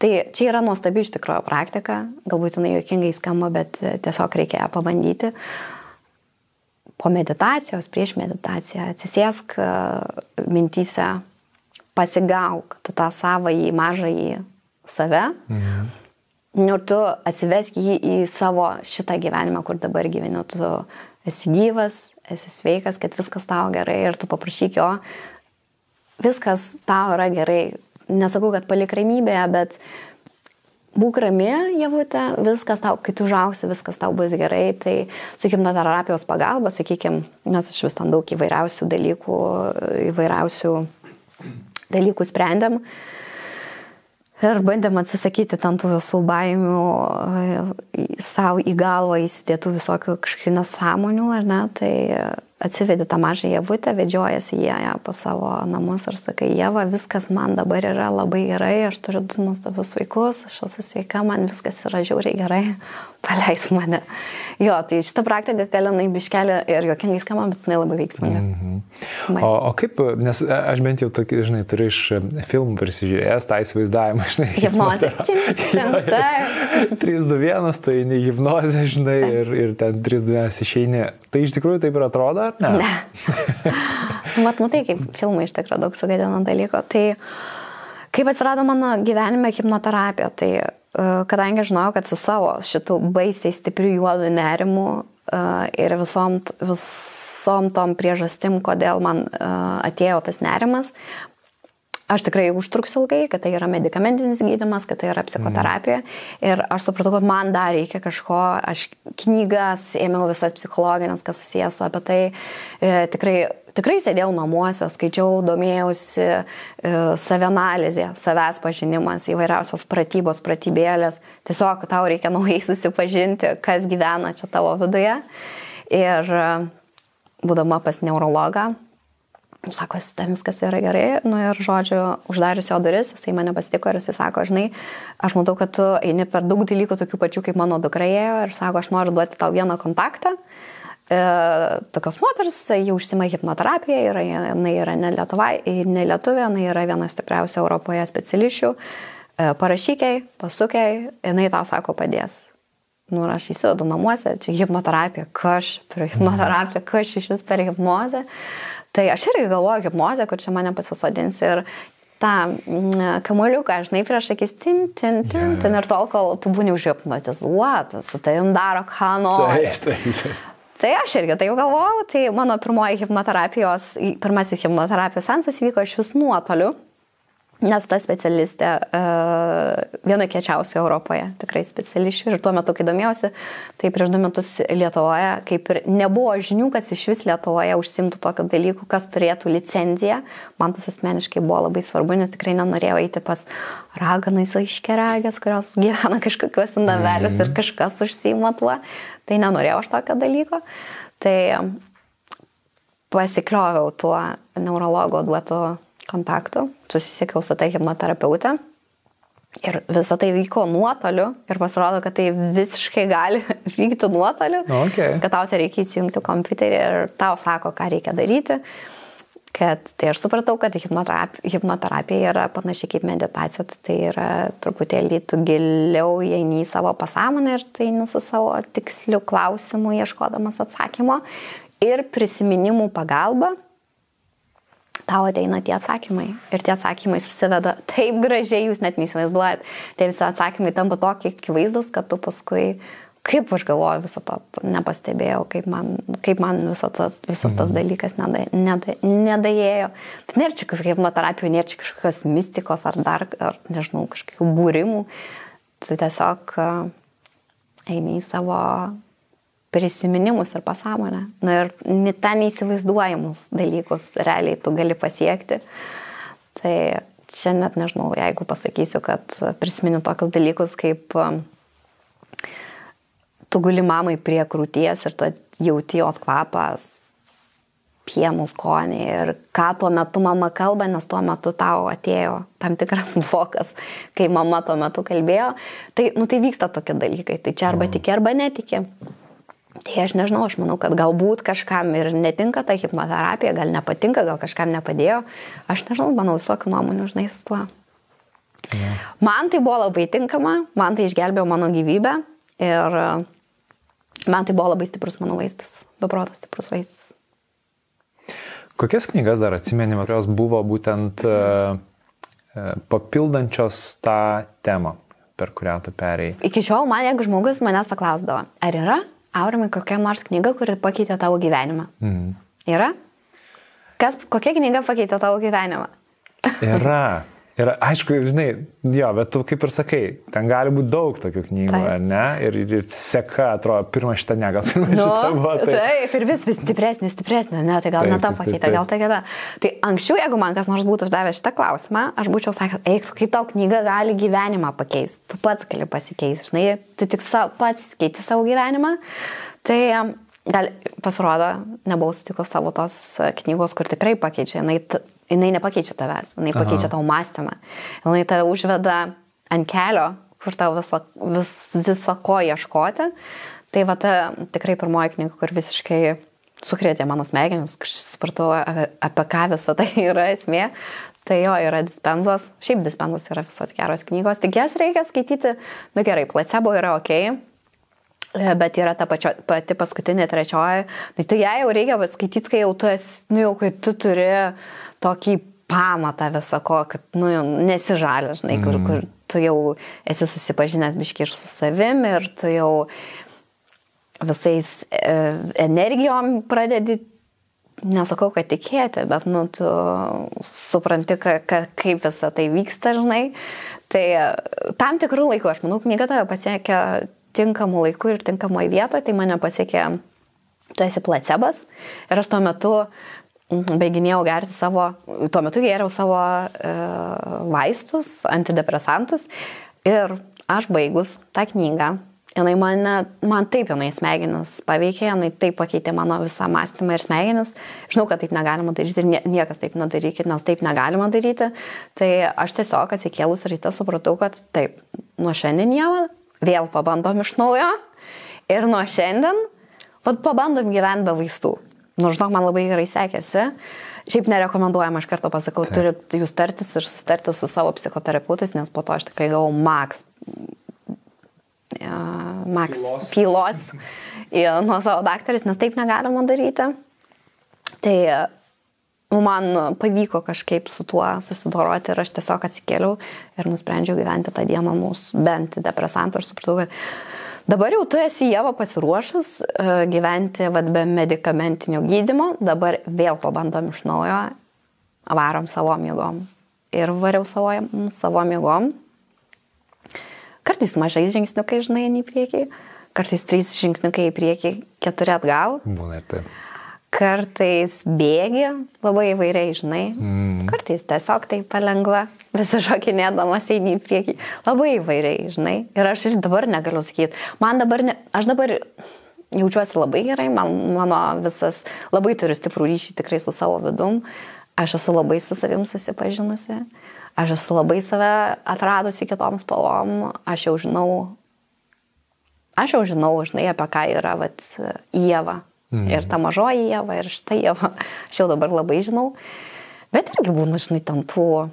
Tai čia yra nuostabi iš tikrųjų praktika, galbūt jinai jokingai skamba, bet tiesiog reikia ją pabandyti. Po meditacijos, prieš meditaciją atsisėsk mintyse, pasigauk tą savąjį mažąjį save. Mhm Ir tu atsivesk jį į savo šitą gyvenimą, kur dabar gyveni. Tu esi gyvas, esi sveikas, kad viskas tau gerai ir tu paprašyk jo, viskas tau yra gerai. Nesakau, kad palik ramybėje, bet būk rami, javutė, viskas tau, kai tu užausi, viskas tau bus gerai. Tai su hipnoterapijos pagalba, sakykime, mes iš vis ten daug įvairiausių dalykų, įvairiausių dalykų sprendėm. Uh, Ir bandėm atsisakyti ten tų visų baimių, e, savo į galvą įsidėtų visokių kažkokių nesąmonių, ar ne, tai atsivedi tą mažą javutę, vedžiojasi jie ją po savo namus ir sakai, Jeva, viskas man dabar yra labai gerai, aš turiu du nuostabius vaikus, aš esu sveika, man viskas yra žiauriai gerai, paleis mane. Jo, tai šitą praktiką galinai biškelė ir jokingai skamba, bet jinai labai veiksminga. Mm -hmm. o, o kaip, nes aš bent jau tokį, žinai, turiu iš filmų prisižiūrėjęs tą įsivaizdavimą, žinai. Hipnozė. Čia, 321, tai ne hipnozė, žinai, ir, ir ten 321 išeini. Tai iš tikrųjų taip ir atrodo, ar ne? Ne. Mat, matai, kaip filmai iš tikrųjų daug sugadina dalyko. Tai kaip atsirado mano gyvenime hipnoterapija, tai uh, kadangi žinau, kad su savo šitų baisiai stiprių juodų nerimų uh, ir visom, visom tom priežastim, kodėl man uh, atėjo tas nerimas, aš tikrai užtruksiu ilgai, kad tai yra medikamentinis gydimas, kad tai yra psichoterapija. Mm. Ir aš supratau, kad man dar reikia kažko, aš knygas ėmiau visas psichologinės, kas susijęs su apie tai. E, tikrai, tikrai sėdėjau namuose, skaičiau, domėjausi e, savianalizė, savęs pažinimas, įvairiausios pratybos, pratybėlės. Tiesiog tau reikia naujai susipažinti, kas gyvena čia tavo viduje. Ir būdama pas neurologą, Sako, ten viskas yra gerai, nu ir žodžiu, uždarius jo duris, jisai mane pasitiko ir jisai sako, žinai, aš matau, kad tu eini per daug dalykų tokių pačių kaip mano dukra ėjo ir sako, aš noriu duoti tau vieną kontaktą. E, tokios moters, ji užsima hipnoterapiją, yra, jinai yra ne, Lietuvai, ne Lietuvė, jinai yra viena stipriausia Europoje specialisčių. E, parašykiai, pasukiai, jinai tau sako padės. Nu, aš įsivedu namuose, čia hipnoterapija, kaž per hipnoterapiją, kaž iš vis per hipnozę. Tai aš irgi galvoju hipnozę, kur čia mane pasisodins ir tą mm, kamuoliuką, žinai, prieš akis, tin, tin, tin, tin, ir tol, kol tu būni užhipnotizuotas, su tavim daro ką nori. Taip, taip, taip. Tai aš irgi tai jau galvojau, tai mano pirmoji hipnoterapijos, pirmasis hipnoterapijos sensas vyko iš vis nuotoliu. Nes ta specialistė uh, viena kiečiausia Europoje, tikrai specialisčių. Ir tuo metu, kai domėjausi, tai prieš du metus Lietuvoje, kaip ir nebuvo žinių, kas iš vis Lietuvoje užsimtų tokio dalykų, kas turėtų licenciją. Man tas asmeniškai buvo labai svarbu, nes tikrai nenorėjau eiti pas raganais aiškeragės, kurios gyvena kažkokios navelius mm. ir kažkas užsima tuo. Tai nenorėjau aš tokio dalyko. Tai pasiklioviau tuo neurologo duotu kontaktų, susisiekiau su tai hipnoterapeutė. Ir visą tai vyko nuotoliu ir pasirodo, kad tai visiškai gali vykti nuotoliu, okay. kad tau tai reikia įsijungti kompiuterį ir tau sako, ką reikia daryti. Kad tai aš supratau, kad hipnoterapija, hipnoterapija yra panašiai kaip meditacija, tai yra truputėlį tu giliau įeini į savo pasąmonę ir tai nu su savo tiksliu klausimu ieškodamas atsakymo ir prisiminimų pagalba tau ateina tie atsakymai. Ir tie atsakymai susiveda taip gražiai, jūs net neįsivaizduojat. Tie visi atsakymai tampa tokie akivaizdus, kad tu paskui, kaip aš galvoju, viso to nepastebėjau, kaip man, kaip man viso to, visas tas mhm. dalykas neda, neda, nedaėjo. Tai nėra čia kažkokia hipnoterapija, nėra čia kažkokios mistikos ar dar, ar nežinau, kažkokių būrimų. Tu tiesiog eini į savo prisiminimus ir pasąmonę. Na ir ten neįsivaizduojamus dalykus realiai tu gali pasiekti. Tai čia net nežinau, jeigu pasakysiu, kad prisimeni tokius dalykus kaip um, tu guli mamai prie krūties ir tu jauti jos kvapas, pienų skonį ir ką tuo metu mama kalba, nes tuo metu tau atėjo tam tikras blokas, kai mama tuo metu kalbėjo. Tai, nu, tai vyksta tokie dalykai. Tai čia arba tiki, arba netiki. Tai aš nežinau, aš manau, kad galbūt kažkam ir netinka ta hipnoterapija, gal nepatinka, gal kažkam nepadėjo. Aš nežinau, manau, visokių nuomonių, žinai, su tuo. Ja. Man tai buvo labai tinkama, man tai išgelbėjo mano gyvybę ir e, man tai buvo labai stiprus mano vaistas, beprotas stiprus vaistas. Kokias knygas dar atsimeni, kurios buvo būtent uh, papildančios tą temą, per kurią tu perėjai? Iki šiol man, jeigu žmogus manęs paklausdavo, ar yra Aurimai, kokia nors knyga, kuri pakeitė tavo gyvenimą? Mm. Yra? Kas, kokia knyga pakeitė tavo gyvenimą? Yra. Ir aišku, žinai, jo, bet tu kaip ir sakai, ten gali būti daug tokių knygų, taip. ar ne? Ir, ir seka, atrodo, pirmą šitą ne, gal pirmą nu, šitą buvo. Tai... Taip, ir vis, vis stipresnė, stipresnė, ne, tai gal taip, ne tą pakeitė, gal tai kita. Tai anksčiau, jeigu man kas nors būtų uždavęs šitą klausimą, aš būčiau sakęs, eik, kaip tau knyga gali gyvenimą pakeisti, tu pats gali pasikeisti, žinai, tu tik sa, pats keiti savo gyvenimą. Tai gal pasirodo, nebuvau sutikus savo tos knygos, kur tikrai pakeičia, jinai jinai nepakeičia tavęs, jinai Aha. pakeičia tavo mąstymą. Jinai tave užveda ant kelio, kur tau viso, vis, viso ko ieškoti. Tai va ta tikrai pirmoji knyga, kur visiškai sukrėtė mano smegenis, aš supratau, apie ką visą tai yra esmė. Tai jo yra dispenzos, šiaip dispenzos yra visos geros knygos, tik jas reikia skaityti, nu gerai, placebo yra ok, bet yra ta pačio, pati paskutinė trečioji, tai, tai ją jau reikia skaityti, kai jau tu esi, nu jau kai tu turi tokį pamatą visako, kad, nu, nesižalė, žinai, mm. kur, kur tu jau esi susipažinęs biški ir su savim ir tu jau visais e, energijom pradedi, nesakau, kad tikėti, bet, nu, tu supranti, ka, ka, kaip visa tai vyksta, žinai. Tai e, tam tikrų laikų, aš manau, knyga tave pasiekia tinkamų laikų ir tinkamoje vietoje, tai mane pasiekė, tu esi placebas ir aš tuo metu Mhm, baiginėjau gerti savo, tuo metu gėriau savo e, vaistus, antidepresantus ir aš baigus tą knygą, jinai mane, man taip jinai smegenis paveikė, jinai taip pakeitė mano visą mąstymą ir smegenis. Žinau, kad taip negalima daryti ir niekas taip nedarykit, nes taip negalima daryti. Tai aš tiesiog atsikėlus ryte supratau, kad taip, nuo šiandien jau vėl pabandom iš naujo ir nuo šiandien, vad pabandom gyventi be vaistų. Nu, žinok, man labai gerai sekėsi. Šiaip nerekomenduojama, aš karto pasakau, turite jūs tartis ir sustarti su savo psichoterapeutais, nes po to aš tikrai gavau maks Max pylos nuo savo daktarės, nes taip negalima daryti. Tai man pavyko kažkaip su tuo susidoroti ir aš tiesiog atsikėliau ir nusprendžiau gyventi tą dieną mūsų bent depresantų ir supratau, kad dabar jau tu esi Jėva pasiruošus e, gyventi vad, be medicamentinio gydimo, dabar vėl pabandom iš naujo, varom savo mėgom. Ir variau savo, savo mėgom, Kartais mažais žingsniukai, žinai, į priekį, kartais trys žingsniukai į priekį, keturi atgal. Būna ir taip. Kartais bėgi labai įvairiai, žinai. Mm. Kartais tiesiog tai palengva, visi šokinėdamas eini į priekį. Labai įvairiai, žinai. Ir aš dabar negaliu sakyti. Man dabar, ne, aš dabar jaučiuosi labai gerai, man, mano visas, labai turiu stiprų ryšį tikrai su savo vidum. Aš esu labai su savim susipažinusi. Aš esu labai save atradusi kitom spalvom, aš jau žinau, aš jau žinau, žinai, apie ką yra vat, Jėva. Mhm. Ir ta mažoji Jėva, ir štai Jėva, aš jau dabar labai žinau. Bet irgi būna, žinai, ten tų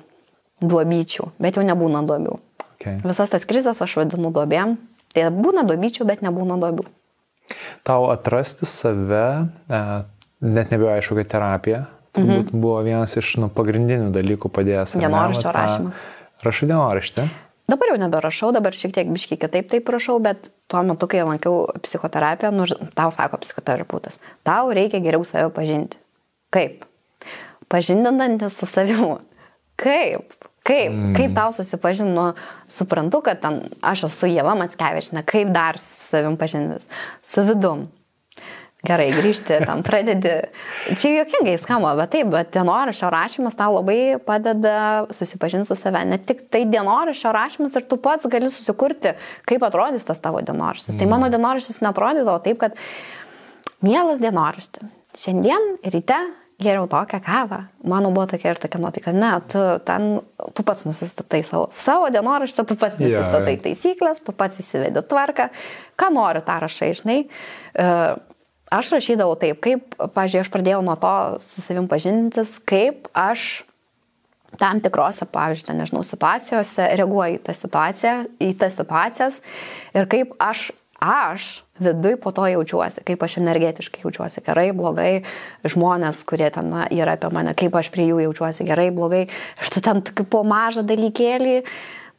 duobyčių, bet jau nebūna duobių. Okay. Visas tas krizės aš vadinu duobėm. Tai būna duobyčių, bet nebūna duobių. Tau atrasti save, e, net nebejoju, aišku, kad terapija turbūt mhm. buvo vienas iš nu, pagrindinių dalykų padėjęs. Dienoraščio rašymas. Rašai dienoraštį? Dabar jau neberašau, dabar šiek tiek biškai kitaip taip rašau, bet tuo metu, kai lankiau psichoterapiją, nu, tau sako psichoterapeutas, tau reikia geriau save pažinti. Kaip? Pažindinantis su savimu. Kaip? Kaip? Mm. Kaip tau susipažinu, suprantu, kad ten aš esu Jėva Matskevičina, kaip dar su savim pažintis? Su vidum. Gerai, grįžti, tam pradedi. Čia jokingai skamba, bet taip, bet dienoraščio rašymas tau labai padeda susipažinti su save. Ne tik tai dienoraščio rašymas ir tu pats gali susikurti, kaip atrodys tas tavo dienoraštis. Mm. Tai mano dienoraštis netrodydavo taip, kad mielas dienoraštis. Šiandien ryte geriau tokią kavą. Mano buvo tokia ir tokia nuotaika, ne, tu, ten, tu pats nusistatai savo, savo dienoraštį, tu pats nusistatai yeah. taisyklės, tu pats įsivedi tvarką, ką nori, tą rašai, žinai. Uh, aš rašydavau taip, kaip, pažiūrėjau, aš pradėjau nuo to su savim pažintis, kaip aš tam tikrose, pavyzdžiui, nežinau, situacijose reaguoju į tą situaciją, į tas situacijas ir kaip aš, aš viduj po to jaučiuosi, kaip aš energetiškai jaučiuosi gerai, blogai, žmonės, kurie ten na, yra apie mane, kaip aš prie jų jaučiuosi gerai, blogai, ir tu ten po mažą dalykėlį,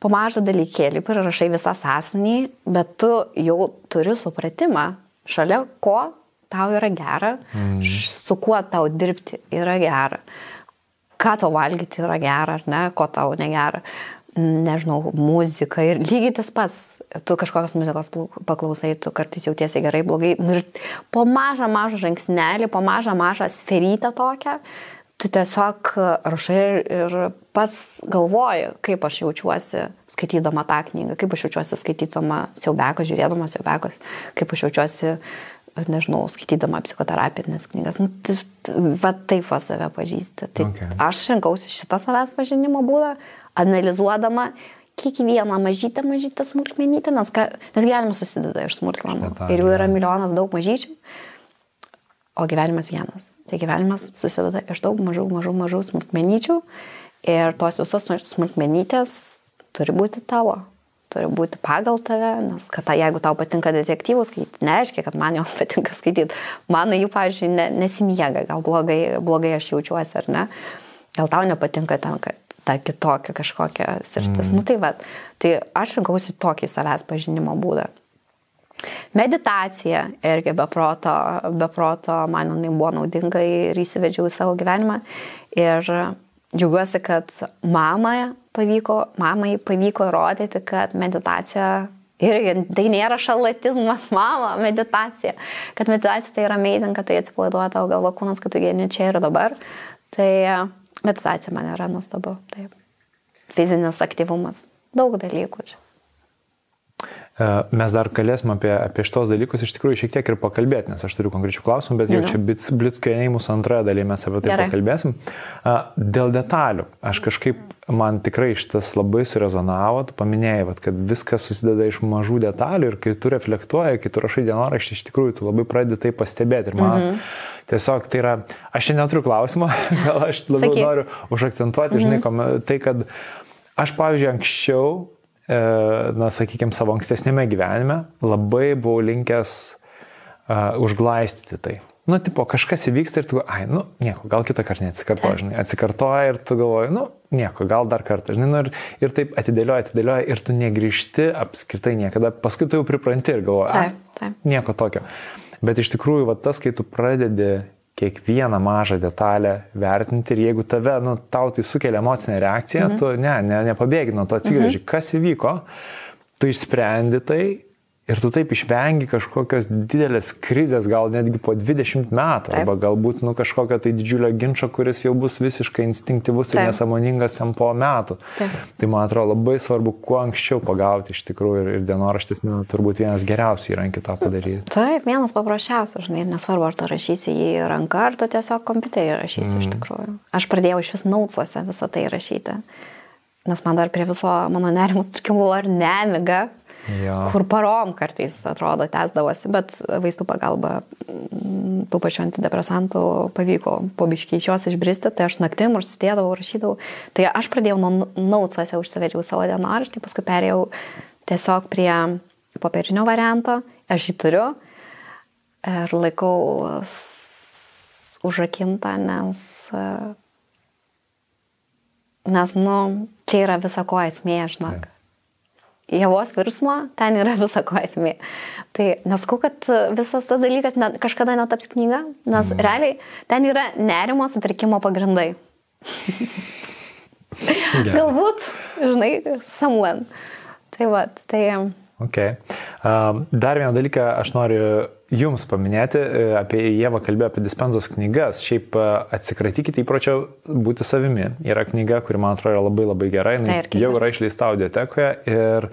po mažą dalykėlį prirašai visą sąsnį, bet tu jau turi supratimą, šalia ko tau yra gera, mm. su kuo tau dirbti yra gera, ką tau valgyti yra gera ar ne, ko tau negera, nežinau, muzika ir lygiai tas pats, tu kažkokios muzikos paklausai, tu kartais jautiesi gerai, blogai, nu, ir po mažą, mažą žingsnelį, po mažą, mažą sferytę tokią, tu tiesiog rašai ir pats galvoji, kaip aš jaučiuosi skaitydama tą knygą, kaip aš jaučiuosi skaitydama siaubekos, žiūrėdama siaubekos, kaip aš jaučiuosi nežinau, skaitydama psichoterapinės knygas. Nu, va taip va save pažįsti. Tai okay. aš rinkausi šitą savęs pažinimo būdą, analizuodama kiekvieną mažytę, mažytę smulkmenytę, nes, ka, nes gyvenimas susideda iš smulkmenų. Ir jų yra milijonas daug mažyčių, o gyvenimas vienas. Tai gyvenimas susideda iš daug mažų, mažų, mažų smulkmenyčių ir tos visos smulkmenytės turi būti tavo turi būti pagal tave, nes kad ta, jeigu tau patinka detektyvus skaityti, nereiškia, kad man jos patinka skaityti. Man jų, pavyzdžiui, ne, nesimiega, gal blogai, blogai aš jaučiuosi ar ne. Gal tau nepatinka ten, kad ta kitokia kažkokia sritis. Mm. Nu tai va, tai aš rinkausi tokį savęs pažinimo būdą. Meditacija irgi be proto, be proto man jinai buvo naudinga ir įsivedžiau į savo gyvenimą. Ir džiaugiuosi, kad mamai pavyko, mamai pavyko įrodyti, kad meditacija irgi tai nėra šalatizmas, mama, meditacija. Kad meditacija tai yra amazing, kad tai atsipalaiduoja tavo galva kūnas, kad tu geni čia ir dabar. Tai meditacija man yra nuostabu. Taip. Fizinis aktyvumas. Daug dalykų čia. Mes dar galėsim apie, apie šitos dalykus iš tikrųjų šiek tiek ir pakalbėti, nes aš turiu konkrečių klausimų, bet jau čia blitzkainiai mūsų antroje dalyje mes apie tai Gerai. pakalbėsim. Dėl detalių, aš kažkaip, man tikrai šitas labai surezonavo, tu paminėjai, vat, kad viskas susideda iš mažų detalių ir kai tu reflektuoji, kai tu rašai dienoraštį, iš tikrųjų tu labai pradedi tai pastebėti. Ir man mhm. tiesiog tai yra, aš čia neturiu klausimo, gal aš labiau Sakyk. noriu užakcentuoti, mhm. žinai, tai, kad aš, pavyzdžiui, anksčiau E, na, sakykime, savo ankstesnėme gyvenime labai buvau linkęs uh, užglaistyti tai. Nu, tipo, kažkas įvyksta ir tu, ai, nu, nieko, gal kitą kartą neatsikartoja, žinai, atsikartoja ir tu galvoji, nu, nieko, gal dar kartą, žinai, nu, ir, ir taip atidėlioja, atidėlioja ir tu negrįžti apskritai niekada, paskui tu jau pripranti ir galvoji, taip, taip. nieko tokio. Bet iš tikrųjų, va, tas, kai tu pradedi kiekvieną mažą detalę vertinti ir jeigu tave, nu, tau tai sukelia emocinę reakciją, mhm. tu ne, ne, nepabėgi nuo to, atsigrėži, mhm. kas įvyko, tu išsprendi tai Ir tu taip išvengi kažkokios didelės krizės, gal netgi po 20 metų, taip. arba galbūt nu, kažkokio tai didžiulio ginčio, kuris jau bus visiškai instinktyvus taip. ir nesąmoningas ten po metų. Taip. Tai man atrodo labai svarbu kuo anksčiau pagauti iš tikrųjų ir, ir dienoraštis nu, turbūt vienas geriausių įrankių tą padaryti. Taip, vienas paprasčiausias, žinai, nesvarbu, ar tu rašysi jį ranka, ar tu tiesiog kompiuterį rašysi mm. iš tikrųjų. Aš pradėjau iš vis naucuose visą tai rašyti, nes man dar prie viso mano nerimų sutrikimų ar nemiga jo. kur parom kartais atrodo tęsdavosi, bet vaistų pagalba mm, tų pačių antidepresantų pavyko po biškiai iš jos išbristi, tai aš naktim užsidėdavau, rašydavau. Tai aš pradėjau nuo naucose, užsivedžiau savo dienoraštį, paskui perėjau tiesiog prie popierinio varianto, aš jį turiu ir laikau užrakintą, nes nes, nu, čia yra visako esmė, žinok. Taip jėvos virsmo, ten yra visako esmė. Tai nesakau, kad visas tas dalykas ne, kažkada netaps knyga, nes mm. realiai ten yra nerimo sutrikimo pagrindai. Galbūt, žinai, someone. Tai va, tai Okay. Dar vieną dalyką aš noriu Jums paminėti, e, apie Jėvą kalbėjau apie dispensos knygas. Šiaip e, atsikratykite įpročio būti savimi. Yra knyga, kuri man atrodo labai labai gera, jinai jau yra išleista audiotekoje ir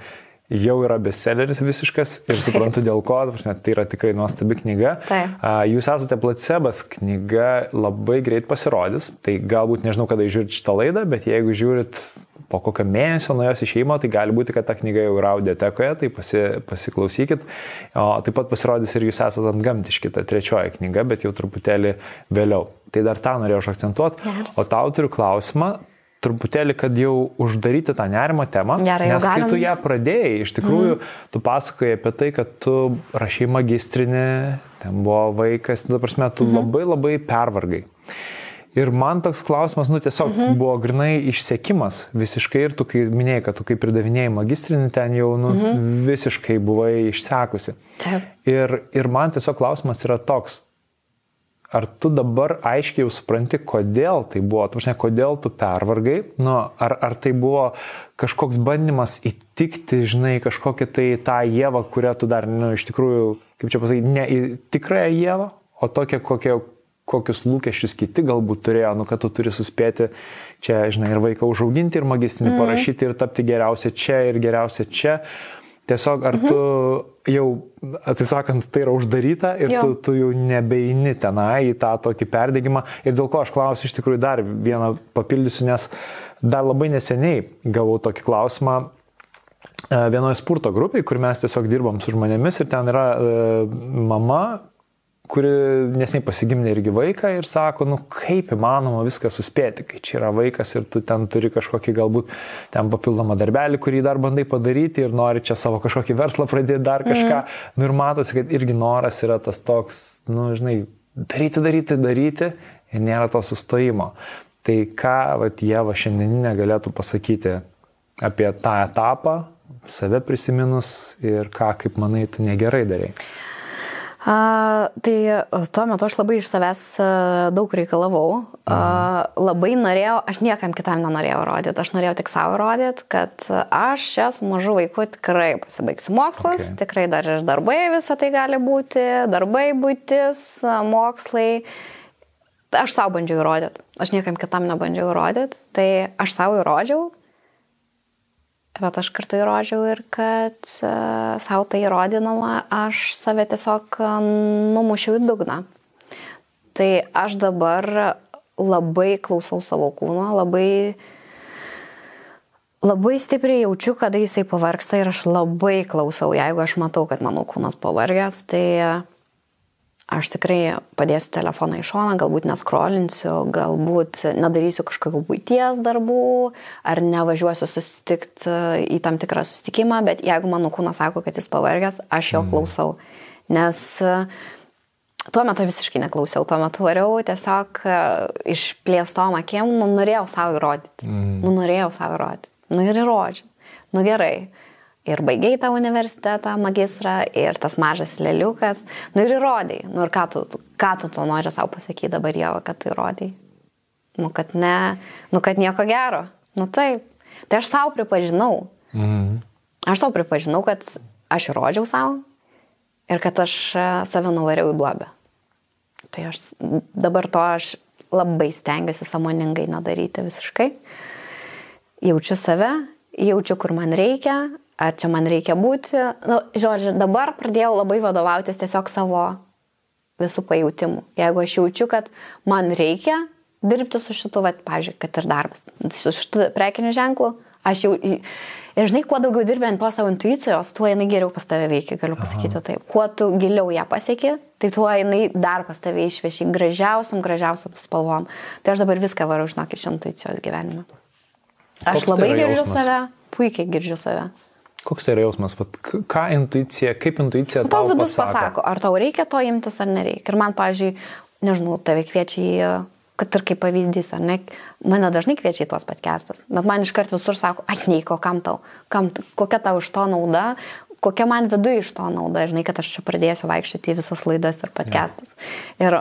jau yra bestselleris visiškas ir suprantu dėl ko, tai yra tikrai nuostabi knyga. Taip. Jūs esate placebas, knyga labai greit pasirodys, tai galbūt nežinau, kada žiūrit šitą laidą, bet jeigu žiūrit po kokio mėnesio nuo jos išeimo, tai gali būti, kad ta knyga jau yra audiotekoje, tai pasi, pasiklausykit. O taip pat pasirodys ir jūs esate ant gamtiški, ta trečioji knyga, bet jau truputėlį vėliau. Tai dar tą norėjau akcentuoti. O tau turiu klausimą, truputėlį, kad jau uždaryti tą nerimo temą. Gerai, nes kai tu ją pradėjai, iš tikrųjų, mm. tu pasakojai apie tai, kad tu rašai magistrinį, ten buvo vaikas, dabar prasme, tu mm -hmm. labai labai pervargai. Ir man toks klausimas, nu tiesiog mhm. buvo grinai išsiekimas visiškai ir tu, kai minėjai, kad tu kaip pridavinėjai magistrinį, ten jau nu, mhm. visiškai buvai išsekusi. Taip. Ir, ir man tiesiog klausimas yra toks, ar tu dabar aiškiai jau supranti, kodėl tai buvo, tu žinai, kodėl tu pervargai, nu, ar, ar tai buvo kažkoks bandymas įtikti, žinai, kažkokią tai tą jėvą, kurią tu dar, nu, iš tikrųjų, kaip čia pasakyti, ne tikrąją jėvą, o tokią, kokią kokius lūkesčius kiti galbūt turėjo, nu, kad tu turi suspėti čia, žinai, ir vaiką užauginti, ir magistrinį mm. parašyti, ir tapti geriausia čia, ir geriausia čia. Tiesiog ar mm -hmm. tu jau, taip sakant, tai yra uždaryta ir jo. tu, tu jau nebeini tenai į tą tokį perdėgymą. Ir dėl ko aš klausiu iš tikrųjų dar vieną papildysiu, nes dar labai neseniai gavau tokį klausimą e, vienoje spurto grupėje, kur mes tiesiog dirbam su žmonėmis ir ten yra e, mama, kuri nesnei pasigimė irgi vaiką ir sako, nu kaip įmanoma viską suspėti, kai čia yra vaikas ir tu ten turi kažkokį galbūt ten papildomą darbelį, kurį dar bandai padaryti ir nori čia savo kažkokį verslą pradėti dar kažką. Mm. Nu ir matosi, kad irgi noras yra tas toks, nu žinai, daryti, daryti, daryti ir nėra to sustojimo. Tai ką, vat, Jėva šiandieninė galėtų pasakyti apie tą etapą, save prisiminus ir ką, kaip manai, tu negerai darai. A, tai tuo metu aš labai iš savęs daug reikalavau. A, labai norėjau, aš niekam kitam nenorėjau rodyti, aš norėjau tik savo rodyti, kad aš čia su mažu vaiku tikrai pasibaigsiu mokslus, okay. tikrai dar ir darbai visą tai gali būti, darbai būtis, mokslai. Aš savo bandžiau įrodyti, aš niekam kitam nebandžiau įrodyti, tai aš savo įrodžiau bet aš kartu įrodžiau ir kad uh, savo tai įrodinama, aš save tiesiog numušiau į dugną. Tai aš dabar labai klausau savo kūno, labai, labai stipriai jaučiu, kada jisai pavarksta ir aš labai klausau, jeigu aš matau, kad mano kūnas pavargęs, tai aš tikrai padėsiu telefoną į šoną, galbūt neskrolinsiu, galbūt nedarysiu kažkokių būties darbų, ar nevažiuosiu susitikti į tam tikrą susitikimą, bet jeigu mano kūnas sako, kad jis pavargęs, aš jo mm. klausau. Nes tuo metu visiškai neklausiau, tuo metu variau tiesiog išplėstom akiem, nu norėjau savo įrodyti. Mm. Nu norėjau savo įrodyti. Nu ir įrodžiu. Nu gerai ir baigiai tą universitetą, magistrą, ir tas mažas leliukas, nu ir įrodėjai. Nu ir ką tu, ką tu to nori savo pasakyti dabar jau, kad tu įrodėjai? Nu kad ne, nu kad nieko gero. Nu taip. Tai aš savo pripažinau. Mhm. Aš savo pripažinau, kad aš įrodžiau savo ir kad aš e, save nuvariau į duobę. Tai aš dabar to aš labai stengiuosi samoningai nedaryti visiškai. Jaučiu save, jaučiu, kur man reikia, ar čia man reikia būti. Nu, žodžiu, dabar pradėjau labai vadovautis tiesiog savo visų pajūtimų. Jeigu aš jaučiu, kad man reikia dirbti su šitu, va, pažiūrėjau, kad ir darbas, su šitu prekiniu ženklu, aš jau... Ir žinai, kuo daugiau dirbi ant to savo intuicijos, tuo jinai geriau pas tave veikia, galiu pasakyti Aha. taip. Kuo tu giliau ją pasieki, tai tuo jinai dar pas tave išveši gražiausiam, gražiausiam spalvom. Tai aš dabar viską varau, žinok, iš intuicijos gyvenime. Aš Koks labai tai girdžiu jausmas? save, puikiai girdžiu save. Koks tai yra jausmas, Vat, ką intuicija, kaip intuicija tau, tau vidus pasako? pasako, ar tau reikia to imtis ar nereikia. Ir man, pavyzdžiui, nežinau, tave kviečia į, kad ir kaip pavyzdys, ar ne, mane dažnai kviečia į tuos podcastus, bet man iškart visur sako, atneiko, kam tau, kam, kokia tau iš to nauda, kokia man viduje iš to nauda, žinai, kad aš čia pradėsiu vaikščioti į visas laidas ir podcastus. Ja. Ir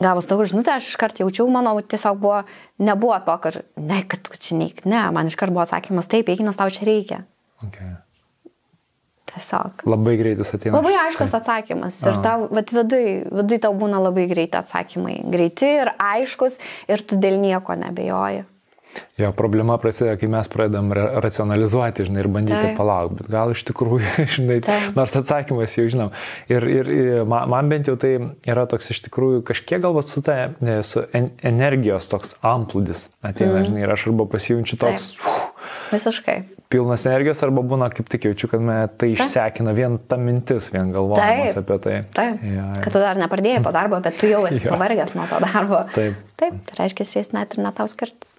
gavus tavo žinutę, aš iškart jaučiau, mano tiesiog buvo, nebuvo to, kad, ne, kad čia neik, ne, man iškart buvo atsakymas, taip, eik, nes tau čia reikia. Okay. Tiesiog. Labai greitas ateina. Labai aiškus tai. atsakymas. Ir tau, bet viduj, viduj tau būna labai greiti atsakymai. Greiti ir aiškus ir tu dėl nieko nebejoji. Jo, problema prasideda, kai mes pradedam racionalizuoti, žinai, ir bandyti palaukti, bet gal iš tikrųjų, žinai, Taip. nors atsakymas jau žinom. Ir, ir, ir man bent jau tai yra toks iš tikrųjų kažkiek galbūt su ta su energijos toks amplūdis ateina, mm. žinai, ir aš arba pasijunčiu toks... Taip. Visiškai pilnas energijos arba būna kaip tik jaučiu, kad mane tai išsekina vien ta mintis, vien galvojimas apie tai. Taip, ja, ja. kad tu dar nepradėjai to darbo, bet tu jau esi ja. pavargęs nuo to darbo. Taip. Taip, tai reiškia, šis net ir netau skirtas.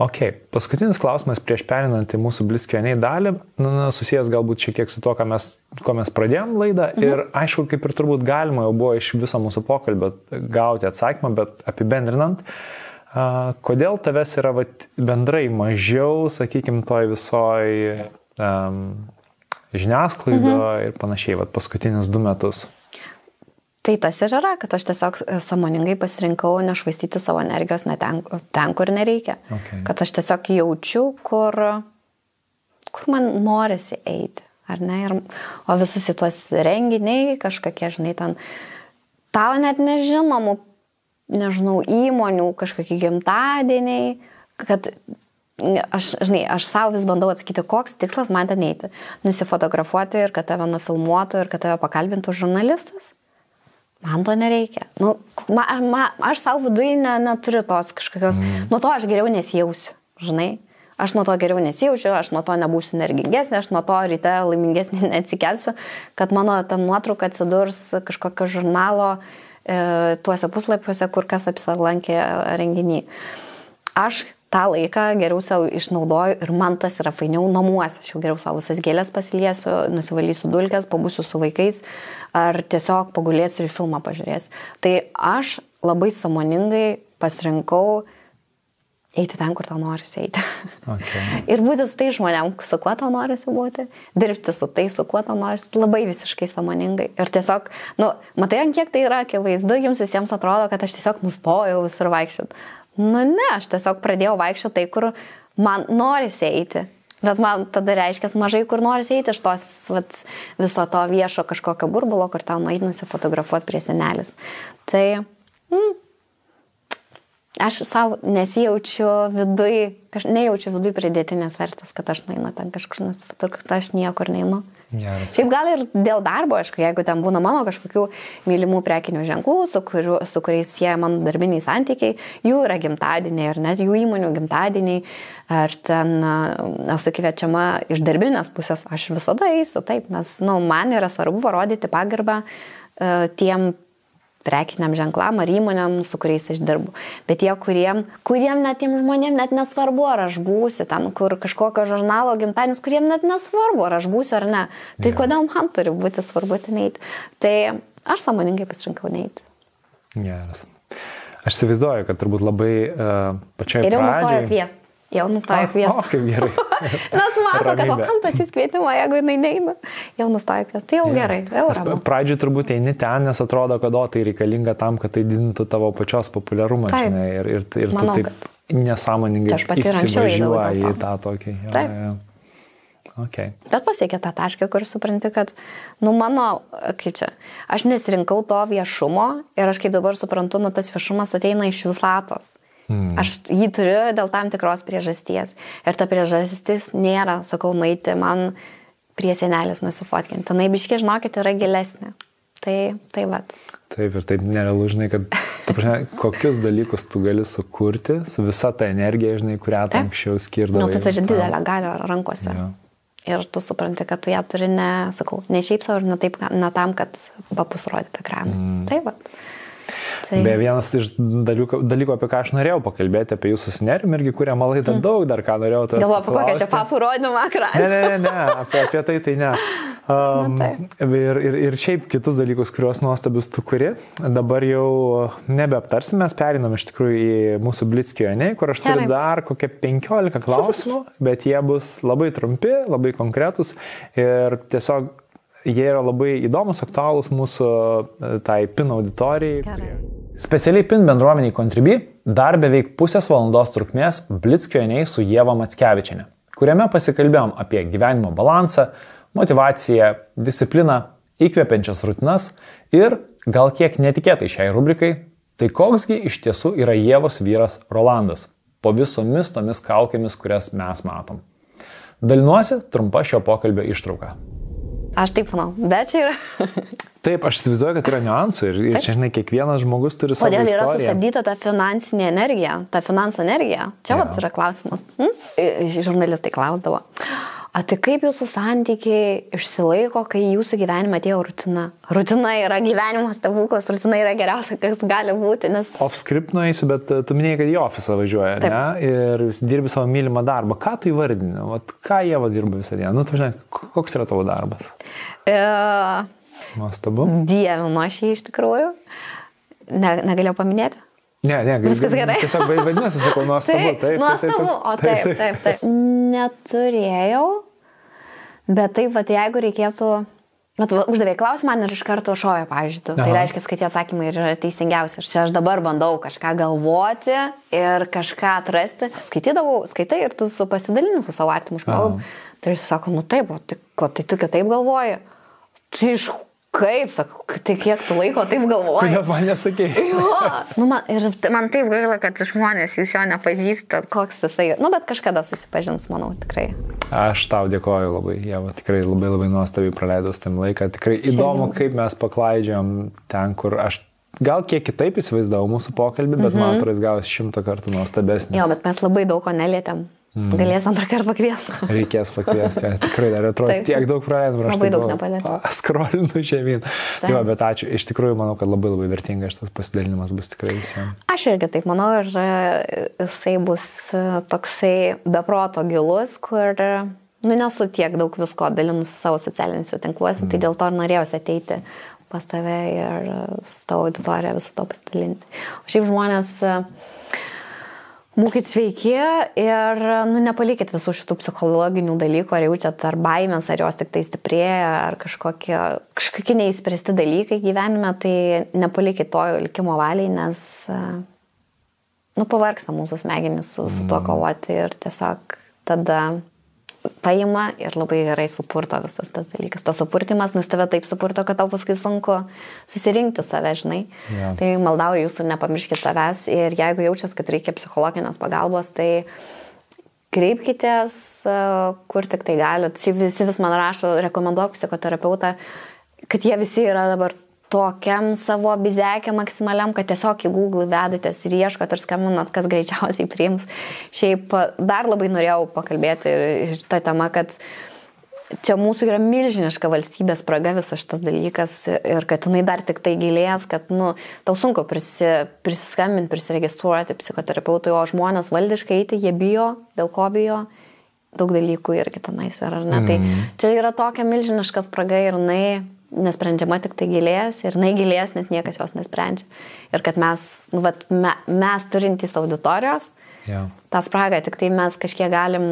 Ok, paskutinis klausimas prieš perinant į mūsų bliskioniai dalį, nu, nu, susijęs galbūt šiek tiek su to, mes, ko mes pradėjom laidą mhm. ir aišku, kaip ir turbūt galima jau buvo iš viso mūsų pokalbio gauti atsakymą, bet apibendrinant, uh, Kodėl tavęs yra vat, bendrai mažiau, sakykime, toj visoj um, žiniasklaidoje mhm. ir panašiai, vat, paskutinius du metus? Tai tas ir yra, kad aš tiesiog e, samoningai pasirinkau nešvaistyti savo energijos ten, ten kur nereikia. Okay. Kad aš tiesiog jaučiu, kur, kur man norisi eiti. Ne? Ir, o visus į tuos renginiai, kažkokie, žinai, ten tau net nežinomų nežinau, įmonių kažkokie gimtadieniai, kad aš, žinai, aš savo vis bandau atsakyti, koks tikslas man ten eiti. Nusifotografuoti ir kad tave nufilmuotų ir kad tave pakalbintų žurnalistas. Man to nereikia. Nu, ma, ma, aš savo viduje ne, neturiu tos kažkokios, mm. nuo to aš geriau nesijausiu, žinai. Aš nuo to geriau nesijaučiu, aš nuo to nebūsiu energingesnė, aš nuo to ryte laimingesnė neatsikelsiu, kad mano ta nuotrauka atsidurs kažkokio žurnalo uh, tuose puslapiuose, kur kas apsilankė renginį. Aš tą laiką geriau savo išnaudoju ir man tas yra fainiau namuose. Aš jau geriau savo visas gėlės pasiliesiu, nusivalysiu dulkes, pabūsiu su vaikais ar tiesiog pagulėsiu ir filmą pažiūrėsiu. Tai aš labai samoningai pasirinkau uh, eiti ten, kur tau norisi eiti. Okay. ir būti su tai žmonėm, su kuo tau norisi būti, dirbti su tai, su kuo tau norisi, labai visiškai samoningai. Ir tiesiog, nu, matai, ant kiek tai yra akivaizdu, jums visiems atrodo, kad aš tiesiog nustojau visur vaikščioti. Nu ne, aš tiesiog pradėjau vaikščioti tai, kur man norisi eiti. Bet man tada reiškia mažai, kur norisi eiti iš tos vat, viso to viešo kažkokio burbulo, kur tau nueit nusifotografuoti prie senelis. Tai, mm, aš savo nesijaučiu vidui, kaž, nejaučiu vidui pridėtinės vertės, kad aš nueinu ten kažkur nusipirkti, kad aš niekur neinu. Geras. Šiaip gal ir dėl darbo, aišku, jeigu ten būna mano kažkokių mylimų prekinių ženklų, su, kuriu, su kuriais jie mano darbiniai santykiai, jų yra gimtadieniai, ar net jų įmonių gimtadieniai, ar ten esu kviečiama iš darbinės pusės, aš visada eisiu, taip, nes, na, nu, man yra svarbu parodyti pagarbą uh, tiem prekiniam ženklam ar įmonėm, su kuriais aš dirbu. Bet tie, kuriem, kuriem net tiem žmonėm net nesvarbu, ar aš būsiu ten, kur kažkokio žurnalo gimtadienis, kuriem net nesvarbu, ar aš būsiu ar ne. Tai yeah. kodėl man turi būti svarbu ten eiti. Tai aš samoningai pasirinkau neiti. Geras. Aš įsivaizduoju, kad turbūt labai uh, pačioje pradžioje. Ir jau nustojo kviesti. Jau nustojo kviesti. O, kaip gerai. Nes mato, kad o kam tas įskvietimo, jeigu jinai neina, jau nustojo kviesti. Tai jau yeah. gerai, jau yra. Pradžioj turbūt eini ten, nes atrodo, kad o tai reikalinga tam, kad tai didintų tavo pačios populiarumą. Taip. Žinai, ir, ir, ir Manau, tu taip kad... nesąmoningai įsivažiuoji į tą tokį. Jo, Taip. Jo. Okay. Bet pasiekė tą tašką, kur supranti, kad, nu, mano, kaip čia, aš nesirinkau to viešumo ir aš kaip dabar suprantu, nu, tas viešumas ateina iš visatos. Mm. Aš jį turiu dėl tam tikros priežasties. Ir ta priežastis nėra, sakau, nueiti man prie senelės nusifotkinti. Tenai biškiai, žinokit, yra gilesnė. Tai, tai va. Taip ir taip nerealu, žinai, kad prasme, kokius dalykus tu gali sukurti su visa ta energija, žinai, kurią tu anksčiau skirdavai. Na, nu, tu turi didelę galę rankose. Ja. Ir tu supranti, kad tu ją turi ne, sakau, ne šiaip savo ir ne, taip, ne tam, kad papus rodyti ekraną. Mm. Tai va. Tai. Be vienas iš dalykų, dalykų, apie ką aš norėjau pakalbėti, apie jūsų sinerim irgi, kurie man laidą mm. daug dar ką norėjau. Galvoju, apie kokią čia rodymą ekraną. Ne, ne, ne, ne apie, apie tai tai ne. Um, ir, ir, ir šiaip kitus dalykus, kuriuos nuostabius tu kuri, dabar jau nebeaptarsim, mes perinam iš tikrųjų į mūsų Blitzkioje, kur aš turiu Gerai. dar kokie 15 klausimų, bet jie bus labai trumpi, labai konkretus ir tiesiog jie yra labai įdomus, aktualūs mūsų e, tai PIN auditorijai. Gerai. Specialiai PIN bendruomeniai Contribui dar beveik pusės valandos trukmės Blitzkioniai su Jėva Matskevičiane, kuriame pasikalbėjom apie gyvenimo balansą, motivaciją, discipliną, įkvepiančias rutinas ir gal kiek netikėtai šiai rubrikai, tai koksgi iš tiesų yra Jėvos vyras Rolandas po visomis tomis kaukėmis, kurias mes matom. Dalinuosi trumpa šio pokalbio ištrauka. Aš taip manau, bet čia yra. taip, aš įsivaizduoju, kad yra niuansų ir, ir čia, žinai, kiekvienas žmogus turi savo. Kodėl yra sustabdyta ta finansinė energija, ta finansų energija? Čia ja. vat yra klausimas. Hm? Žurnalistai klausdavo. O tai kaip jūsų santykiai išsilaiko, kai jūsų gyvenime atėjo rutina? Rutina yra gyvenimas stebuklas, rutina yra geriausia, kas gali būti. Nes... Off-script nueisiu, bet e, tu minėjai, kad į ofisą važiuoja, Taip. ne? Ir dirbi savo mylimą darbą. Ką tu įvardini? Vat, ką jie dirba visą dieną? Nu, tu žinai, koks yra tavo darbas? E... Nuostabu. Dievinu aš jį iš tikrųjų. Ne, negalėjau paminėti. Ne, ne, viskas gerai. Tiesiog vadinasi, sakau, nuostabu. Taip, taip, nuostabu, taip, o taip, taip, taip, taip. Neturėjau, bet taip, va, jeigu reikėtų, bet uždavė klausimą ir iš karto šojo, pavyzdžiui, tai reiškia, kad tie atsakymai yra teisingiausi. Ir čia aš dabar bandau kažką galvoti ir kažką atrasti. Skaitydavau, skaitai ir tu su pasidalinimu su savo artimu žmogumi. Tai jis sako, nu taip, o tai, ko, tai tu kitaip galvoji. Tai iš Kaip, sakau, tai kiek tu laiko taip galvoji? Kodėl man nesakėjai? Jo, nu man, ir man taip gaila, kad žmonės jūs jo nepažįsta, koks jisai. Nu, bet kažkada susipažins, manau, tikrai. Aš tau dėkoju labai, Jeva, tikrai labai labai nuostabiai praleidau tam laiką. Tikrai įdomu, kaip mes paklaidžiam ten, kur aš gal kiek kitaip įsivaizdavau mūsų pokalbį, bet mm -hmm. man atrodo, jis gavosi šimtą kartų nuostabesnis. Jo, bet mes labai daug ko nelietėm. Mm. Galės antrą kartą pakviesti. Reikės pakviesti, ja, tikrai dar atrodo Taip. tiek daug praleidom. Labai daug nepalėtė. Skrolinu žemyn. Tai va, bet ačiū. Iš tikrųjų, manau, kad labai labai vertingas šitas pasidalinimas bus tikrai visiems. Aš irgi taip manau ir e, jisai bus e, toksai beproto gilus, kur, e, nu, nesu tiek daug visko dalinus savo socialiniuose tinkluose, tai mm. tai dėl to ir norėjausi ateiti pas tave ir su tavo auditorija visą to pasidalinti. O šiaip žmonės Būkit sveiki ir nu, nepalikit visų šitų psichologinių dalykų, ar jaučiat ar baimės, ar jos tik tai stiprėja, ar kažkokie, kažkokie neįspręsti dalykai gyvenime, tai nepalikit to likimo valiai, nes nu, pavarksta mūsų smegenys su, su tuo mm. kovoti ir tiesiog tada paima ir labai gerai supurto visas tas dalykas. Tas supurtimas, nes tave taip supurto, kad tau paskui sunku susirinkti save, žinai. Ja. Tai maldauju jūsų, nepamirškite savęs ir jeigu jaučias, kad reikia psichologinės pagalbos, tai kreipkitės, kur tik tai galit. Šiaip visi vis man rašo, rekomenduok psichoterapeutą, kad jie visi yra dabar tokiam savo bizekė maksimaliam, kad tiesiog į Google vedatės ir ieškot ir skambinat, kas greičiausiai priims. Šiaip dar labai norėjau pakalbėti tą temą, kad čia mūsų yra milžiniška valstybės spraga visas šitas dalykas ir kad jinai dar tik tai gilės, kad, nu, tau sunku prisi, prisiskambinti, prisiregistruoti psichoterapeutui, o žmonės valdiškai eiti, jie bijo, dėl ko bijo daug dalykų ir kitanais, ar ne? Mm. Tai mhm. čia yra tokia milžiniška spraga ir jinai nesprendžiama tik tai gilės ir jinai gilės, nes niekas jos nesprendžia. Ir kad mes, nu, vat, me, mes turintys auditorijos, yeah. tą spragą tik tai mes kažkiek galim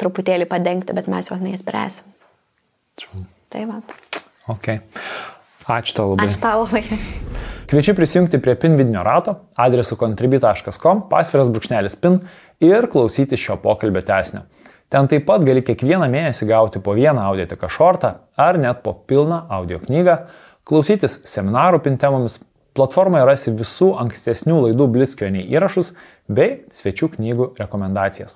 truputėlį padengti, bet mes jos neįspręsim. Tai va. Ok. Ačiū tau labai. Ačiū tau labai. Kviečiu prisijungti prie PIN vidinio rato adresu contribui.com, pasviras brūkšnelis PIN ir klausyti šio pokalbio tesnio. Ten taip pat gali kiekvieną mėnesį gauti po vieną audioteka šortą ar net po pilną audio knygą, klausytis seminarų pintemomis, platformoje rasi visų ankstesnių laidų Blitzkioniai įrašus bei svečių knygų rekomendacijas.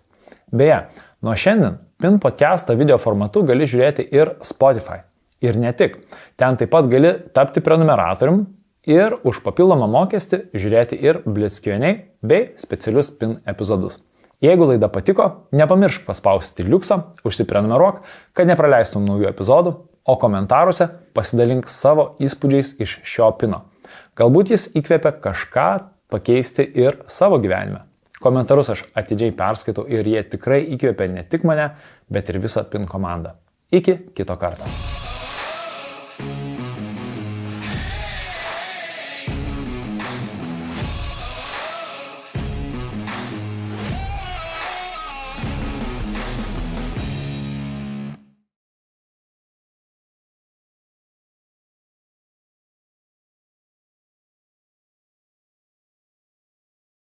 Beje, nuo šiandien PIN podcastą video formatu gali žiūrėti ir Spotify. Ir ne tik. Ten taip pat gali tapti prenumeratorium ir už papildomą mokestį žiūrėti ir Blitzkioniai bei specialius PIN epizodus. Jeigu laida patiko, nepamiršk paspausti liuksą, užsiprenumeruok, kad nepraleistum naujų epizodų, o komentaruose pasidalink savo įspūdžiais iš šio pino. Galbūt jis įkvėpia kažką pakeisti ir savo gyvenime. Komentarus aš atidžiai perskaitau ir jie tikrai įkvėpia ne tik mane, bet ir visą PIN komandą. Iki kito karto.